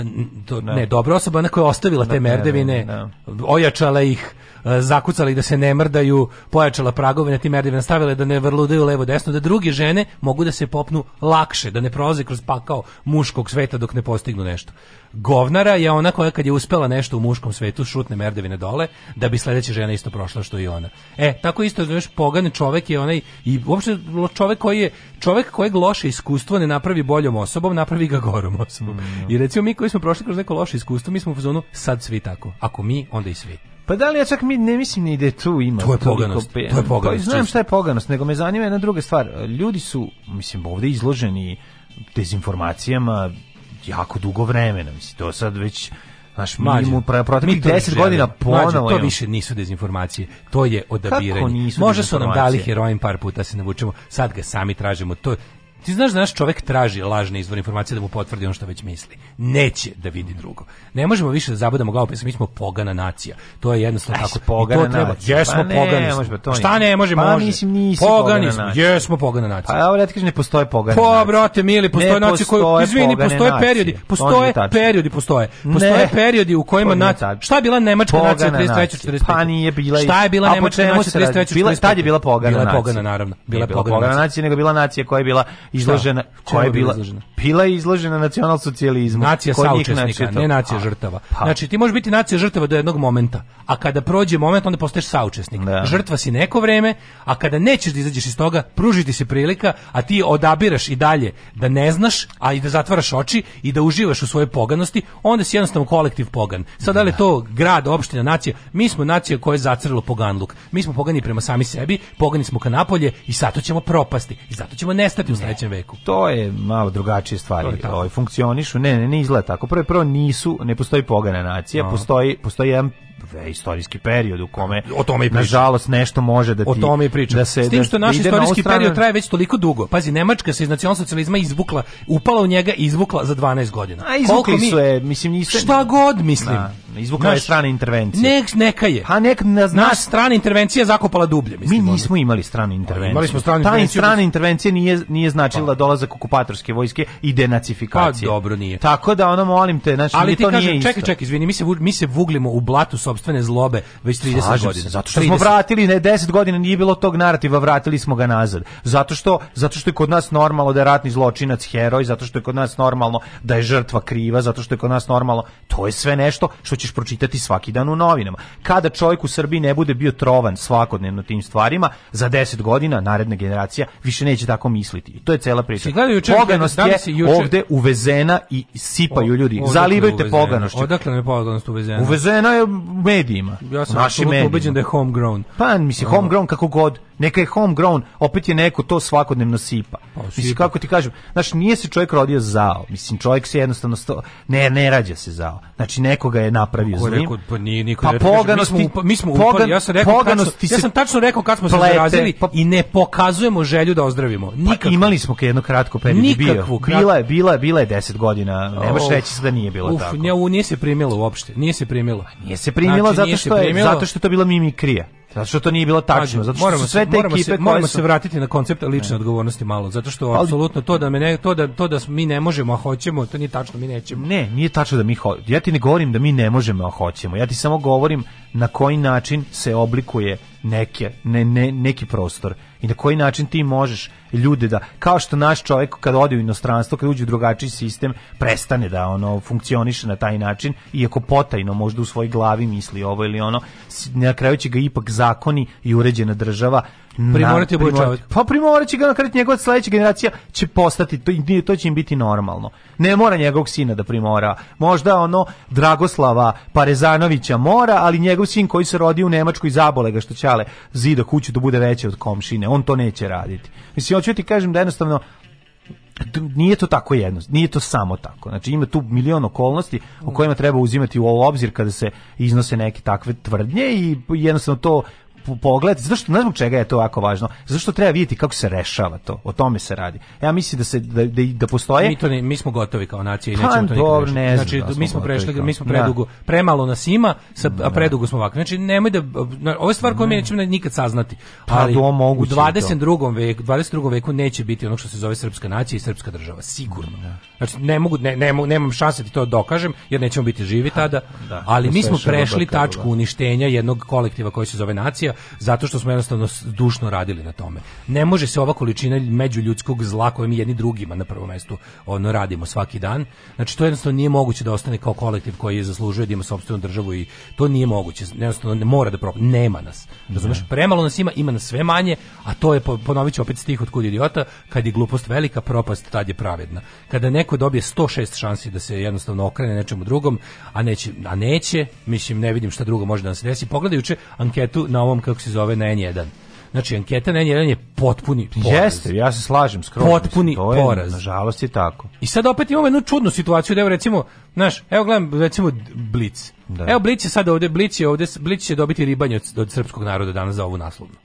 do, ne. ne dobra osoba, ona koja je ostavila da, te merdevine, da. ojačala ih, E, zakucali da se ne mrdaju, pojačala pragove na tim merdivima, stavile da ne vrludaju levo desno, da druge žene mogu da se popnu lakše, da ne prolaze kroz pakao muškog sveta dok ne postignu nešto. Govnara je ona koja kad je uspela nešto u muškom svetu šutne merdevine dole da bi sledeća žena isto prošla što i ona. E, tako isto znaš pogan čovek je onaj i uopšte čovek koji je čovek kojeg loše iskustvo ne napravi boljom osobom, napravi ga gorom osobom. Mm, I recimo mi koji smo prošli kroz neko loše iskustvo, mi smo u zonu sad svi tako. Ako mi, onda i svi. Pa da li ja čak mi ne mislim ni da tu ima. To je poganost. Pe... To je pa poganost. Pa, znam šta je poganost, nego me zanima jedna druga stvar. Ljudi su, mislim, ovdje izloženi dezinformacijama jako dugo vremena. Mislim, to sad već Naš minimum proteklih 10 godina ponovo. to više nisu dezinformacije, to je odabiranje. Kako nisu Možda su nam dali heroin par puta, se navučemo, sad ga sami tražimo. To Ti znaš da naš čovjek traži lažne izvore informacije da mu potvrdi ono što već misli. Neće da vidi drugo. Ne možemo više da zabudamo glavu, pa mi smo pogana nacija. To je jednostavno tako. Pogana to treba. Jesmo pa pogani. Ne, možemo, pa to Šta ne može, pa, može. Mislim, nisi pogani pogana nacija. Jesmo pogana nacija. Pa evo ja ti kažem ne postoje pogana po, pa, nacija. Po, brate, mili, postoje ne nacije koje, izvini, postoje periodi. Postoje periodi, postoje. Postoje periodi u kojima nacija. Šta je bila nemačka nacija 33. 45? Pa nije bila. Šta je bila nemačka nacija 33. 45? Bila, tad je bila pogana nacija. Bila pogana, naravno. Bila pogana nacija, nego bila nacija koja je bila izložena da. koja je da bila izložena? Bila je izložena nacionalsocijalizmu. Nacija saučesnika, ne nacija a, žrtava. Pa. Znači ti možeš biti nacija žrtava do jednog momenta, a kada prođe moment onda postaješ saučesnik. Da. Žrtva si neko vreme, a kada nećeš da izađeš iz toga, pruži ti se prilika, a ti odabiraš i dalje da ne znaš, a i da zatvaraš oči i da uživaš u svojoj poganosti, onda si jednostavno kolektiv pogan. Sad da li to grad, opština, nacija, mi smo nacija koja je zacrlo poganluk. Mi smo pogani prema sami sebi, pogani smo ka napolje i zato ćemo propasti i zato ćemo nestati u sledećem 20. veku. To je malo drugačije stvari. Ovaj funkcionišu. Ne, ne, ne izgleda tako. Prvo prvo nisu, ne postoji pogana nacija, no. postoji postoji jedan istorijski period u kome o tome i priča. nažalost nešto može da ti o tome priča. Da se, S tim što da naš istorijski na period traje već toliko dugo. Pazi, Nemačka se iz nacionalsocijalizma izvukla, upala u njega i izvukla za 12 godina. A izvukli mi, su je, mislim, nisu... Šta god, mislim. Na, da, izvukla naš, je strana intervencija. Nek, neka je. Ha, nek, na, naš strana intervencija zakopala dublje, mislim. Mi nismo imali stranu intervenciju. Imali smo stranu Ta intervenciju. strana intervencija nije, nije značila pa. Da dolazak okupatorske vojske i denacifikacije. Pa, dobro, nije. Tako da, ono, molim te, znači, Ali ti to čekaj, čekaj, izvini, mi se, mi se vuglimo u blatu sopstvene zlobe već 30 Slažem godina. Se, zato što 30. smo vratili, ne 10 godina nije bilo tog narativa, vratili smo ga nazad. Zato što, zato što je kod nas normalno da je ratni zločinac heroj, zato što je kod nas normalno da je žrtva kriva, zato što je kod nas normalno, to je sve nešto što ćeš pročitati svaki dan u novinama. Kada čovjek u Srbiji ne bude bio trovan svakodnevno tim stvarima, za 10 godina naredna generacija više neće tako misliti. I to je cela priča. Poganost da je ovde uvezena i sipaju ljudi. Zalivajte poganošću. Odakle je poganošću uvezena? Uvezena je medijima. Ja sam našim ubeđen da je homegrown. Pa, mislim, homegrown kako god, neka je homegrown, opet je neko to svakodnevno sipa. Pa, mislim, kako ti kažem, znaš, nije se čovjek rodio zao, mislim, čovjek se jednostavno, sto... ne, ne rađa se zao. Znači, nekoga je napravio Ko zlim. Rekao, pa nije niko pa, poganosti, mi smo, upa, mi smo pogan, ja sam, rekao kad smo, ja sam tačno rekao kad smo plete, se zarazili pa, i ne pokazujemo želju da ozdravimo. Nikakvu. Pa, imali smo jedno kratko period. Nikakvu. Bio. Bila je, bila je, bila je 10 godina, nemaš reći da nije bilo uf, tako. Uf, nije se primilo uopšte, nije se primilo. Nije se primilo, Znači, primila zato što je zato što je to bila mimikrija. Zato što to nije bilo tačno, zato moramo sve te moramo ekipe se, moramo su... se vratiti na koncept lične ne. odgovornosti malo, zato što Ali, apsolutno to da me ne, to da to da mi ne možemo, a hoćemo, to nije tačno, mi nećemo. Ne, nije tačno da mi ho... ja ti ne govorim da mi ne možemo, a hoćemo. Ja ti samo govorim na koji način se oblikuje neke, ne, ne, neki prostor i na koji način ti možeš ljude da, kao što naš čovjek kad ode u inostranstvo, kad uđe u drugačiji sistem prestane da ono funkcioniše na taj način, iako potajno možda u svojoj glavi misli ovo ili ono na kraju će ga ipak zakoni i uređena država primorati obučavati. Pa primorati ga na kraju njegova sledeća generacija će postati to, to će im biti normalno. Ne mora njegovog sina da primora. Možda ono Dragoslava Parezanovića mora, ali njegov sin koji se rodi u Nemačkoj zabole ga što ćale zida kuću da bude veće od komšine. On to neće raditi. Mislim hoću da ti kažem da jednostavno Pa nije to tako jedno, nije to samo tako. Znači ima tu milion okolnosti o kojima treba uzimati u obzir kada se iznose neke takve tvrdnje i jednostavno to pogled, zašto ne zbog čega je to ovako važno? Zašto treba videti kako se rešava to? O tome se radi. Ja mislim da se da da, da postoje Mi to ne, mi smo gotovi kao nacija i pa, nećemo to dobro, ne Znači da mi smo prešli, kao. mi smo predugo, da. premalo nas ima, sa a da. predugo smo ovakvi. Znači nemoj da ovo je stvar koju mi da. nećemo nikad saznati. Pa, ali pa, u 22. veku, 22. veku neće biti ono što se zove srpska nacija i srpska država, sigurno. Da. Znači ne mogu ne, ne nemam šanse da to dokažem jer nećemo biti živi tada, ali mi smo prešli tačku uništenja jednog kolektiva koji se zove nacija serija zato što smo jednostavno dušno radili na tome. Ne može se ova količina međuljudskog zla koje mi jedni drugima na prvom mestu ono radimo svaki dan. Znači to jednostavno nije moguće da ostane kao kolektiv koji je zaslužuje da ima sopstvenu državu i to nije moguće. Jednostavno ne mora da propadne. Nema nas. Razumeš? Premalo nas ima, ima nas sve manje, a to je ponoviću opet stih od kud idiota, kad je glupost velika, propast tad je pravedna. Kada neko dobije 106 šansi da se jednostavno okrene nečemu drugom, a neće, a neće, mislim ne vidim šta drugo može da nam se desi. Pogledajuće anketu na ovom program kako se zove na N1. Znači, anketa na N1 je potpuni poraz. Jeste, ja se slažem skroz. Potpuni mislim, je, poraz. Nažalost je tako. I sad opet imamo jednu čudnu situaciju da evo recimo, znaš, evo gledam recimo Blic. Da. Evo Blic je sad ovde, Blic je ovde, Blic će dobiti ribanje od, od srpskog naroda danas za ovu naslovnu.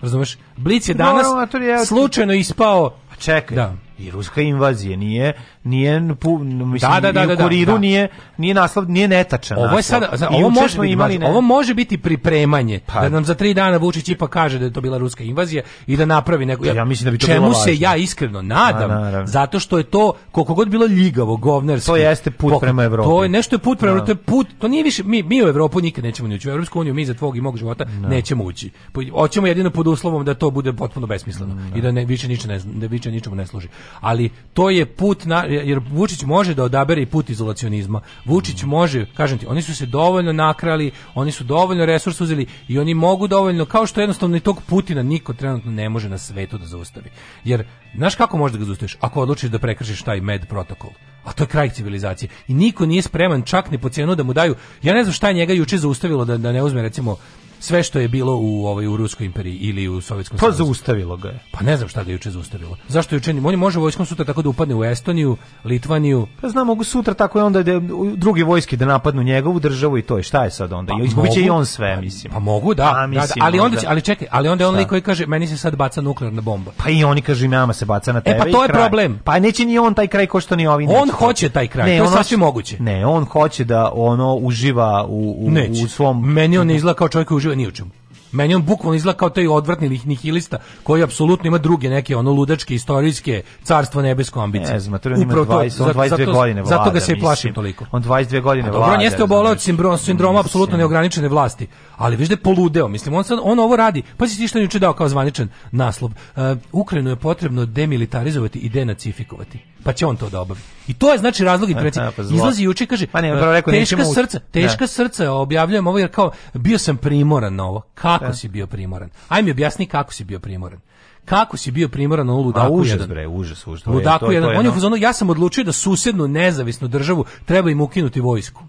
Razumeš? Blic je danas no, je, slučajno ispao Pa čekaj. Da. I ruska invazija nije nije pu, mislim, da, da, da, da, kuriru da. nije nije naslov nije netačan. Ovo je sada zna, ovo može biti imali ne... ovo može biti pripremanje pa. da nam za tri dana Vučić ipak kaže da je to bila ruska invazija i da napravi neku ja, ja mislim da bi to čemu bilo se važno. ja iskreno nadam A, zato što je to koliko god bilo ljigavo govnerski to jeste put pok, prema Evropi. To je nešto je put prema Evropi, to je put to nije više mi mi u Evropu nikad nećemo ni ući u Evropsku uniju mi za tvog i mog života da. nećemo ući. Hoćemo jedino pod uslovom da to bude potpuno besmisleno i da ne više ništa ne, da Vučića ničemu ne služi. Ali to je put na, jer Vučić može da odabere i put izolacionizma. Vučić mm. može, kažem ti, oni su se dovoljno nakrali, oni su dovoljno resursa uzeli i oni mogu dovoljno, kao što jednostavno i tog Putina niko trenutno ne može na svetu da zaustavi. Jer, znaš kako možeš da ga zaustaviš? Ako odlučiš da prekršiš taj med protokol. A to je kraj civilizacije. I niko nije spreman čak ni po cijenu da mu daju. Ja ne znam šta je njega juče zaustavilo da, da ne uzme recimo sve što je bilo u ovoj u ruskoj imperiji ili u sovjetskom savezu. Pa zaustavilo ga je. Pa ne znam šta ga juče zaustavilo. Zašto juče ni on može vojskom sutra tako da upadne u Estoniju, Litvaniju. Pa znam, mogu sutra tako je onda da drugi vojski da napadnu njegovu državu i to je šta je sad onda? Pa, Izgubiće i on sve, mislim. Pa, mogu, da. Pa, mislim, da, da ali onda će, ali čekaj, ali onda on koji kaže meni se sad baca nuklearna bomba. Pa i oni kaže nama se baca na tebe. E pa to je kraj. problem. Pa neće ni on taj kraj ko što ni ovi. On hoće taj kraj. Ne, to je sasvim moguće. Ne, on hoće da ono uživa u u, u svom Meni on ne izgleda kao čovjek uživa raspravlja ni o čemu. Meni on bukvalno izgleda kao taj odvratni nihilista koji apsolutno ima druge neke ono ludačke istorijske carstvo nebesko ambicije. Ne znam, to on ima 20, 22 zato, godine vlada. Zato ga se i plašim toliko. On 22 godine dobro, vlada. On jeste oboleo od znači, sindroma, sindroma apsolutno neograničene vlasti, ali viš da je poludeo. Mislim, on, sad, on ovo radi. Pa si ti što je juče dao kao zvaničan naslov. Uh, Ukrajinu je potrebno demilitarizovati i denacifikovati pa će on to da obavi. I to je znači razlog i Pa, da, pa Izlazi juče kaže, pa ne, rekao, teška srca, da. teška da. srca, objavljujem ovo jer kao bio sam primoran na ovo. Kako da. si bio primoran? Aj mi objasni kako si bio primoran kako si bio primoran na ludaku A, užas, jedan. bre, užas, užas. Ludaku to, jedan. To je, on je no. ono, ja sam odlučio da susednu nezavisnu državu treba im ukinuti vojsku.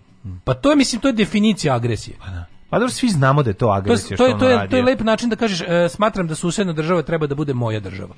Pa to je, mislim, to je definicija agresije. Pa da. Pa dobro, svi znamo da je to agresija to, je, što to je, to je, to je lep način da kažeš, e, smatram da susedna država treba da bude moja država.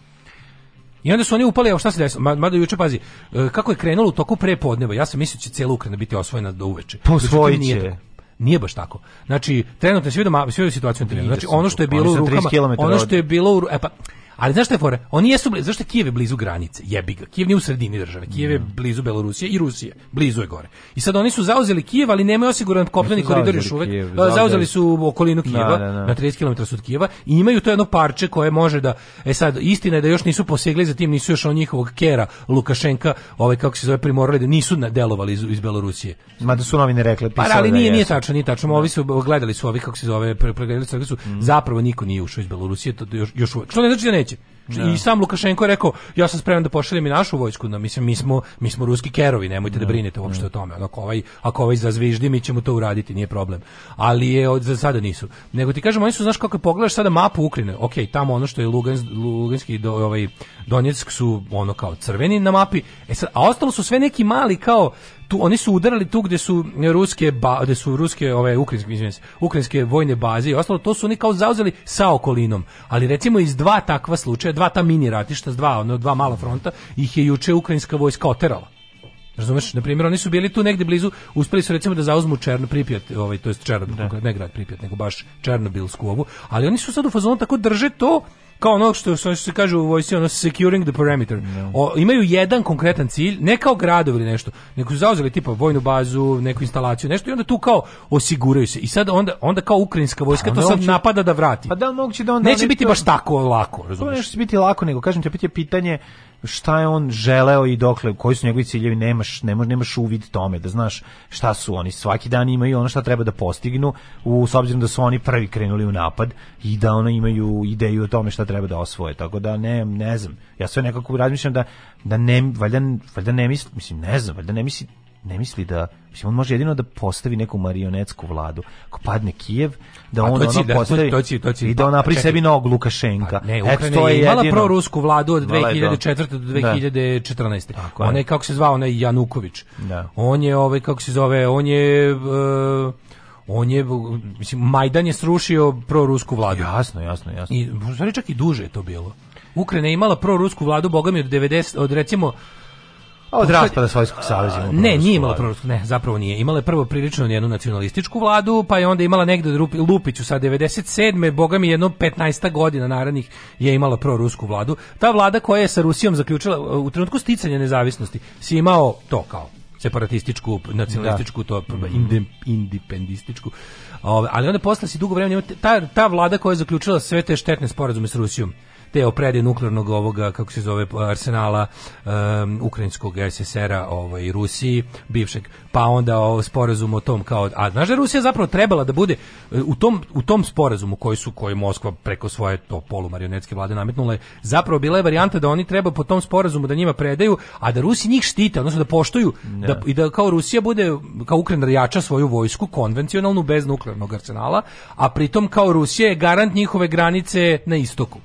I onda su oni upali, evo šta se desilo? Mada juče pazi, e, kako je krenulo u toku prepodneva, ja sam mislio da će cijela Ukrajina biti osvojena do uveče. Posvojiće. Pa nije baš tako. Znači, trenutno se vidimo, sve situaciju situacija trenutno. Znači, ono što je bilo u rukama, ono što je bilo u, e pa, Ali znaš šta je fora? Oni jesu blizu, zašto je Kijev blizu granice? Jebi ga. Kijev nije u sredini države. Kijev je mhm. blizu Belorusije i Rusije. Blizu je gore. I sad oni su zauzeli Kijev, ali nemaju osiguran kopneni koridor još uvek. Kijev, da, zauzeli. su okolinu da, Kijeva, da, da, da. na 30 km od Kijeva i imaju to jedno parče koje može da e sad istina je da još nisu posegli za tim, nisu još on njihovog kera Lukašenka, ovaj kako se zove primorali da nisu delovali iz, iz Belorusije. Ma pa, da su novine rekle pisali Pa ali nije da nije tačno, nije tačno. Ovi su gledali su ovi kako se zove pregledali su, mhm. zapravo niko nije ušao iz Belorusije, to još još uvek. Što ne znači da ne gente Da. I sam Lukašenko je rekao, ja sam spreman da pošaljem i našu vojsku, no, mislim, mi smo, mi smo ruski kerovi, nemojte no. Da, da brinete uopšte da. o tome. Ako ovaj, ako ovaj zazviždi, mi ćemo to uraditi, nije problem. Ali je, od, za sada nisu. Nego ti kažem, oni su, znaš kako pogledaš sada mapu Ukrajine, ok, tamo ono što je Lugans, Luganski, do, ovaj, Donetsk su ono kao crveni na mapi, e sad, a ostalo su sve neki mali kao, tu oni su udarali tu gde su ruske ba, gde su ruske ove ukrajinske izvinite ukrajinske vojne baze i ostalo to su oni kao zauzeli sa okolinom ali recimo iz dva takva slučaja dva ta mini ratišta, s dva, ono, dva mala fronta, ih je juče ukrajinska vojska oterala. Razumeš, na primjer, oni su bili tu negde blizu, uspeli su recimo da zauzmu Černo Pripjat, ovaj to jest da. ne grad Pripjat, nego baš Černobilsku ovu, ali oni su sad u fazonu tako drže to kao ono što, što se kaže u vojsci, ono securing the perimeter. No. Da. O, imaju jedan konkretan cilj, ne kao gradovi ili nešto, nego su zauzeli tipa vojnu bazu, neku instalaciju, nešto i onda tu kao osiguraju se. I sad onda, onda kao ukrajinska vojska pa, to da sad će, napada da vrati. Pa da, moguće da onda... Neće biti to, baš tako lako, pa razumiješ? To neće biti lako, nego kažem će biti pitanje šta je on želeo i dokle, koji su njegovi ciljevi, nemaš, nemaš, nemaš uvid tome, da znaš šta su oni. Svaki dan imaju ono šta treba da postignu, u, s obzirom da su oni prvi krenuli u napad i da ono imaju ideju o tome šta treba da osvoje. Tako da ne, ne znam, ja sve nekako razmišljam da, da ne, valjda, valjda ne mislim, mislim, ne znam, valjda ne mislim, ne misli da mislim on može jedino da postavi neku marionetsku vladu ako padne Kijev da on to ono da- postavi to, to, to, i da on napravi pa, sebi novog Lukašenka pa, ne, Ukrajina to je imala prorusku vladu od 2004 do 2014 da. Tako, onaj kako se zvao onaj Januković da. on je ovaj kako se zove on je uh, on je mislim Majdan je srušio prorusku vladu. Jasno, jasno, jasno. I možda čak i duže je to bilo. Ukrajina je imala prorusku vladu, bogami od 90 od recimo A od raspada Sovjetskog saveza. Ne, nije imala prorusko, ne, zapravo nije. Imala je prvo prilično jednu nacionalističku vladu, pa je onda imala negde Lupiću sa 97. Boga mi jedno 15 godina narednih je imala prorusku vladu. Ta vlada koja je sa Rusijom zaključila u trenutku sticanja nezavisnosti, si imao to kao separatističku, nacionalističku, da. to inde, indipendističku. Ali onda posle si dugo vremena ta, ta vlada koja je zaključila sve te štetne sporazume s Rusijom te oprede nuklearnog ovoga, kako se zove, arsenala um, ukrajinskog SSR-a ovaj, Rusiji, bivšeg, pa onda o sporazumu o tom kao, a znaš da Rusija zapravo trebala da bude e, u tom, u tom sporazumu koji su, koji Moskva preko svoje to polumarionetske vlade nametnula je, zapravo bila je varijanta da oni treba po tom sporazumu da njima predaju, a da Rusi njih štite, odnosno da poštuju da, da. i da kao Rusija bude, kao Ukrajina da jača svoju vojsku, konvencionalnu, bez nuklearnog arsenala, a pritom kao Rusija je garant njihove granice na istoku.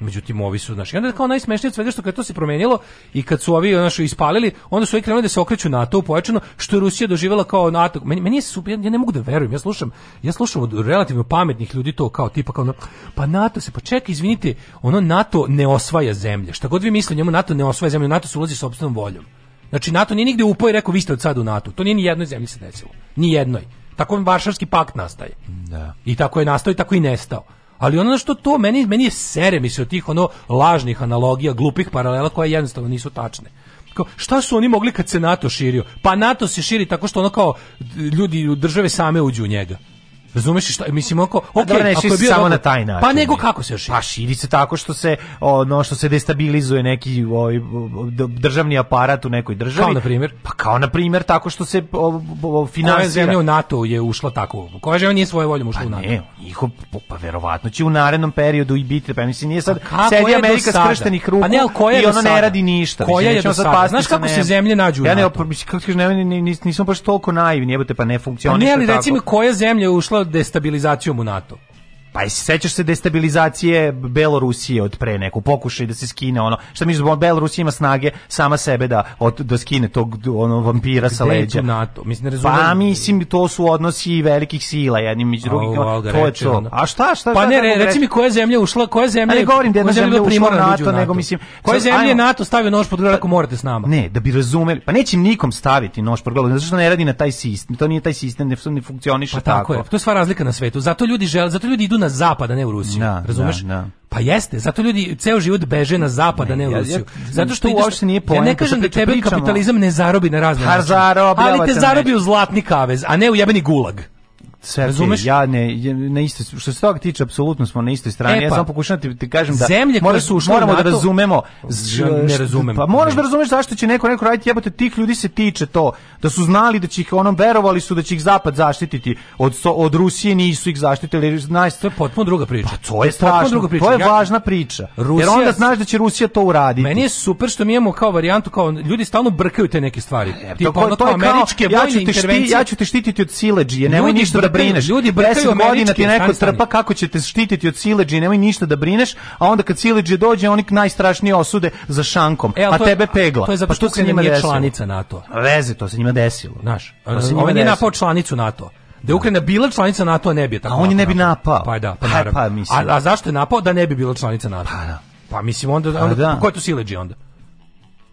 Međutim, ovi su, znači onda kao najsmešnije sve svega što kad to se promenilo i kad su ovi, znaš, ispalili, onda su ovi krenuli da se okreću NATO pojačano, što je Rusija doživela kao NATO. Meni, meni je ja ne mogu da verujem, ja slušam, ja slušam od relativno pametnih ljudi to kao tipa kao, pa NATO se, pa izvinite, ono NATO ne osvaja zemlje. Šta god vi mislite, njemu NATO ne osvaja zemlje, NATO se ulazi sopstvenom voljom. Znači, NATO nije nigde upao i rekao, vi ste od sad u NATO. To nije ni jednoj zemlji se desilo. Ni jednoj. Tako varšavski pakt nastaje. Da. I tako je nastao i tako i nestao. Ali ono što to meni meni je sere mi se od tih ono lažnih analogija, glupih paralela koje jednostavno nisu tačne. Kao, šta su oni mogli kad se NATO širio? Pa NATO se širi tako što ono kao ljudi u države same uđu u njega. Razumeš šta mislim oko pa okay, dobro, ne, ako je bio samo dobro, na taj način. Pa nego kako se još? Pa širi se tako što se ono što se destabilizuje neki ovaj državni aparat u nekoj državi. Kao na primjer? Pa kao na primjer tako što se o, u NATO je ušla tako? Koja zemlja nije svoje voljom ušla pa u NATO? Ne, njihov pa verovatno će u narednom periodu i biti, pa mislim nije sad pa sedi Amerika skrštenih ruku. Pa ne, koja je i ono ne radi ništa. Koja mislim, je do sada? Znaš kako se zemlje nađu? Ja ne, kako kažeš, ne, nismo baš toliko naivni, jebote, pa ne pa funkcioniše tako. Ne, ali mi koja zemlja ušla izazvao destabilizacijom u NATO. Pa sećaš se destabilizacije Belorusije od pre neku pokušaj da se skine ono. Šta mi zbog Belorusija ima snage sama sebe da od da skine tog ono vampira Gde sa leđa. NATO? Mislim ne razumem. Pa mislim to su odnosi velikih sila jednim među drugim. to je to. A šta šta? Pa ne, re, reci mi koja zemlja ušla, koja zemlja? Ne govorim da je zemlja ušla NATO, nego mislim koja zemlja NATO stavio nož pod grlo ako pa- morate s nama. Ne, da bi razumeli. Pa nećem nikom staviti nož pod grlo, zato što ne radi na taj sistem. To nije taj sistem, ne funkcioniše pa tako. tako je. To je sva razlika na svetu. Zato ljudi žele, zato ljudi idu na na zapada, ne u Rusiju. Na, razumeš? Na, da, na. Da. Pa jeste, zato ljudi ceo život beže na zapada, a ne, u Rusiju. Zato što uopšte nije poenta. Ja ne kažem da tebe kapitalizam ne zarobi na razne načine. Ali te zarobi u zlatni kavez, a ne u jebeni gulag sve razumeš? Ja ne na isto što se toga tiče apsolutno smo na istoj strani. E, pa, ja samo pokušavam ti, ti kažem da zemlje koje su ušle moramo da NATO, da razumemo. Z, ne razumem. Pa moraš ne. da razumeš zašto će neko neko raditi jebote tih ljudi se tiče to da su znali da će ih onom verovali su da će ih zapad zaštititi od od Rusije nisu ih zaštitili. znači to je potpuno druga priča. Pa to je strašno. Druga priča. To je važna priča. Rusija, jer onda znaš da će Rusija to uraditi. Meni je super što mi imamo kao varijantu kao ljudi stalno brkaju te neke stvari. E, pa Tipa, to, ono, to, to, američke ja ću ja ću te štititi od sileđije, nemoj ništa da brineš. Ljudi brkaju godina ti neko stani, trpa kako će te štititi od sileđi, nemoj ništa da brineš, a onda kad sileđi dođe, oni najstrašnije osude za šankom, e, a tebe pegla. To je zato pa što pa se njima nije članica NATO. Veze, to se njima desilo. Znaš, ovo nije napao članicu NATO. Da je Ukrajina bila članica NATO, a ne bi je tako. A on je ne bi napao. Pa da, pa naravno. Pa, pa, a, a zašto je napao da ne bi bila članica NATO? Pa da. Pa mislim onda, pa onda, a, da. ko je to sileđi onda?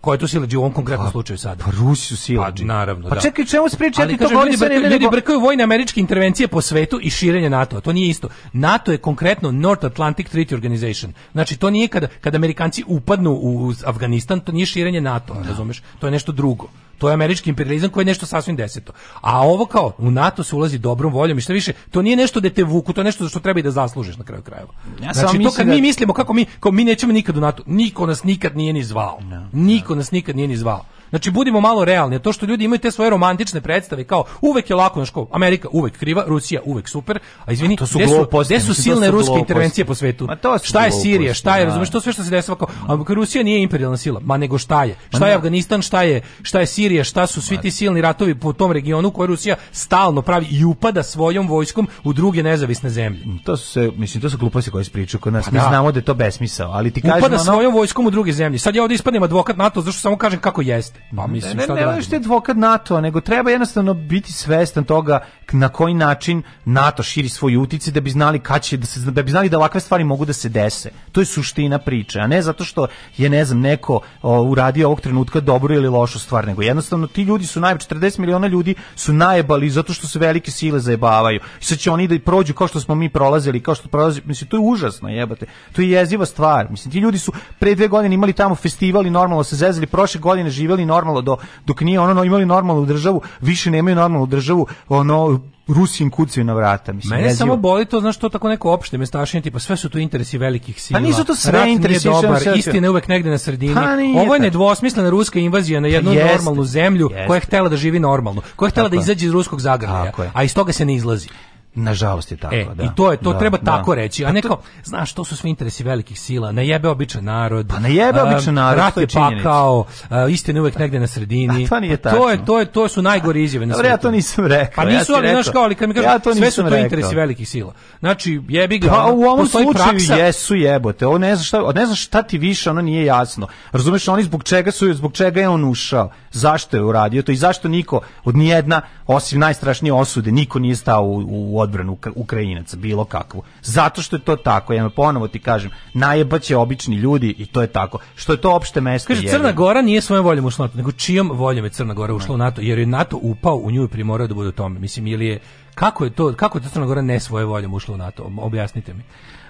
Ko je tu silađi u ovom konkretnom pa, slučaju sada? Pa Rusi su silađi. Pa, naravno, pa da. čekaj, čemu se priča? Ali kažem, ljudi, brkaju, ljudi brkaju vojne američke intervencije po svetu i širenje NATO. To nije isto. NATO je konkretno North Atlantic Treaty Organization. Znači, to nije kada, kada Amerikanci upadnu u Afganistan, to nije širenje NATO, da. razumeš? To je nešto drugo. To je američki imperializam koji je nešto sasvim deseto. A ovo kao u NATO se ulazi dobrom voljom i šta više, to nije nešto da te vuku, to je nešto za što treba i da zaslužiš na kraju krajeva. Ja znači to kad da... mi mislimo kako mi, kao mi nećemo nikad u NATO, niko nas nikad nije ni zvao. No, niko no. nas nikad nije ni zvao. Znači budimo malo realni, to što ljudi imaju te svoje romantične predstave kao uvek je lako na školu, Amerika uvek kriva, Rusija uvek super, a izvini, to su gde su, gde su silne ruske gluposti. intervencije po svetu? To su šta je Sirija, šta je, da. razumeš, to sve što se dešava kao, a Rusija nije imperijalna sila, ma nego šta je? Šta je Afganistan, šta je, šta je Sirija, šta su svi ti silni ratovi po tom regionu koje Rusija stalno pravi i upada svojom vojskom u druge nezavisne zemlje. Mm, to su se, mislim, to su gluposti koje pričaju kod nas. Pa Mi da. znamo da je to besmisao, ali ti kažemo upada ono... svojom vojskom u druge zemlje. Sad ja ovde ispadnem advokat NATO zašto samo kažem kako jeste. Pa mislim ne, šta ne, ne, da ne, advokat NATO, nego treba jednostavno biti svestan toga na koji način NATO širi svoju utice da bi znali kad će, da, se, da bi znali da ovakve stvari mogu da se dese. To je suština priče, a ne zato što je ne znam neko o, uradio ovog trenutka dobro ili lošu stvar, nego jednostavno ti ljudi su naj 40 miliona ljudi su najebali zato što se velike sile zajebavaju. I sad će oni da prođu kao što smo mi prolazili, kao što prolazi, mislim to je užasno, jebate. To je jeziva stvar. Mislim ti ljudi su pre dve godine imali tamo festival i normalno se zezali, prošle godine živeli imali normalno do, dok nije ono imali normalnu državu, više nemaju normalnu državu, ono Rusin kucaju na vrata, mislim. Mene samo boli to, znaš, to tako neko opšte mestašenje, tipa sve su tu interesi velikih sila. Pa nisu to sve Rat interesi, dobar, sve istina je uvek negde na sredini. Pa Ovo je nedvosmislena ruska invazija na pa jednu jeste, normalnu zemlju jeste. koja je htela da živi normalno, koja je htela da izađe iz ruskog zagrlja, a iz toga se ne izlazi. Nažalost je tako, e, da. I to je, to da, treba da. tako reći. A pa ne kao, znaš, to su sve interesi velikih sila, jebe običan narod. Pa jebe običan narod, rat je pakao, istina uvek negde na sredini. A to nije pa to je, to je, to su najgore izjave na svetu. ja to nisam rekao. Pa nisu, ja ali znaš kao, ali kad mi kažu, ja to sve su to rekao. interesi velikih sila. Znači, jebi ga, pa, u ovom slučaju praksa... jesu jebote, on ne zna šta, ne zna šta ti više, ono nije jasno. Razumeš, oni zbog čega su, zbog čega je on ušao, zašto je uradio to i zašto niko od nijedna, osim najstrašnije osude, niko nije stao u, u odbranu Ukrajinaca, bilo kakvu. Zato što je to tako, ja ponovo ti kažem, najebaće obični ljudi i to je tako. Što je to opšte mesto? Kaže, Crna Gora nije svojom voljom ušla u NATO, nego čijom voljom je Crna Gora ušla u NATO, jer je NATO upao u nju i primorao da bude u tome. Mislim, ili je, kako je to, kako je to Crna Gora ne svoje voljom ušla u NATO? Objasnite mi.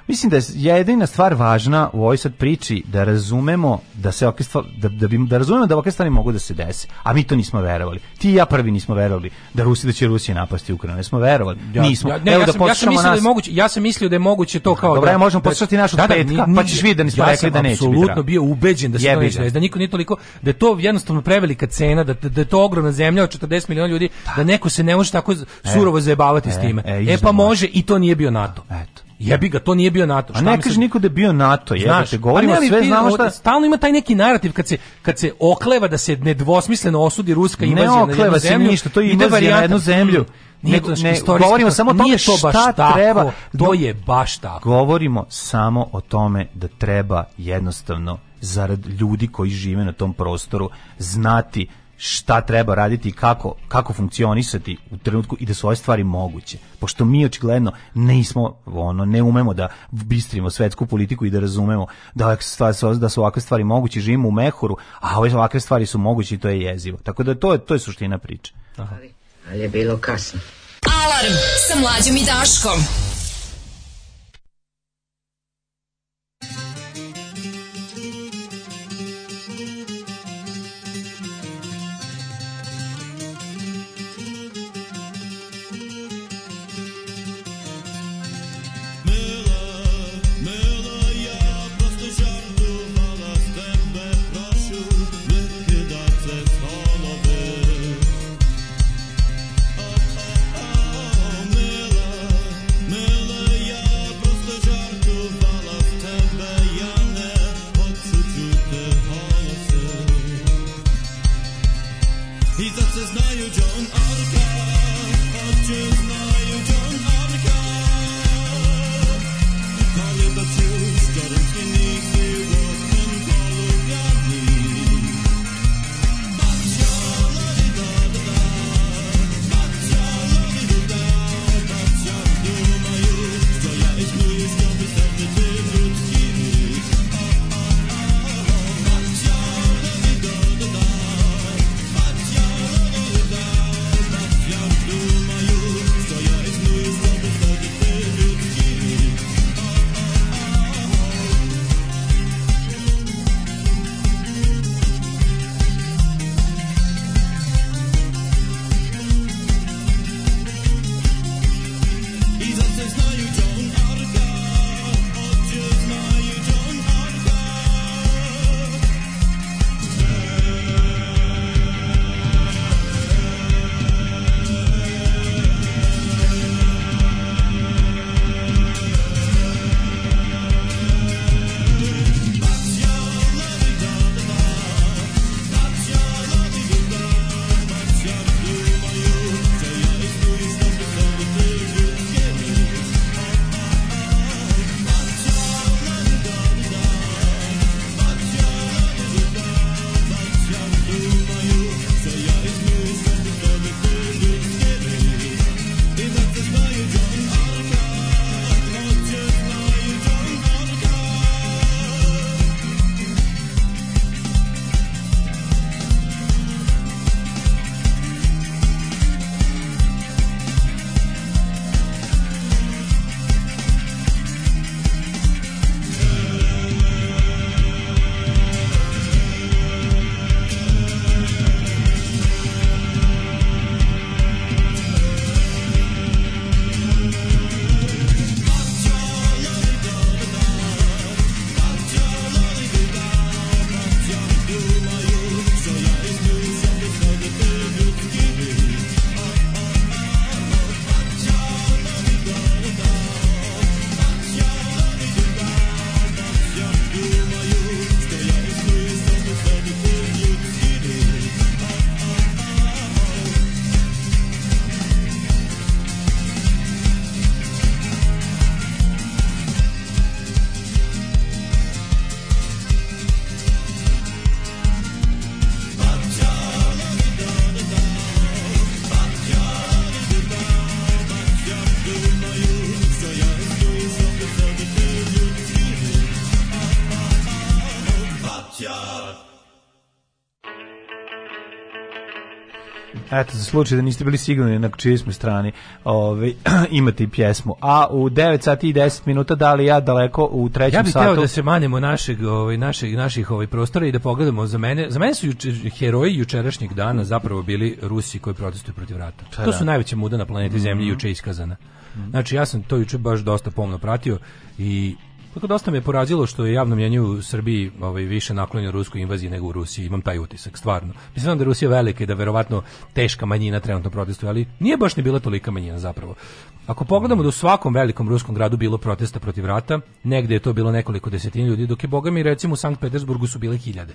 Mislim da je jedina stvar važna u ovoj sad priči da razumemo da se orkestra, da, da, bi, da razumemo da ovakve stvari mogu da se dese, a mi to nismo verovali. Ti i ja prvi nismo verovali da Rusi da će Rusija napasti Ukrajinu, ne smo verovali. nismo. Ja, ne, Evo ja da sam, da ja sam mislio nas... da je moguće, ja sam mislio da je moguće to kao Dobra, da, ja možemo da, poslušati našu da, da petka, ni, pa ćeš vidjeti da nismo ja rekli da neće. Ja sam apsolutno bio ubeđen da se to neće znači, da niko nije toliko da je to jednostavno prevelika cena, da da, da je to ogromna zemlja od 40 miliona ljudi, da neko se ne može tako e, surovo zajebavati s e, time. E, e pa može i to nije bio NATO. Eto. Jebi ga, to nije bio NATO. A šta ne kaže niko da je bio NATO, jebate, pa govorimo sve, ti, znamo šta... Stalno ima taj neki narativ kad se, kad se okleva da se nedvosmisleno osudi ruska invazija ne na jednu zemlju. Ne ništa, to je invazija na jednu zemlju. Mm, nije to ne, govorimo samo o tome to baš šta tako, treba. To je baš tako. Govorimo samo o tome da treba jednostavno zarad ljudi koji žive na tom prostoru znati šta treba raditi i kako, kako funkcionisati u trenutku i da su ove stvari moguće. Pošto mi očigledno nismo, ono, ne umemo da bistrimo svetsku politiku i da razumemo da, stvari, da, da su ovakve stvari moguće, živimo u mehuru, a ove ovakve stvari su moguće i to je jezivo. Tako da to je, to je suština priče. Ali, Ali je bilo kasno. Alarm sa mlađom i Daškom. slučaj da niste bili sigurni na čijoj smo strani, ovaj [CLEARS THROAT] imate i pjesmu. A u 9 sati i 10 minuta da li ja daleko u trećem satu. Ja bih satu... teo da se manemo našeg, ovaj našeg naših ovaj prostora i da pogledamo za mene. Za mene su jučer, heroji jučerašnjeg dana zapravo bili Rusi koji protestuju protiv rata. Ča, pa to da. su najveća muda na planeti mm -hmm. Zemlji mhm. juče iskazana. Mm -hmm. Znači ja sam to juče baš dosta pomno pratio i Tako dosta me je porazilo što je javno mnjenje u Srbiji ovaj, više naklonjeno ruskoj invaziji nego u Rusiji. Imam taj utisak, stvarno. Mislim da je Rusija velika i da verovatno teška manjina trenutno protestuje, ali nije baš ni bila tolika manjina zapravo. Ako pogledamo da u svakom velikom ruskom gradu bilo protesta protiv rata, negde je to bilo nekoliko desetina ljudi, dok je, boga mi, recimo u Sankt Petersburgu su bile hiljade.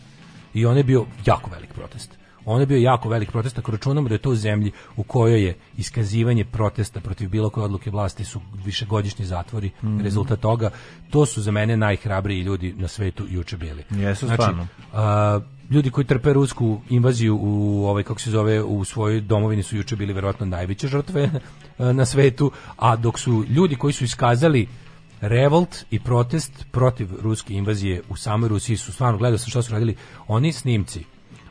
I on je bio jako velik protest onda je bio jako velik protest ako računamo da je to u zemlji u kojoj je iskazivanje protesta protiv bilo koje odluke vlasti su višegodišnji zatvori mm -hmm. rezultat toga to su za mene najhrabriji ljudi na svetu juče bili jesu znači, stvarno a, ljudi koji trpe rusku invaziju u ovaj kako se zove u svojoj domovini su juče bili verovatno najveće žrtve na svetu, a dok su ljudi koji su iskazali revolt i protest protiv ruske invazije u samoj Rusiji su stvarno gledao sam šta su radili oni snimci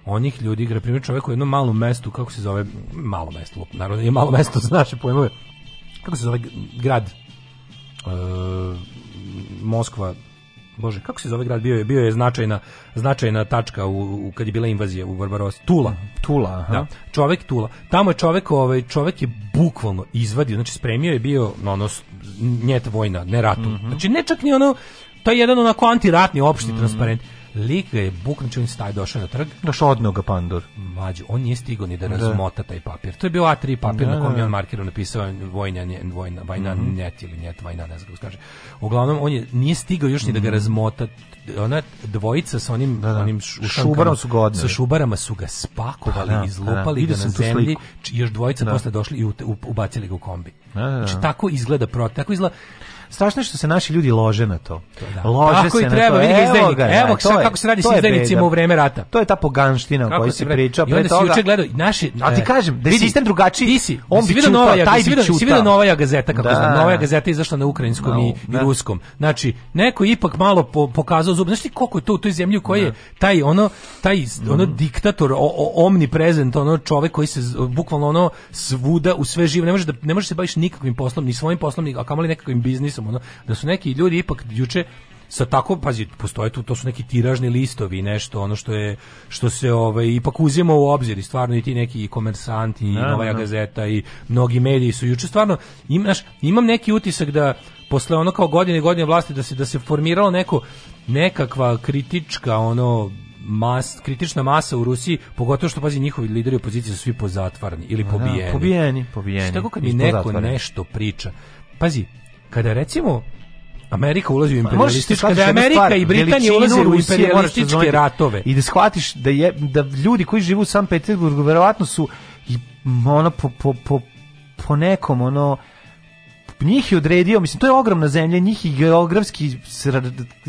onih ljudi igra primjer čovjek u jednom malom mestu kako se zove malo mesto naravno je malo mesto [LAUGHS] za naše pojmove kako se zove grad e, Moskva Bože, kako se zove grad bio je bio je značajna značajna tačka u, u kad je bila invazija u Barbarosi. Tula, mhm. Tula, aha. Da, čovjek Tula. Tamo je čovjek, ovaj čovjek je bukvalno izvadio, znači spremio je bio no, ono njet vojna, ne ratu. Mm -hmm. Znači ne čak ni ono taj jedan onako antiratni opšti mm -hmm. transparent Lik ga je bukno čujem znači staj došao na trg. Došao odnog pandur. Mlađu, on nije stigao ni da, da razmota taj papir. To je bio A3 papir da, na kom da, je on da. markerom napisao vojna, vojna, vajna, mm -hmm. net ili net, vajna, ne znam kako kaže. Uglavnom, on je nije stigao još ni da ga mhm. razmota. Ona dvojica sa onim, da, da. onim šubarom su godne. Sa šubarama su ga spakovali, pa pa da, izlupali da, da. ga na zemlji. Još dvojica posle došli i u, u, ubacili ga u kombi. Znači, tako izgleda, pro, tako izgleda strašno je što se naši ljudi lože na to. Da. Lože kako se i treba, na to. Evo, evo, ga, evo znači, to je, kako se radi s izdenicima u vreme rata. To je ta poganština o kojoj se priča pre toga. I onda si gledao, naši, a ti e, kažem, da je sistem drugačiji. on da bi čuta, novaja, taj bi čuta. Si vidio Novaja gazeta, kako da. znam. Novaja gazeta izašla na ukrajinskom i, i ruskom. Znači, neko ipak malo pokazao zub. Znaš ti koliko je to u toj zemlji u kojoj je da. taj ono, taj ono mhm. diktator, omniprezent, ono čovek koji se bukvalno ono svuda u sve žive, ne može, da, ne može se baviš nikakvim poslom, ni svojim poslom, ni, a kamoli nekakvim biznisom potpisom, ono, da su neki ljudi ipak juče sa tako pazi postoje tu to su neki tiražni listovi nešto ono što je što se ovaj ipak uzima u obzir i stvarno i ti neki komersanti i da, Nova ne. Da, da. gazeta i mnogi mediji su juče stvarno imaš imam neki utisak da posle ono kao godine godine vlasti da se da se formiralo neko nekakva kritička ono mas, kritična masa u Rusiji, pogotovo što pazi njihovi lideri opozicije su svi pozatvarni ili pobijeni. Da, pobijeni, pobijeni. Što tako kad mi neko nešto priča. Pazi, kada recimo Amerika ulazi u pa, imperialističke, da Amerika stvar, i Britanija ulaze u imperialističke ratove. I da shvatiš da, je, da ljudi koji žive u San Petersburgu verovatno su i ono po, po, po, po nekom ono njih je odredio, mislim, to je ogromna zemlja, njih i geografski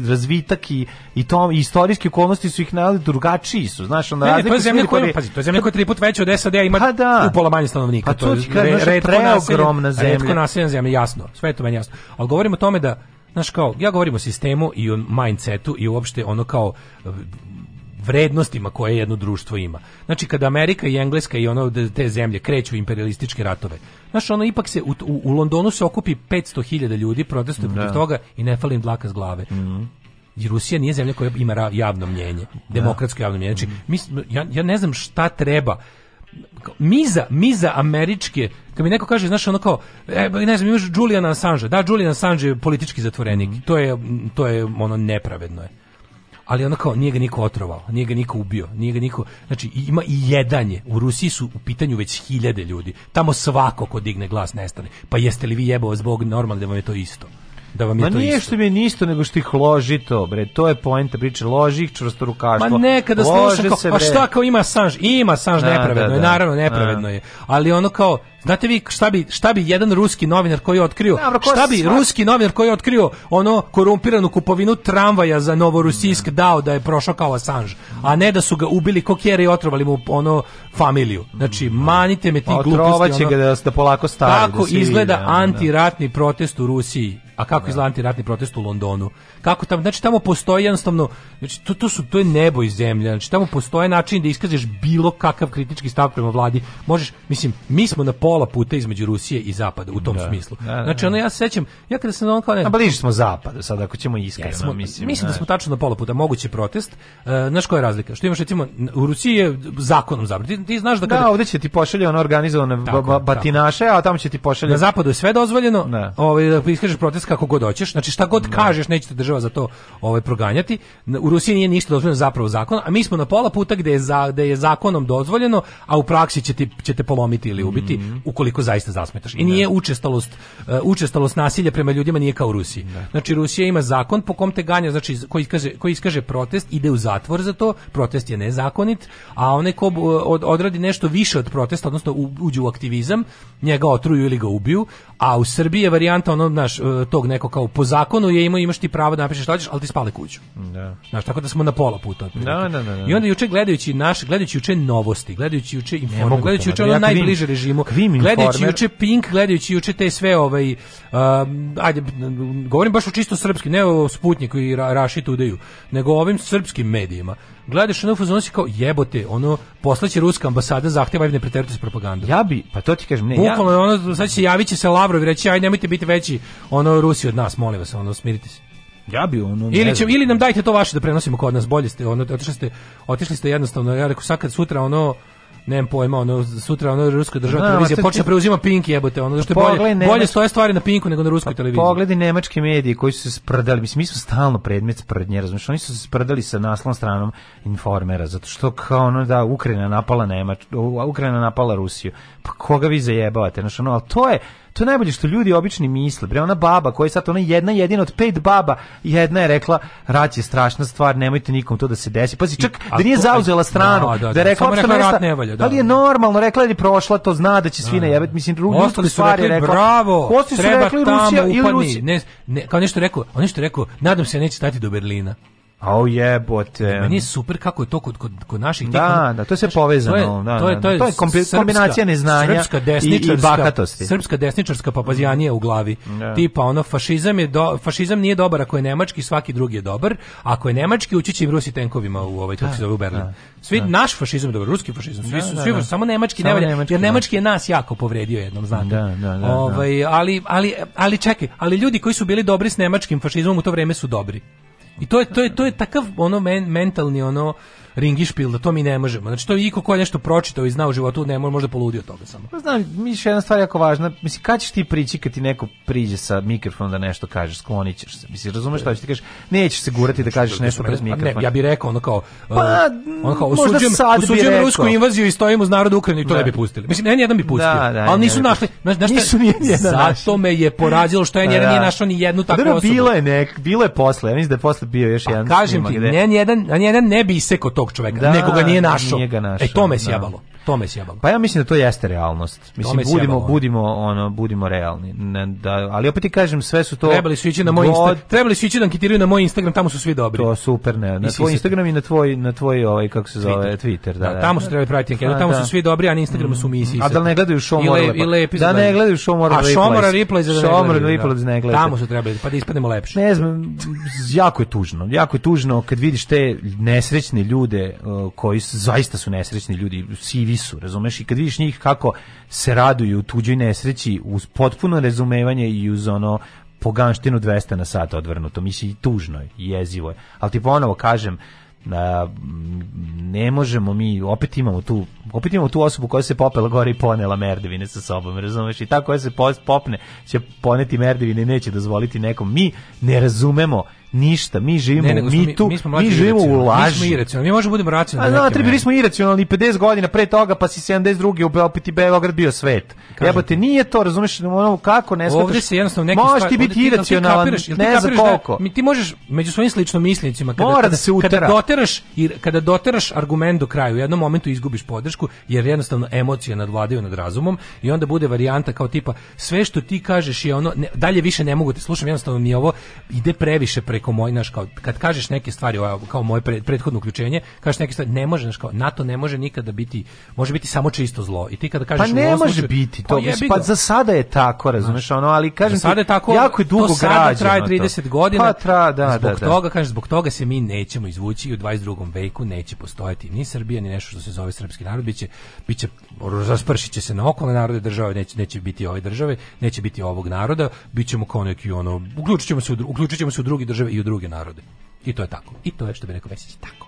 razvitak i, i, to, i istorijski okolnosti su ih navali, drugačiji su, znaš, onda razliku... Ne, to je zemlja koja, pazi, to je zemlja koja je tri put veća od SAD, d-a ima pa da, upola manje stanovnika. Pa to, to je redko ogromna zemlja. Redko naseljena zemlja, jasno, sve je to meni jasno. Ali govorimo o tome da, znaš, kao, ja govorim o sistemu i o mindsetu i uopšte ono kao vrednostima koje jedno društvo ima. Znači kada Amerika i Engleska i ono te zemlje kreću imperialističke ratove. Znaš, ono ipak se u, u, u Londonu se okupi 500.000 ljudi protestuje protiv da. toga i ne falim im dlaka s glave. Mm -hmm. I Rusija nije zemlja koja ima javno mnjenje, da. demokratsko javno mnjenje. Znači, mhm. mi, ja, ja ne znam šta treba mi za, mi za američke kad mi neko kaže, znaš, ono kao e, ne znam, imaš Julian Assange, da, Julian Assange je politički zatvorenik, mm -hmm. to, je, to je ono nepravedno je ali ono kao nije ga niko otrovao, nije ga niko ubio, nije ga niko, znači ima i je, U Rusiji su u pitanju već hiljade ljudi. Tamo svako ko digne glas nestane. Pa jeste li vi jebao zbog normalno da vam je to isto? da vam je Ma to nije isto. što mi je nisto, nego što ih ložito, bre, to je poenta priče, loži ih čvrsto rukaštvo. Ma nekada slušam, kao, se, a šta kao ima sanž, ima sanž, da, nepravedno da, da. je, naravno, nepravedno da. je, ali ono kao, Znate vi šta bi, šta bi jedan ruski novinar koji je otkrio, Dobro, šta bi svak... ruski novinar koji je otkrio ono korumpiranu kupovinu tramvaja za Novorusijsk ne. dao da je prošao kao Assange, a ne da su ga ubili kokjere i otrovali mu ono familiju. Znači, manite me ti pa, gluposti. Ono, ga da, da polako stavi. Tako da izgleda da. antiratni protest u Rusiji. A kako da. izgleda antiratni protest u Londonu? kako tamo, znači tamo postoji jednostavno, znači to, to su, to je nebo i zemlja, znači tamo postoji način da iskažeš bilo kakav kritički stav prema vladi, možeš, mislim, mi smo na pola puta između Rusije i Zapada u tom da, smislu. Da, da, znači da. ono ja se sećam, ja kada sam on kao ne, a bliži smo Zapadu sad ako ćemo iskreno, jesmo, mislim. Mislim da smo tačno na pola puta, moguće protest. Uh, znaš koja je razlika? Što imaš recimo u Rusiji je zakonom zabranjeno. Ti, ti, znaš da kada Da, ovde će ti pošalje ono organizovane tako, ba, batinaše, a tamo će ti pošalje Na zapadu je sve dozvoljeno. Ovaj da iskažeš protest kako god hoćeš. Znači šta god kažeš, neće te država država za to ovaj proganjati. U Rusiji nije ništa dozvoljeno zapravo zakon, a mi smo na pola puta gde je, za, gde je zakonom dozvoljeno, a u praksi će ćete, ćete polomiti ili ubiti mm -hmm. ukoliko zaista zasmetaš. I da. nije učestalost, uh, učestalost nasilja prema ljudima nije kao u Rusiji. Ne. Da. Znači Rusija ima zakon po kom te ganja, znači koji iskaže, koji iskaže protest ide u zatvor za to, protest je nezakonit, a onaj ko eh, od, odradi nešto više od protesta, odnosno u, uđe u aktivizam, njega otruju ili ga ubiju, a u Srbiji je varijanta ono, znaš, eh, tog neko kao po zakonu je ima imaš ti pravo da napišeš šta hoćeš, ali ti spale kuću. Da. Znaš, tako da smo na pola puta. Da, da, da, da. I onda juče gledajući naš, gledajući juče novosti, gledajući juče i gledajući juče ono ja najbliže kvim, režimu, kvim gledajući juče Pink, gledajući juče te sve ovaj, um, ajde, govorim baš o čisto srpski, ne o Sputniku i ra, Raši Tudeju, nego o ovim srpskim medijima. Gledaš ono fuzon si kao jebote, ono poslaće ruska ambasada zahteva i ne preterujte s propagandom. Ja bi, pa to ti kažem, ne, Bukvalno, ja... ono, sad će javiće se Lavrov i reći aj nemojte biti veći ono Rusi od nas, molim vas, ono smirite se. Ja bi ono ili će, ili nam dajte to vaše da prenosimo kod nas bolje ste ono otišli ste otišli ste jednostavno ja rekao sad sutra ono nemam pojma, ono, sutra ono ruska država no, da, televizija počne da preuzima Pink jebote, ono, što je bolje, bolje nemač... stoje stvari na Pinku nego na ruskoj pa televiziji. pogledi nemačke medije koji su se sprdali, mislim, mi smo stalno predmet sprdnje, razumiješ, oni su se sprdali sa naslovnom stranom informera, zato što kao ono da Ukrajina napala Nemač, Ukrajina napala Rusiju, pa koga vi zajebavate, znaš, ono, al to je, To je najbolje što ljudi obični misle. Bre, ona baba koja je sad, ona jedna jedina od pet baba, jedna je rekla, rat je strašna stvar, nemojte nikom to da se desi. Pazi, čak I, da nije zauzela da, stranu, da, da, da, da je rekla, rekla rat nesta, ne valja, pa da. ali je da, da. normalno, rekla je prošla, to zna da će svi jebet, Mislim, ostali su rekli, rekla, bravo, su rekli, Rusija ili Rusija. Ne, ne, kao nešto rekao, on nešto rekao, nadam se neće stati do Berlina. A oh, jebote. Meni je super kako je to kod, kod, kod naših Da, tih, da, to se povezano. Da, to je, da, to je, to je, to je srpska, kombinacija neznanja srpska desničarska, i, i bakatosti. Srpska desničarska papazjanija u glavi. Da. Tipa ono, fašizam, je do, fašizam nije dobar ako je nemački, svaki drugi je dobar. Ako je nemački, ući će im Rusi tenkovima u ovaj, kako se da, zove u Berlin. Da, svi, da. Naš fašizam je dobar, ruski fašizam. Svi da, su, svi, samo nemački samo ne jer nemački je nas jako povredio jednom, znate. Ovaj, ali, ali, ali čekaj, ali ljudi koji su bili dobri s nemačkim fašizmom u to vrijeme su dobri. I to je to je to je takav ono men, mentalni ono ringišpil, da to mi ne možemo. Znači to je iko ko je nešto pročitao i znao u životu, ne može možda poludio toga samo. Pa znam, miš jedna stvar jako važna. Mislim kad ćeš ti prići kad ti neko priđe sa mikrofonom da nešto kaže, sklonićeš se. Mislim razumeš šta ćeš ti kažeš? Nećeš se gurati da znači, kažeš da nešto pred mikrofon. Ne, ja bih rekao ono kao pa, uh, ono kao osuđujem, osuđujem rusku invaziju i stojimo uz narod Ukrajine i to da. ne bi pustili. Mislim ne jedan bi da, pustio, da, da, ali nisu našli. Znaš, znaš, nisu ni jedan. Zato me je porađilo što je jedan nije našao ni jednu pa takvu osobu. Bilo je nek, bilo je posle, ja mislim da je posle bio još pa jedan. Kažem ti, ne jedan, jedan ne bi isekao to čoveka, da, nekoga nije našo. Nije ga našao. E to me sjebalo. Da. To me sjebalo. Pa ja mislim da to jeste realnost. Mislim budimo sjebalo. budimo ono budimo realni. Ne, da, ali opet ti kažem sve su to Trebali su ići na moj god... Instagram. Trebali su ići da anketiraju na moj Instagram, tamo su svi dobri. To super ne. Na tvoj Instagram i na tvoj na tvoj ovaj kako se zove Twitter, Twitter da, da, da. Tamo su trebali praviti anketu, da, tamo da. su svi dobri, a na Instagramu su mi isisati. A da ne gledaju show more. Ili lepi da ne gledaju show more. A show more replay za da show more replay ne gledaju. Tamo su trebali pa da ispadnemo lepše. Ne znam, jako je tužno. Jako je tužno kad vidiš te nesrećne ljude koji zaista su nesrećni ljudi, sivi nisu, razumeš? I kad vidiš njih kako se raduju u tuđoj nesreći uz potpuno razumevanje i uz ono poganštinu 200 na sat odvrnuto, misli tužno je, jezivo je. Ali ti ponovo kažem, a, ne možemo mi opet imamo tu opet imamo tu osobu koja se popela gore i ponela merdevine sa sobom razumeš i ta koja se popne će poneti merdevine i neće dozvoliti nekom mi ne razumemo ništa, mi živimo ne, u mitu, mi, mi, živimo u laži. Mi smo iracionalni, mi možemo da budemo racionalni. A znate, bili smo iracionalni 50 godina pre toga, pa si 72. u Beopit i Beograd bio svet. Jebote, nije to, razumeš, ono kako ne smetaš. Ovde se jednostavno neki Možeš ti biti iracionalan, ne za da koliko. Da, mi ti možeš među svojim slično mislenicima kada, Mora da se utera. kada doteraš i kada doteraš argument do kraja, u jednom momentu izgubiš podršku jer jednostavno emocije nadvladaju nad razumom i onda bude varijanta kao tipa sve što ti kažeš je ono ne, dalje više ne mogu da te slušam, jednostavno mi ovo ide previše pre preko moj naš kao kad kažeš neke stvari kao moje prethodno uključenje, kažeš neke stvari ne može naš kao NATO ne može nikada biti može biti samo čisto zlo. I ti kada pa kažeš Pa ne može biti to, pa, pa za sada je tako, da. razumeš, ono, ali kažem sada je tako, jako je dugo to traje 30 to. godina. Pa tra, da, zbog da, da. toga, kažeš zbog toga se mi nećemo izvući i u 22. veku neće postojati ni Srbija ni nešto što se zove srpski narod biće biće raspršit će se na okolne narode države, neće neće biti ove države, neće biti ovog naroda, bićemo kao neki ono uključićemo se u, uključićemo se u drugi države i u druge narode. I to je tako. I to je što bi rekao Vesić tako.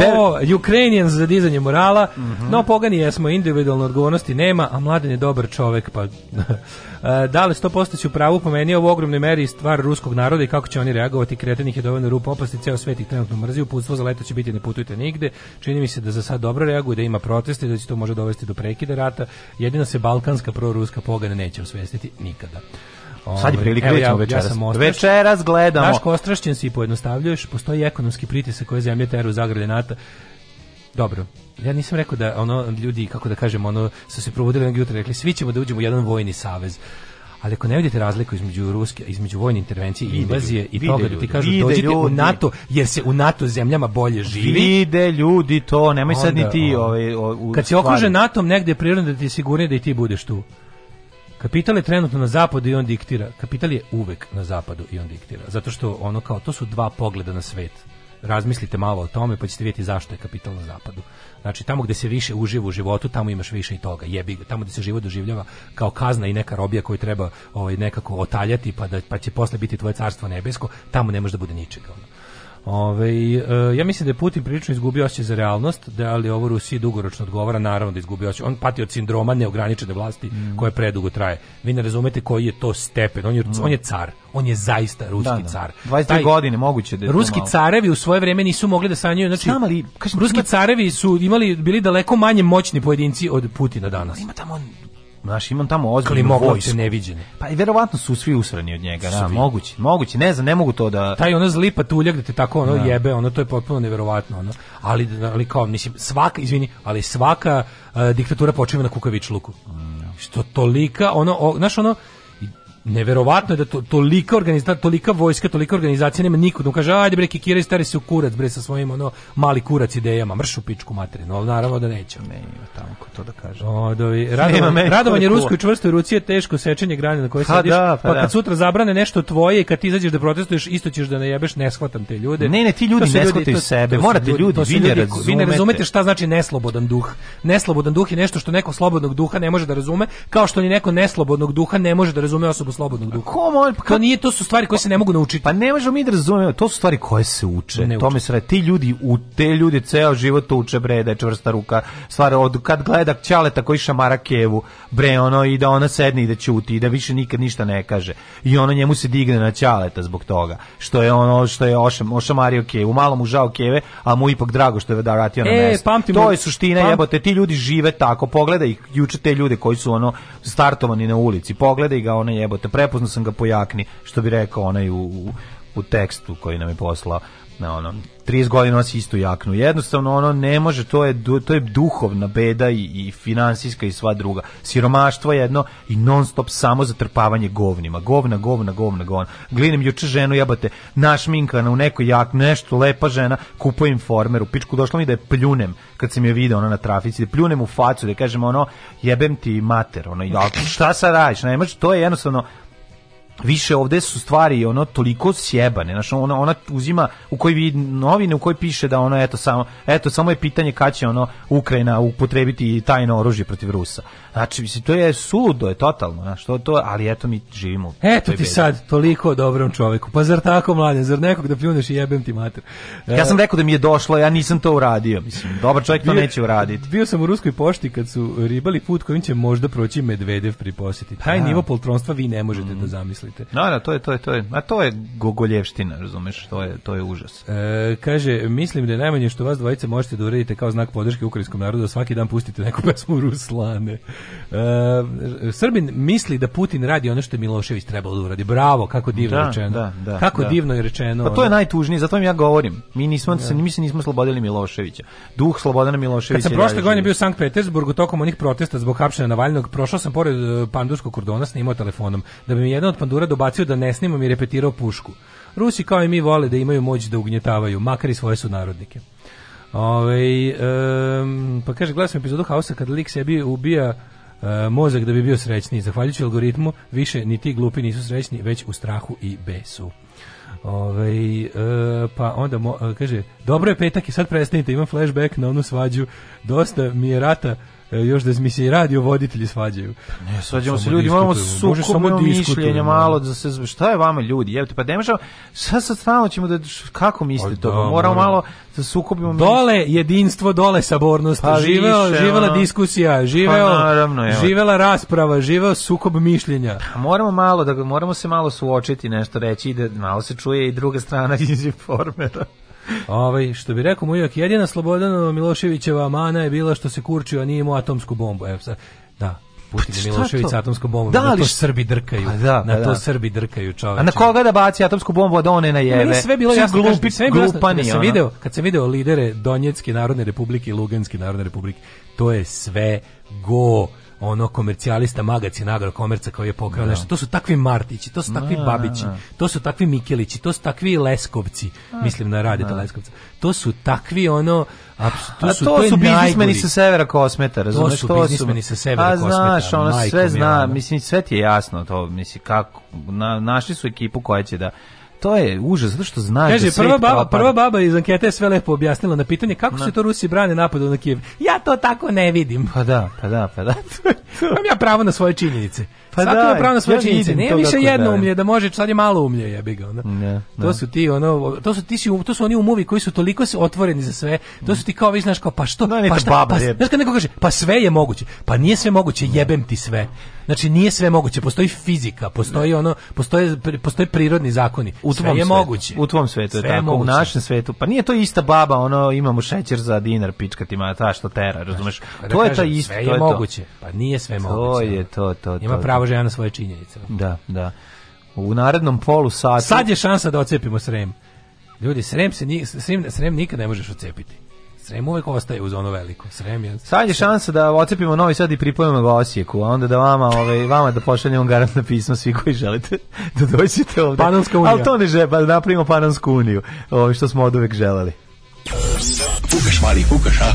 To, Ukrainians za dizanje morala, mm -hmm. no pogani jesmo, individualne odgovornosti nema, a mladen je dobar čovek, pa... [LAUGHS] E, da li 100% si u pravu pomeni u ogromnoj meri stvar ruskog naroda i kako će oni reagovati kretenih je dovoljno rupa opasti ceo svet ih trenutno mrzi uputstvo za leto će biti ne putujte nigde čini mi se da za sad dobro reaguje da ima proteste da će to može dovesti do prekida rata jedina se balkanska proruska pogana neće osvestiti nikada Sad je ovaj, prilika, evo, ja, ja večeras. sam ostrašen. Večeras gledamo. Daško, kostrašćen si pojednostavljuješ, postoji ekonomski pritisak koje zemlje teru zagrade NATO. Dobro, ja nisam rekao da ono ljudi, kako da kažem, ono su se provodili na jutro, rekli svi ćemo da uđemo u jedan vojni savez ali ako ne vidite razliku između ruske između vojne intervencije i invazije i toga da ti kažu dođite ljudi. u NATO jer se u NATO zemljama bolje živi vide ljudi to nemoj sad ni ti ovaj kad si okružen NATO-om negde je prirodno da ti je sigurnije da i ti budeš tu Kapital je trenutno na zapadu i on diktira. Kapital je uvek na zapadu i on diktira. Zato što ono kao, to su dva pogleda na svet. Razmislite malo o tome pa ćete vidjeti zašto je kapital na zapadu. Znači tamo gde se više uživa u životu, tamo imaš više i toga. Jebi tamo gde se život doživljava kao kazna i neka robija koju treba ovaj nekako otaljati pa da pa će posle biti tvoje carstvo nebesko, tamo ne može da bude ničega. Ono. Ove, e, ja mislim da je Putin prilično izgubio osjećaj za realnost, da ali ovo Rusiji dugoročno odgovara, naravno da izgubio osjećaj. On pati od sindroma neograničene vlasti mm. koje predugo traje. Vi ne razumete koji je to stepen. On je, mm. on je car. On je zaista ruski da, da. car. 23 Taj, godine moguće da je Ruski carevi u svoje vrijeme nisu mogli da sanjaju. Znači, Znam, ali, kažem, ruski ima... carevi su imali bili daleko manje moćni pojedinci od Putina danas. Ima tamo Znaš, imam tamo ozbiljnu vojsku. neviđene. Pa i verovatno su svi usrani od njega, da, moguće, moguće, ne znam, ne mogu to da... Taj ono zlipa tuljak da te tako ono da. jebe, ono to je potpuno neverovatno, ono. Ali, ali kao, mislim, svaka, izvini, ali svaka uh, diktatura počinje na kukavičluku. Mm. Da. Što tolika, ono, o, znaš, ono, neverovatno je da to, tolika organizacija, tolika vojska, tolika organizacija nema niko. kaže, ajde bre, kikiraj, stari se u kurac, bre, sa svojim ono, mali kurac idejama, mršu pičku materinu, ali naravno da neće. Ne, ima tamo ko to da kaže. O, dovi, da radovan, radovanje ruskoj čvrstoj ruci je teško sečenje grane na koje ha, pa sediš, da, pa, pa da. kad sutra zabrane nešto tvoje i kad ti izađeš da protestuješ, isto ćeš da najebeš, ne, shvatam te ljude. Ne, ne, ti ljudi ne shvataju sebe, morate ljudi, ljudi, vi, ne ljudi vi ne razumete šta znači neslobodan duh. Neslobodan duh je nešto što neko slobodnog duha ne može da razume, kao što ni neko neslobodnog duha ne može da razume osobu slobodnog duha. Pa Kom to nije to su stvari koje se ne mogu naučiti. Pa ne možemo mi da razumemo, to su stvari koje se uče. Ne Tome se ti ljudi u te ljudi ceo život uče bre da je čvrsta ruka. Stvari od kad gleda ćaleta koji šamara kevu, bre ono i da ona sedne i da ćuti i da više nikad ništa ne kaže. I ona njemu se digne na ćaleta zbog toga. Što je ono što je ošam, ošamario kevu, malo mu žao keve, a mu ipak drago što je da vratio na e, mesto. To je suština, pam... jebote, ti ljudi žive tako. Pogledaj juče te ljude koji su ono startovani na ulici. Pogledaj ga one jebote prepoznao sam ga po jakni, što bi rekao onaj u, u, u tekstu koji nam je poslao na ono 30 godina nosi istu jaknu. Jednostavno ono ne može, to je to je duhovna beda i, i finansijska i sva druga. Siromaštvo je jedno i nonstop samo zatrpavanje govnima. Govna, govna, govna, govna. Glinem juče ženu jebate, našminkana u nekoj jaknu, nešto lepa žena, kupujem informer, u pičku došlo mi da je pljunem kad sam je video ona na trafici, da pljunem u facu, da kažem ono jebem ti mater, ono ja, šta sad radiš? Ne može, to je jednostavno više ovde su stvari ono toliko sjebane znači ona ona uzima u koji vi novine u kojoj piše da ono eto samo eto samo je pitanje kad će ono Ukrajina upotrebiti tajno oružje protiv Rusa znači mislim to je suludo je totalno znači što to ali eto mi živimo eto ti bedi. sad toliko dobrom čoveku pa zar tako mlađe zar nekog da pljuneš i jebem ti mater ja e, sam rekao da mi je došlo ja nisam to uradio mislim dobar čovjek bio, to neće uraditi bio sam u ruskoj pošti kad su ribali put kojim će možda proći Medvedev pri posjeti taj da. nivo poltronstva vi ne možete mm. da zamislite mislite. No, no, to je, to je, to je. A to je gogoljevština, razumeš, to je, to je užas. E, kaže, mislim da je najmanje što vas dvojice možete da uradite kao znak podrške ukrajinskom narodu, da svaki dan pustite neku pesmu Ruslane. E, Srbin misli da Putin radi ono što je Milošević trebao da uradi. Bravo, kako divno da, rečeno. Da, da, kako da. divno je rečeno. Pa to je najtužnije, zato vam ja govorim. Mi nismo, da. se, mi se nismo slobodili Miloševića. Duh Slobodana Miloševića. Kad sam prošle godine bio u Sankt Petersburgu tokom onih protesta zbog hapšenja Navalnog, prošao sam pored e, pandurskog kordona, snimao telefonom, da bi mi jedan od pandur dura dobacio da ne snimam i repetirao pušku. Rusi kao i mi vole da imaju moć da ugnjetavaju, makar i svoje sunarodnike. Ove, um, pa kaže, gledam epizodu Hausa kad lik sebi ubija uh, mozak da bi bio srećni. Zahvaljujući algoritmu, više ni ti glupi nisu srećni, već u strahu i besu. Ove, e, pa onda mo, e, kaže, dobro je petak i sad prestanite, imam flashback na onu svađu, dosta mi je rata E, još da mi se i radio voditelji svađaju. Ne, svađamo se ljudi, moramo sukobu mišljenja malo da se šta je vama ljudi? Jevte pa ne možemo sad sa ćemo da kako mislite pa to? Da, moramo malo da sukobimo Dole jedinstvo, dole sabornost. Pa živeo, živela diskusija, pa živeo, pa naravno, živela rasprava, živeo sukob mišljenja. A moramo malo da moramo se malo suočiti, nešto reći da malo se čuje i druga strana [LAUGHS] iz informera. Ovaj što bi rekao Mujak, jedina Slobodana Miloševićeva mana je bila što se kurčio, a nije imao atomsku bombu. Evo sad, da, Putin pa i Milošević sa atomskom Da, da li, na to Srbi drkaju. Pa da, na da, to da. Srbi drkaju, čoveče. A na koga da baci atomsku bombu da one na jeve? Meni sve bilo jasno, glupi, sve bilo jasno. Kad sam video, kad sam video lidere Donjetske narodne republike i Luganske narodne republike, to je sve go ono komercijalista magacin agrokomerca koji je pokrao da. nešto. To su takvi Martići, to su takvi da, Babići, da. to su takvi Mikelići, to su takvi Leskovci, mislim na Radeta Leskovca. To su takvi ono to su, to, to su biznismeni sa severa pa Kosmeta, razumeš? To su biznismeni sa severa Kosmeta. A znaš, ono sve zna, mislim, sve ti je jasno to, mislim, kako, na, našli su ekipu koja će da To je užas, zato što znaš Kaže, da prva baba, prva baba iz ankete je sve lepo objasnila na pitanje kako na. se to Rusi brane napadu na Kijev. Ja to tako ne vidim. Pa da, pa da, pa da. [LAUGHS] Imam ja pravo na svoje činjenice. Pa Svaka da, pravna svoje ja činjenice. Nije više jedno umlje da može, sad je malo umlje, jebi ga. Ne, ne. To su ti ono, to su ti si, to su oni umovi koji su toliko otvoreni za sve. To su ti kao vi znaš kao pa što, no, pa šta, baba, pa, znaš kad neko kaže pa sve je moguće. Pa nije sve moguće, jebem ti sve. Znači nije sve moguće, postoji fizika, postoji ono, postoje postoje prirodni zakoni. U sve je svetu, moguće. U tvom svetu je sve tako, moguće. u našem svetu. Pa nije to ista baba, ono imamo šećer za dinar, pička ti ma ta što tera, razumeš? Znači, to da je kažem, ta isto, to je da moguće. To. Pa nije sve moguće. To je to, to. Ima pravo kao žena svoje činjenice. Da, da. U narednom polu sati... Sad je šansa da ocepimo Srem. Ljudi, Srem, se ni, srem, srem nikad ne možeš ocepiti. Srem uvek ostaje uz ono veliko. Srem je... Sad je šansa da ocepimo Novi Sad i pripojimo ga Osijeku, a onda da vama, ovaj, vama da pošaljemo garantno pismo svi koji želite [LAUGHS] da dođete ovde. Panonska unija. Ali to ne žeba, pa da napravimo Panonsku uniju, ovaj, što smo od uvek želeli. Fukaš, mali, fukaš, a?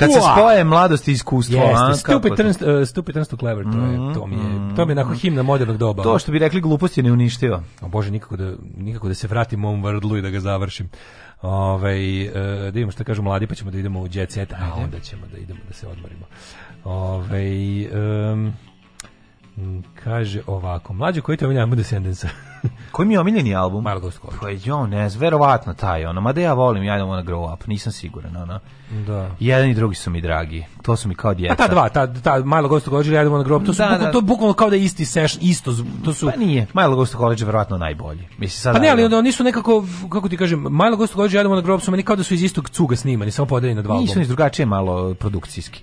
Kad se spoje mladost i iskustvo, Jeste, a? Stupid turns, uh, stupid turns to clever, e, to, je, to mi je, mm-hmm. to mi je onako himna modernog doba. To što bi rekli gluposti je neuništiva. O Bože, nikako da, nikako da se vratim mom vrdlu i da ga završim. Ove, ovaj, da vidimo što kažu mladi, pa ćemo da idemo u jet set, a onda ćemo da idemo da se odmorimo. Ove, ovaj, um, Mm, kaže ovako, mlađo koji te omiljamo Descendants? [LAUGHS] Koji mi je omiljeni album? Margot Scott. Pa jo, ne, verovatno taj, ono, mada ja volim, ja idem na Grow Up, nisam siguran, ono. Da. Jedan i drugi su mi dragi, to su mi kao djeca. Pa ta dva, ta, ta Milo Ghost College i ja idem na Grow Up, to, su, da, bukval, da. to je bukvalno kao da je isti seš, isto, to su... Pa nije, Milo Ghost College je verovatno najbolji. Mislim, sad pa ne, da- ali onda oni su nekako, kako ti kažem, Milo Ghost College i ja idem na Grow Up su meni kao da su iz istog cuga snimani, samo podeljeni na dva albuma. Nisu iz drugačije malo produkcijski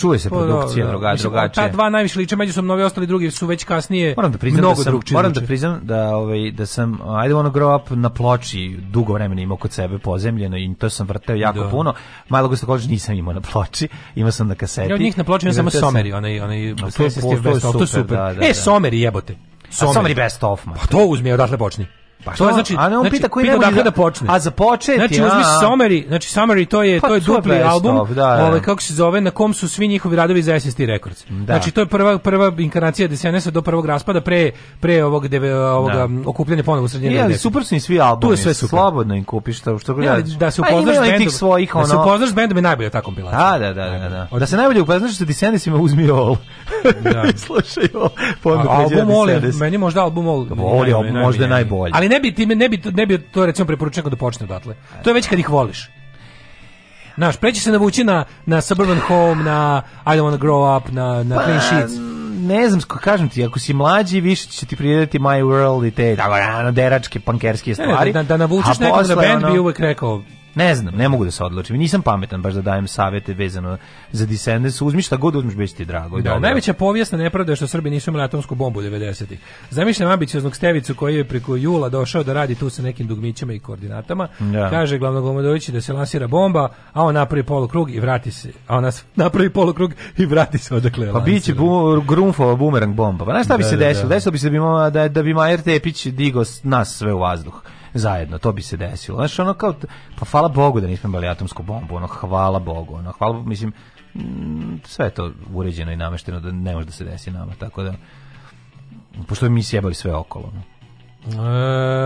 čuje se pa produkcija pa, druga, drugačije. Ta dva najviše liče međusobno, ovi ostali drugi su već kasnije moram da priznam da mnogo da sam, Moram da priznam da, ovaj, da sam I Wanna Grow Up na ploči dugo vremena imao kod sebe pozemljeno i to sam vrteo jako da. puno. Malo Gusto Kožić nisam imao na ploči, imao sam na kaseti. Ja od njih na ploči imam samo Someri, onaj, onaj, to je super. Da, da, e, Someri jebote. Someri. A Someri best of, man. Pa to uzmi, odatle počni. Pa što to znači, a ne on znači, pita koji pita ne može da počne. A za početi, znači uzmi Someri, znači Someri to je pa to je dupli album, of, da, da. ovaj kako se zove, na kom su svi njihovi radovi za SST Records. Da. Znači to je prva prva inkarnacija sns do prvog raspada pre pre ovog deve, ovoga da. Um, okupljanja ponovo sredine. Ja, super su i svi albumi. Tu je sve super. Slobodno im kupiš što što Ja, da se pa upoznaš pa, bendom svojih ono. Da se upoznaš bendom je najbolja ta kompilacija. Da, da, da, da, da. da se najbolje upoznaš sa Descendants-ima uzmi ovo. [LAUGHS] Da. Slušaj ovo. Album Moli, meni možda album Moli. je možda najbolji. Ali ne bi time ne bi ne bi to recimo preporučio da počne odatle. To je već kad ih voliš. Naš preći se navući na na Suburban Home, na I Don't Wanna Grow Up, na na pa, Clean Sheets. Ne znam kako kažem ti, ako si mlađi, više će ti prijedati My World i te tako deračke, pankerske stvari. Ne, da, da navučeš nekog na da band ono... bi uvek rekao, Ne znam, ne mogu da se odlučim. Nisam pametan baš da dajem savete vezano za Descendants. Uzmi šta god uzmiš, beć ti drago. Da, dobro. Da, da. najveća povijesna nepravda je što Srbi nisu imali atomsku bombu 90-ih. Zamišljam ambicioznog Stevicu koji je preko jula došao da radi tu sa nekim dugmićima i koordinatama. Da. Kaže glavnogomodovići da se lansira bomba, a on napravi polukrug i vrati se. A on [LAUGHS] napravi polukrug i vrati se odakle Pa biće bu, grunfova bumerang bomba. Pa znaš šta bi da, se desilo? Da, da. Desilo bi se da bi, da, da bi Majer Tepić digao nas sve u vazduh zajedno, to bi se desilo. Znaš, ono kao, pa hvala Bogu da nismo imali atomsku bombu, ono, hvala Bogu, ono, hvala, mislim, mm, sve je to uređeno i namešteno, da ne može da se desi nama, tako da, pošto mi sjebali sve okolo, no.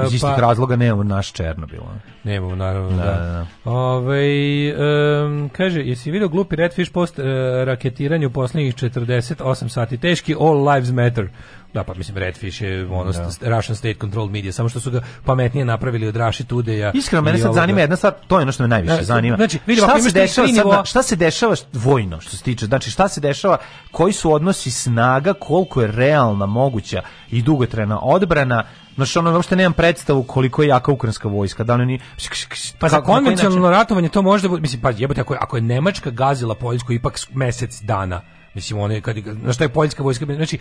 E, Iz istih pa, razloga nemamo naš Černobil. Nemamo, naravno, da. da. da, da. Ove, um, kaže, jesi vidio glupi Redfish post uh, raketiranju poslednjih 48 sati? Teški All Lives Matter. Da, pa mislim Redfish je ono da. Russian State Controlled Media, samo što su ga pametnije napravili od Raši Tudeja. Iskreno, mene sad ovoga. zanima jedna stvar, to je ono što me najviše znači, zanima. Znači, vidimo, šta, se dešava, sad, šta se dešava vojno, što se tiče, znači šta se dešava, koji su odnosi snaga, koliko je realna, moguća i dugotrena odbrana, Znaš, ono, uopšte nemam predstavu koliko je jaka ukrajinska vojska. Da li ni... Pa za konvencionalno ratovanje to možda... Mislim, pa jebote, ako je, ako je Nemačka gazila Poljsku ipak mesec dana, Mislim one kad na šta je poljska vojska znači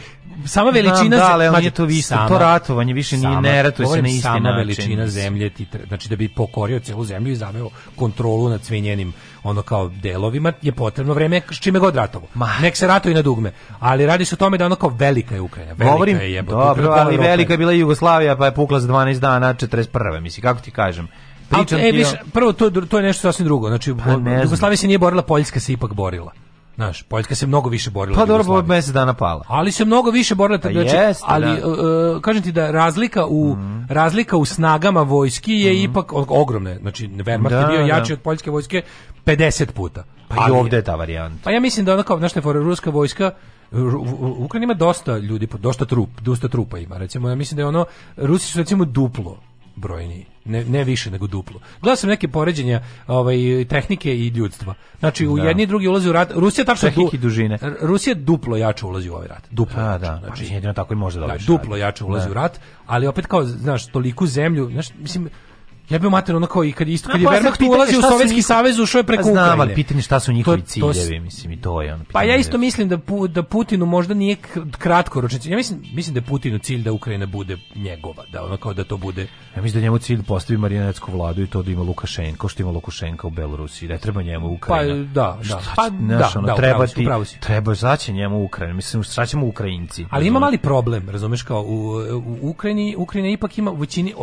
sama veličina da, ali je to više to ratovanje više nije ne ratuje se na isti sama način. veličina zemlje ti znači da bi pokorio celu zemlju i zaveo kontrolu nad svim njenim ono kao delovima je potrebno vreme s čime god ratovo. Nek se ratuje na dugme, ali radi se o tome da ono kao velika je Ukrajina, velika Govorim, je jebote. Dobro, ali velika je bila Jugoslavija pa je pukla za 12 dana 41. Mislim kako ti kažem. Pričam A, e, viš, prvo to, to je nešto sasvim drugo. Znači, pa, Jugoslavija se nije borila, Poljska se ipak borila. Znaš, Poljska se mnogo više borila. Pa dobro, od mjesec dana pala. Ali se mnogo više borila. Pa znači, jeste, ali da. Uh, kažem ti da razlika u, mm. razlika u snagama vojski je mm. ipak ogromna. Znači, Wehrmacht da, je bio da. jači da. od poljske vojske 50 puta. Pa ali, i ovdje je ta varijanta. Pa ja mislim da ona kao, znaš, ruska vojska Ukrajina ima dosta ljudi, dosta trup, dosta trupa ima. Recimo, ja mislim da je ono Rusi su recimo duplo brojniji. Ne, ne više nego duplo. Gledao sam neke poređenja ovaj, tehnike i ljudstva. Znači, u da. jedni i drugi ulaze u rat. Rusija tačno du, dužine. Rusija duplo jače ulazi u ovaj rat. Duplo. A, jače. da, znači, pa jedino tako i može da, da Duplo jače ulazi da. u rat, ali opet kao, znaš, toliku zemlju, znaš, mislim, jebe mater ona kao i kad isto kad je Wehrmacht pa u Sovjetski njih... savez ušao je preko pa Znam, ali pitanje šta su njihovi to, ciljevi, mislim i to je ono. Pa ja isto mislim da pu, da Putinu možda nije kratkoročno. Ja mislim mislim da je Putinu cilj da Ukrajina bude njegova, da ona kao da to bude. Ja mislim da njemu cilj da postavi marionetsku vladu i to da ima Lukašenko, što ima Lukašenka u Belorusiji, da treba njemu pa, Ukrajina. Pa da, šta, da. Pa, naš, da, ono, da, treba ti, treba zaći njemu Ukrajina. Mislim, šta ćemo Ukrajinci? Ali ima mali problem, razumeš kao u, u Ukrajini, Ukrajina ipak ima većini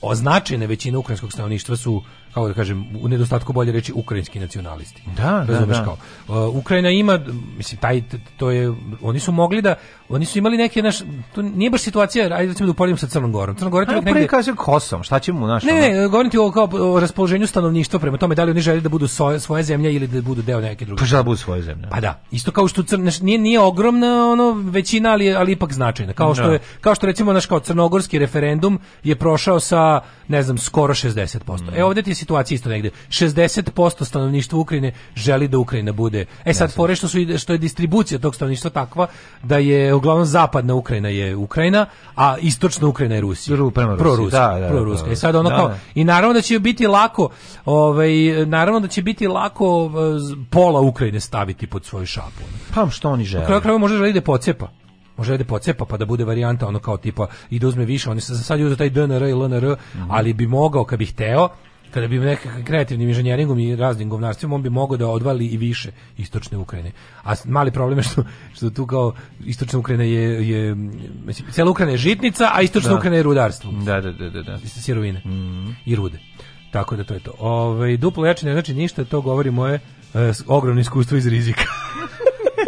označene većine ukrajinskog stanovništva su kako da kažem, u nedostatku bolje reći ukrajinski nacionalisti. Da, da Razumeš da, da. Kao, uh, Ukrajina ima, mislim, taj, to je, oni su mogli da, oni su imali neke, naš, to nije baš situacija, ajde recimo da uporedimo sa Crnom Gorom. Crna Gora je pa negde... kaže Kosom, šta ćemo mu naš... Ne, ne, govorim ti o, kao, o raspoloženju stanovništva prema tome da li oni žele da budu svoje, svoje zemlje ili da budu deo neke druge. Pa šta da budu svoje zemlje? Pa da, isto kao što Crna, nije, nije ogromna ono, većina, ali, ali ipak značajna. Kao što, da. je, kao što recimo naš kao crnogorski referendum je prošao sa, ne znam, skoro 60%. Mm. E ovde ti situacija isto negde. 60% stanovništva Ukrajine želi da Ukrajina bude. E sad pore što su što je distribucija tog stanovništva takva da je uglavnom zapadna Ukrajina je Ukrajina, a istočna Ukrajina je Rusija. Proruska. Da, da, da, Rusija. E sad ono da, kao i naravno da će biti lako, ovaj naravno da će biti lako eh, pola Ukrajine staviti pod svoju šapu. Pa što oni žele? Kako kraju može želi da pocepa može da ide pocepa pa da bude varijanta ono kao tipa i da uzme više, oni se za sad uzu taj DNR i LNR, mm -hmm. ali bi mogao kad bi hteo kada bi nekakvim kreativnim inženjeringom i raznim govnarstvom on bi mogao da odvali i više istočne Ukrajine. A mali problem je što, što tu kao istočna Ukrajina je, je mislim, cela Ukrajina je žitnica, a istočna da. Ukrajina je rudarstvo. Da, da, da, da. da. Sirovine mm -hmm. i rude. Tako da to je to. Ove, ovaj, duplo jače ne znači ništa, to govori moje e, ogromno iskustvo iz rizika.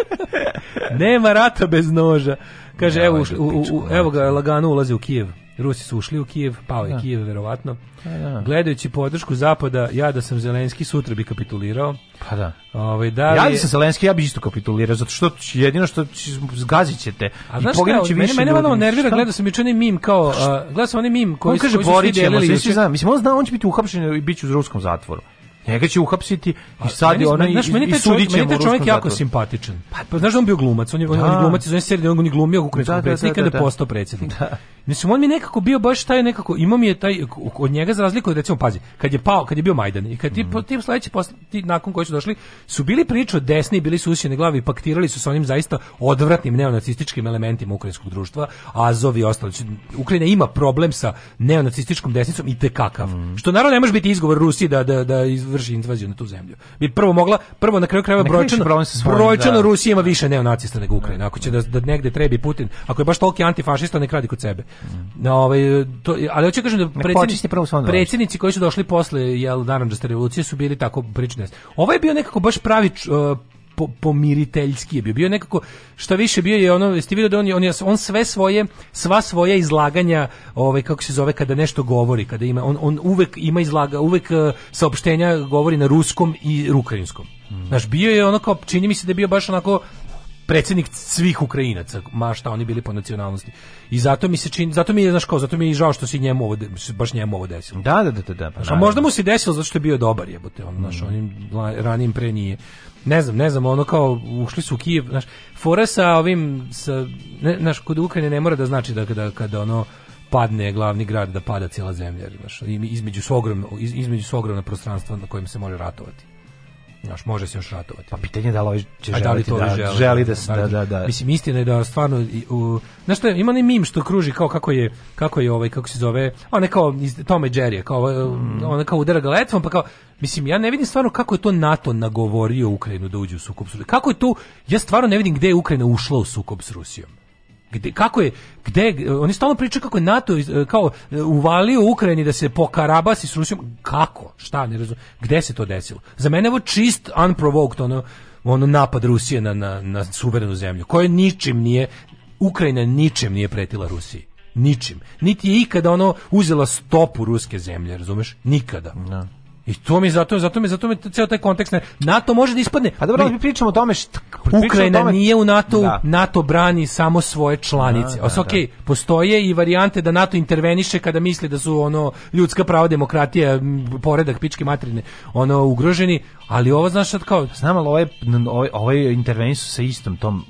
[LAUGHS] Nema rata bez noža. Kaže, evo, da u, u, u, evo ga lagano ulazi u Kijev. Rusi su ušli u Kijev, pao je da. Kijev, verovatno. Pa, da. Gledajući podršku Zapada, ja da sam Zelenski, sutra bi kapitulirao. Pa da. Ove, ovaj, da li... Ja da sam Zelenski, ja bi isto kapitulirao, zato što jedino što zgazit ćete. I znaš šta, će mene, mene malo nervira, gledao sam juče onaj mim kao, uh, gledao sam onaj mim koji, on kaže, koji su svi delili. Mislim, on zna, on će biti uhapšen i bit će u ruskom zatvoru. Njega će uhapsiti i pa, sad ona i znaš, meni taj čovjek, meni taj čovjek jako simpatičan. Pa, pa znaš da on bio glumac, on je, on je da. glumac iz one serije, on je glumio ukrajinsku predsjednika da, da, da, da, postao predsjednik. Mislim, on mi nekako bio baš taj nekako, ima mi je taj, od njega za razliku, recimo, pazi, kad je pao, kad je bio Majdan i kad ti, mm. ti sledeći, ti nakon koji su došli, su bili priču desni, bili su usjene glavi paktirali su sa onim zaista odvratnim neonacističkim elementima ukrajinskog društva, Azov i ostalo. Ukrajina ima problem sa neonacističkom desnicom i tekakav. Mm. Što naravno ne može biti izgovor Rusiji da, da, da izvrši invaziju na tu zemlju. Bi prvo mogla, prvo na kraju krajeva brojčano, brojčano da. Rusija ima više neonacista nego Ukrajina. Ako će da, da negde trebi Putin, ako je baš toliki antifašista, nek radi kod sebe. Na, ovaj, to, ali hoću da kažem da predsjednici, predsjednici koji su došli posle jel, naranđaste revolucije su bili tako prične. Ovo je bio nekako baš pravi uh, pomiriteljski je bio. Bio nekako što više bio je ono, jeste vidio da on, on on sve svoje sva svoja izlaganja, ovaj kako se zove kada nešto govori, kada ima on on uvek ima izlaga, uvek eh, saopštenja govori na ruskom i ukrajinskom. Mm. Znaš, bio je ono kao čini mi se da je bio baš onako predsednik svih Ukrajinaca, ma šta oni bili po nacionalnosti. I zato mi se čini, zato mi je znaš ko, zato mi je žao što se njemu ovo baš njemu ovo desilo. Da, da, da, da, pa, A možda mu se desilo zato što je bio dobar jebote, on mm. naš onim ranim pre nije ne znam, ne znam, ono kao ušli su u Kijev, znaš, fora sa ovim, sa, ne, znaš, kod Ukrajine ne mora da znači da kada, kada ono padne glavni grad, da pada cijela zemlja, znaš, između su ogromno, iz, između su ogromna prostranstva na kojem se može ratovati. Znaš, može se još ratovati. Pa pitanje je da li će želiti, da, li to da, želi, želi da, da, da, da, da. Mislim, istina je da stvarno, u, znaš što, ima ne mim što kruži kao kako je, kako je ovaj, kako se zove, on je kao iz Tome Jerry, kao, mm. on kao udara ga letvom, pa kao, Mislim, ja ne vidim stvarno kako je to NATO nagovorio Ukrajinu da uđe u sukob s Rusijom. Kako je to, ja stvarno ne vidim gde je Ukrajina ušla u sukob s Rusijom. Gde, kako je, gde, oni stalno pričaju kako je NATO kao e, uvalio Ukrajini da se pokarabasi s Rusijom. Kako? Šta? Ne razumijem. Gde se to desilo? Za mene je ovo čist unprovoked, ono, ono napad Rusije na, na, na suverenu zemlju, koje ničim nije, Ukrajina ničim nije pretila Rusiji ničim. Niti je ikada ono uzela stopu ruske zemlje, razumeš? Nikada. Da. I to mi zato, zato mi, zato mi ceo taj kontekst ne, NATO može da ispadne. A pa dobro, mi, mi pričamo o tome što Ukrajina tome... nije u NATO, da. NATO brani samo svoje članice. Da, Os, da, okay, da, postoje i varijante da NATO interveniše kada misli da su ono ljudska prava, demokratija, poredak pičke materine, ono ugroženi, ali ovo znaš sad kao, znam al ovaj ovaj, ovaj intervenišu sa istom tom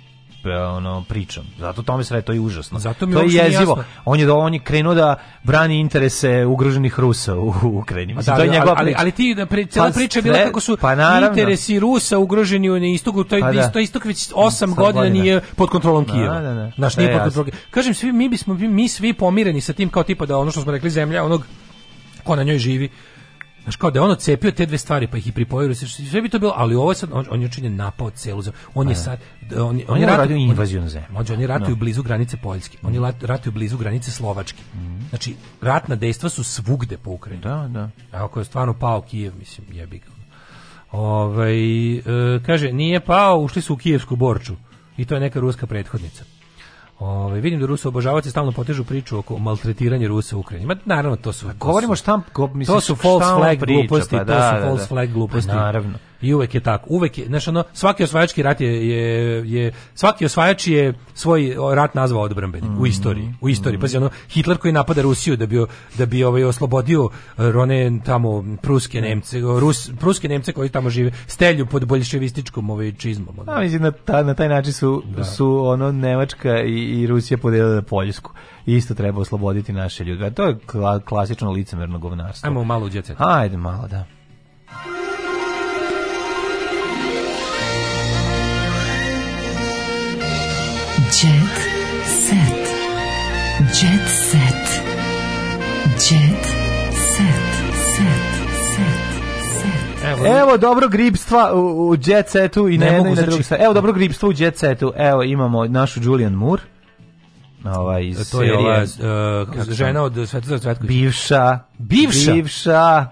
ono pričom. Zato tome sve to je užasno. Zato mi to je jezivo. On je do on je krenuo da brani interese ugroženih Rusa u Ukrajini. Mislim, da, to je njegova ali, ali, ali ti da pre, pa cela pa priča je bila kako su pa interesi Rusa ugroženi na istoku, to je pa da. istok već 8 godina, nije pod kontrolom da, Kijeva. Da, da, Naš nije pod kontrolom. Kažem svi mi bismo mi svi pomireni sa tim kao tipa da ono što smo rekli zemlja onog ko na njoj živi Znaš, kao da je on ocepio te dve stvari, pa ih i pripojio, sve bi to bilo, ali ovo je sad, on, on je učinjen napao celu zemlju. On je pa da. sad, on, on je radio invaziju na zemlju. Oni da. ratuju blizu granice Poljske, oni mm. ratuju blizu granice Slovačke. Mm. Znači, ratna dejstva su svugde po Ukrajini. Da, da. Ako je stvarno pao Kijev, mislim, jebi ga. Ovaj, e, kaže, nije pao, ušli su u kijevsku borču. I to je neka ruska prethodnica. Ove, ovaj, vidim da Rusa obožavate stalno potežu priču oko maltretiranja Rusa u Ukrajini. Ma naravno to su. To pa govorimo šta, mislim, pa to su da, da, false flag gluposti, pa, da, to su false da, da. flag gluposti. Pa, naravno. I uvek je tako. Uvek je, znaš, ono, svaki osvajački rat je, je, je svaki osvajač je svoj rat nazvao odbrambenim mm. u istoriji. U istoriji. Mm. Pazi, ono, Hitler koji napada Rusiju da bi, da bi ovaj, oslobodio eh, one tamo pruske Nemce, Rus, pruske Nemce koji tamo žive, stelju pod bolševističkom ovaj, čizmom. Ono. Da, mislim, na, ta, na taj način su, da. su ono, Nemačka i, i Rusija podelile Poljsku isto treba osloboditi naše ljude. A to je klasično licemerno govnarstvo. Ajmo malo u djece. Ajde malo, da. Jet set. Jet set. Jet set. Set. Set. Evo, dobro gripstva u, u jet setu i ne, mogu, i na znači, Evo dobro gripstva u jet setu. Evo imamo našu Julian Moore. Ova iz to je ova, uh, žena od Svetozara Cvetkovića. Bivša. Bivša. Bivša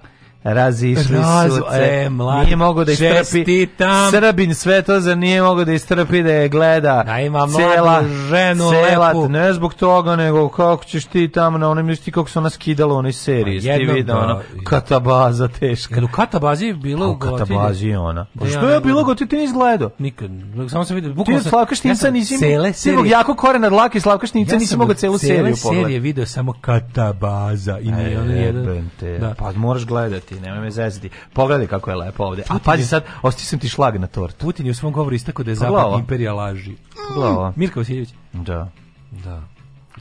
razišli Raz, su. se e, mlad, nije mogo da istrpi. Srbin sve to za nije mogao da istrpi da je gleda. Da ima cela, ženu cela, lepu. Ne zbog toga, nego kako ćeš ti tamo na onim listi kako se ona skidala u onoj seriji. Ti vidio, da, ono, da. katabaza teška. Jel u katabazi je bilo u katabazi je ona. Pa što je bilo goti, ti nisi gledao? Nikad. Samo sam vidio. Bukvalno sam... Slavka Štinca nisi... Cele serije. Zbog jako kore na dlake Slavka Štinca ja nisi mogao celu seriju pogledati. Cele serije video samo katabaza. I nije e, jedan... Da. Pa moraš gledati zezati, nemoj me zezati. Pogledaj kako je lepo ovde. Putin A pazi sad, ostisam ti šlag na tort. Putin je u svom govoru istako da je zapad imperija laži. Mm. Glava. Mirka Vasiljević. Da. Da.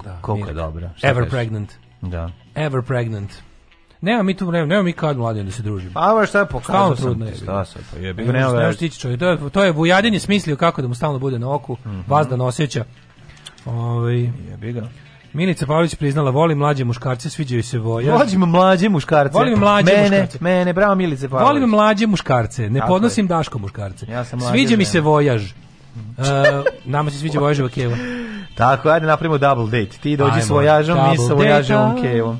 Da. Koliko je dobro. Ever kaži? pregnant. Da. Ever pregnant. Nema mi tu vremena, nema mi kad mladi da se družimo. Pa baš šta je pokazao sam ti, šta se, pa jebi ga nema već. tići čovjek, to je, to je Vujadin je smislio kako da mu stalno bude na oku, mm -hmm. vas mhm. da ne osjeća. Ovaj, jebi ga. Milica Pavlić priznala, volim mlađe muškarce, sviđaju se boja. Volim mlađe muškarce. Volim mlađe mene, muškarce. Mene, bravo Milice Pavlić. Volim mlađe muškarce, ne Tako podnosim je. Daško muškarce. Ja sam Sviđa žena. mi se vojaž. Uh, nama se sviđa vojaževa Kevo. Tako, ajde napravimo double date. Ti dođi Ajmo, s vojažom, mi sa vojaževom Kevo.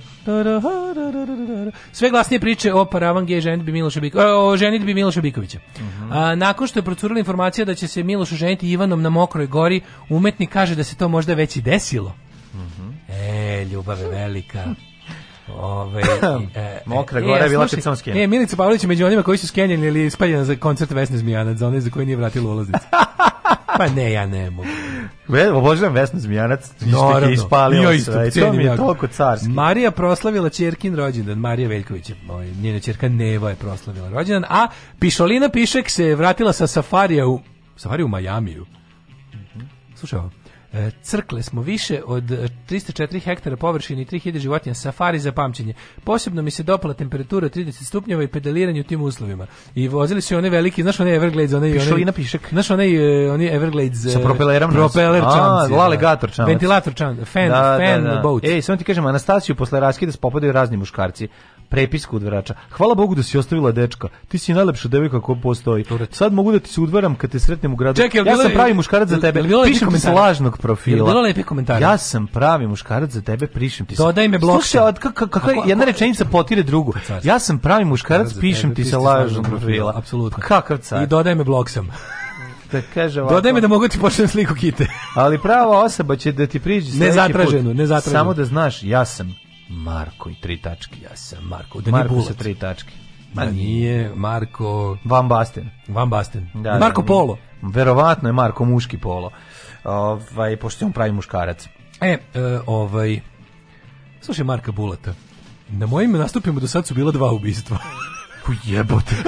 Sve glasnije priče o paravan gej ženitbi Miloša Bikovića, o ženitbi Miloša Bikovića. Uh mhm. -huh. A, nakon što je procurila informacija da će se Miloš ženiti Ivanom na Mokroj gori, umetnik kaže da se to možda već i desilo. E, ljubav je velika. Ove, ovaj, [LAUGHS] e, Mokra e, gora je e, bila kad sam skenjen. E, Milica Pavlović je među onima koji su skenjeni ili ispaljeni za koncert Vesne Zmijanac, za one za koje nije vratila ulaznicu. [LAUGHS] pa ne, ja ne mogu. Ve, obožavam Vesnu Zmijanac, ništa je ispalio ja sve. To mi je toliko carski. Marija proslavila čerkin rođendan, Marija Veljković, moj, njena čerka Neva je proslavila rođendan, a Pišolina Pišek se vratila sa safarija u, safarija u Majamiju. Mhm. Slušaj ovo. E, crkle smo više od 304 e, hektara površine i 3000 životinja, safari za pamćenje. Posebno mi se dopala temperatura 30 stupnjeva i pedaliranje u tim uslovima. I vozili su i one veliki, znaš one Everglades, one i pišek. Znaš one e, oni Everglades sa propelerom, propeler čamci. A, lale da. gator čamac. Ventilator čamac, fan, da, da fan da, da. boat. Ej, samo ti kažem Anastasiju posle raskida spopadaju razni muškarci prepisku udvarača. Hvala Bogu da si ostavila dečka. Ti si najlepša devojka koja postoji. Sad mogu da ti se udvaram kad te sretnem u gradu. Čekaj, ja sam pravi muškarac za tebe. Pišem ti sa lažnog profila. Bilo lepi komentari. Ja sam pravi muškarac za tebe, pišem ti se. Dodaj me blok. Slušaj, od kako jedna rečenica potire drugu. Ja sam pravi muškarac, pišem ti sa lažnog profila. Apsolutno. Kakav car. I dodaj me blok sam [LAUGHS] da kaže ovako. Dodaj mi da mogu ti pošaljem sliku kite. ali prava osoba će da ti priđe [LAUGHS] sledeći put. Nezatraženo, nezatraženo. Samo da znaš, ja sam Marko i tri tačke. Ja sam Marko. Da Marko sa tri tačke. Ma da nije Marko... Van Basten. Van Basten. Da, da, Marko da, Polo. Verovatno je Marko muški Polo. Ovaj, pošto on pravi muškarac. E, e, ovaj... Slušaj Marka Bulata. Na mojim nastupima do sad su bila dva ubistva. [LAUGHS] Ujebote. [LAUGHS]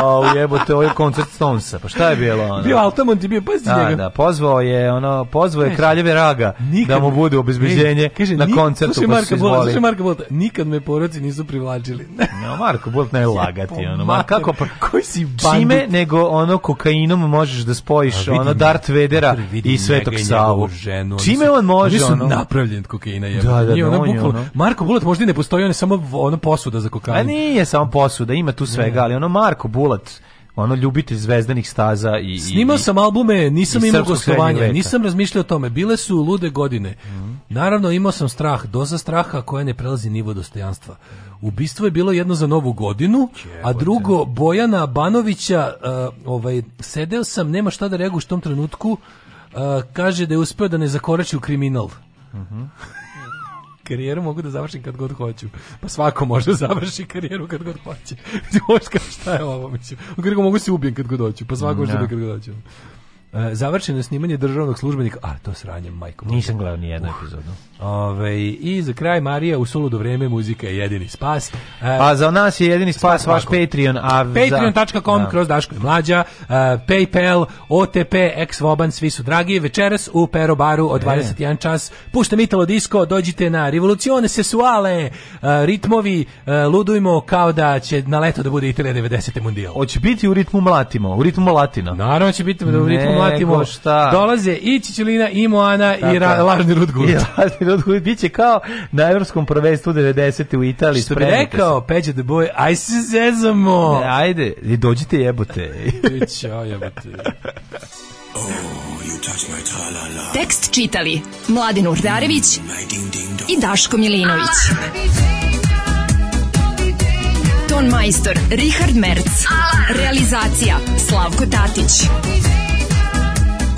A ujebote, ovo je koncert Stonesa. Pa šta je bilo ono? Bio Altamont i bio pa da, njega. Da, pozvao je ono, pozvao je kraljeve raga da nikad, da mu bude obezbeđenje na koncertu slušaj, pa Marka Bolt, slušaj Marka Bolt, nikad me poroci nisu privlačili. [LAUGHS] no, Marko Bolt ne lagati ono. Ma kako pa koji si bandit? Čime nego ono kokainom možeš da spojiš ono Dart Vedera i Svetog Savu. Ženu, Čime on može ono? napravljen od kokaina je. Da, da, da, Marko Bolt možda ne postoji, on je samo ono posuda za kokain. A nije samo posuda, ima tu svega, ali ono Marko Bulat, ono ljubitelj zvezdanih staza i Snimao sam albume, nisam imao gostovanja, nisam razmišljao o tome. Bile su lude godine. Mhm. Naravno imao sam strah, doza straha koja ne prelazi nivo dostojanstva. Ubistvo je bilo jedno za novu godinu, a drugo Bojana Banovića, uh, ovaj sedeo sam, nema šta da reaguš u tom trenutku. Uh, kaže da je uspeo da ne zakorači u kriminal. Mm -hmm karijeru mogu da završim kad god hoću. Pa svako može da [LAUGHS] završi karijeru kad god hoće. [LAUGHS] Možeš kao šta je ovo, mislim. mogu se ubijem kad god hoću, pa svako mm, može da, da. kad god hoću. E, završeno snimanje državnog službenika, a to sranjem majkom. Nisam gledao ni jednu uh. epizodu. Ove, I za kraj Marija u suludo vreme muzika je jedini spas. E, pa za nas je jedini spas, spas vaš Patreon. A Patreon.com da. kroz Daško i Mlađa, uh, Paypal, OTP, Exvoban, svi su dragi. Večeras u Pero Baru od e. 21 čas. Puštam Italo Disco, dođite na revolucione sesuale, uh, ritmovi, uh, ludujmo kao da će na leto da bude Italija 90. mundijal. Hoće biti u ritmu mlatimo, u ritmu latino. Naravno da će biti u ritmu mlatimo. Šta? Dolaze i Čičilina, i Moana, i ra, lažni Rudgut. I lažni Rudgut. Biće kao na Evropskom prvenstvu 90. u Italiji. Što bi rekao, Peđa the Boy, aj se zezamo. Ne, ajde, dođite jebote. [LAUGHS] Ćao jebote. Oh, you touch my -la Tekst čitali Mladin Urdarević i Daško Milinović. Ton majstor Richard Merc. Realizacija Slavko Tatić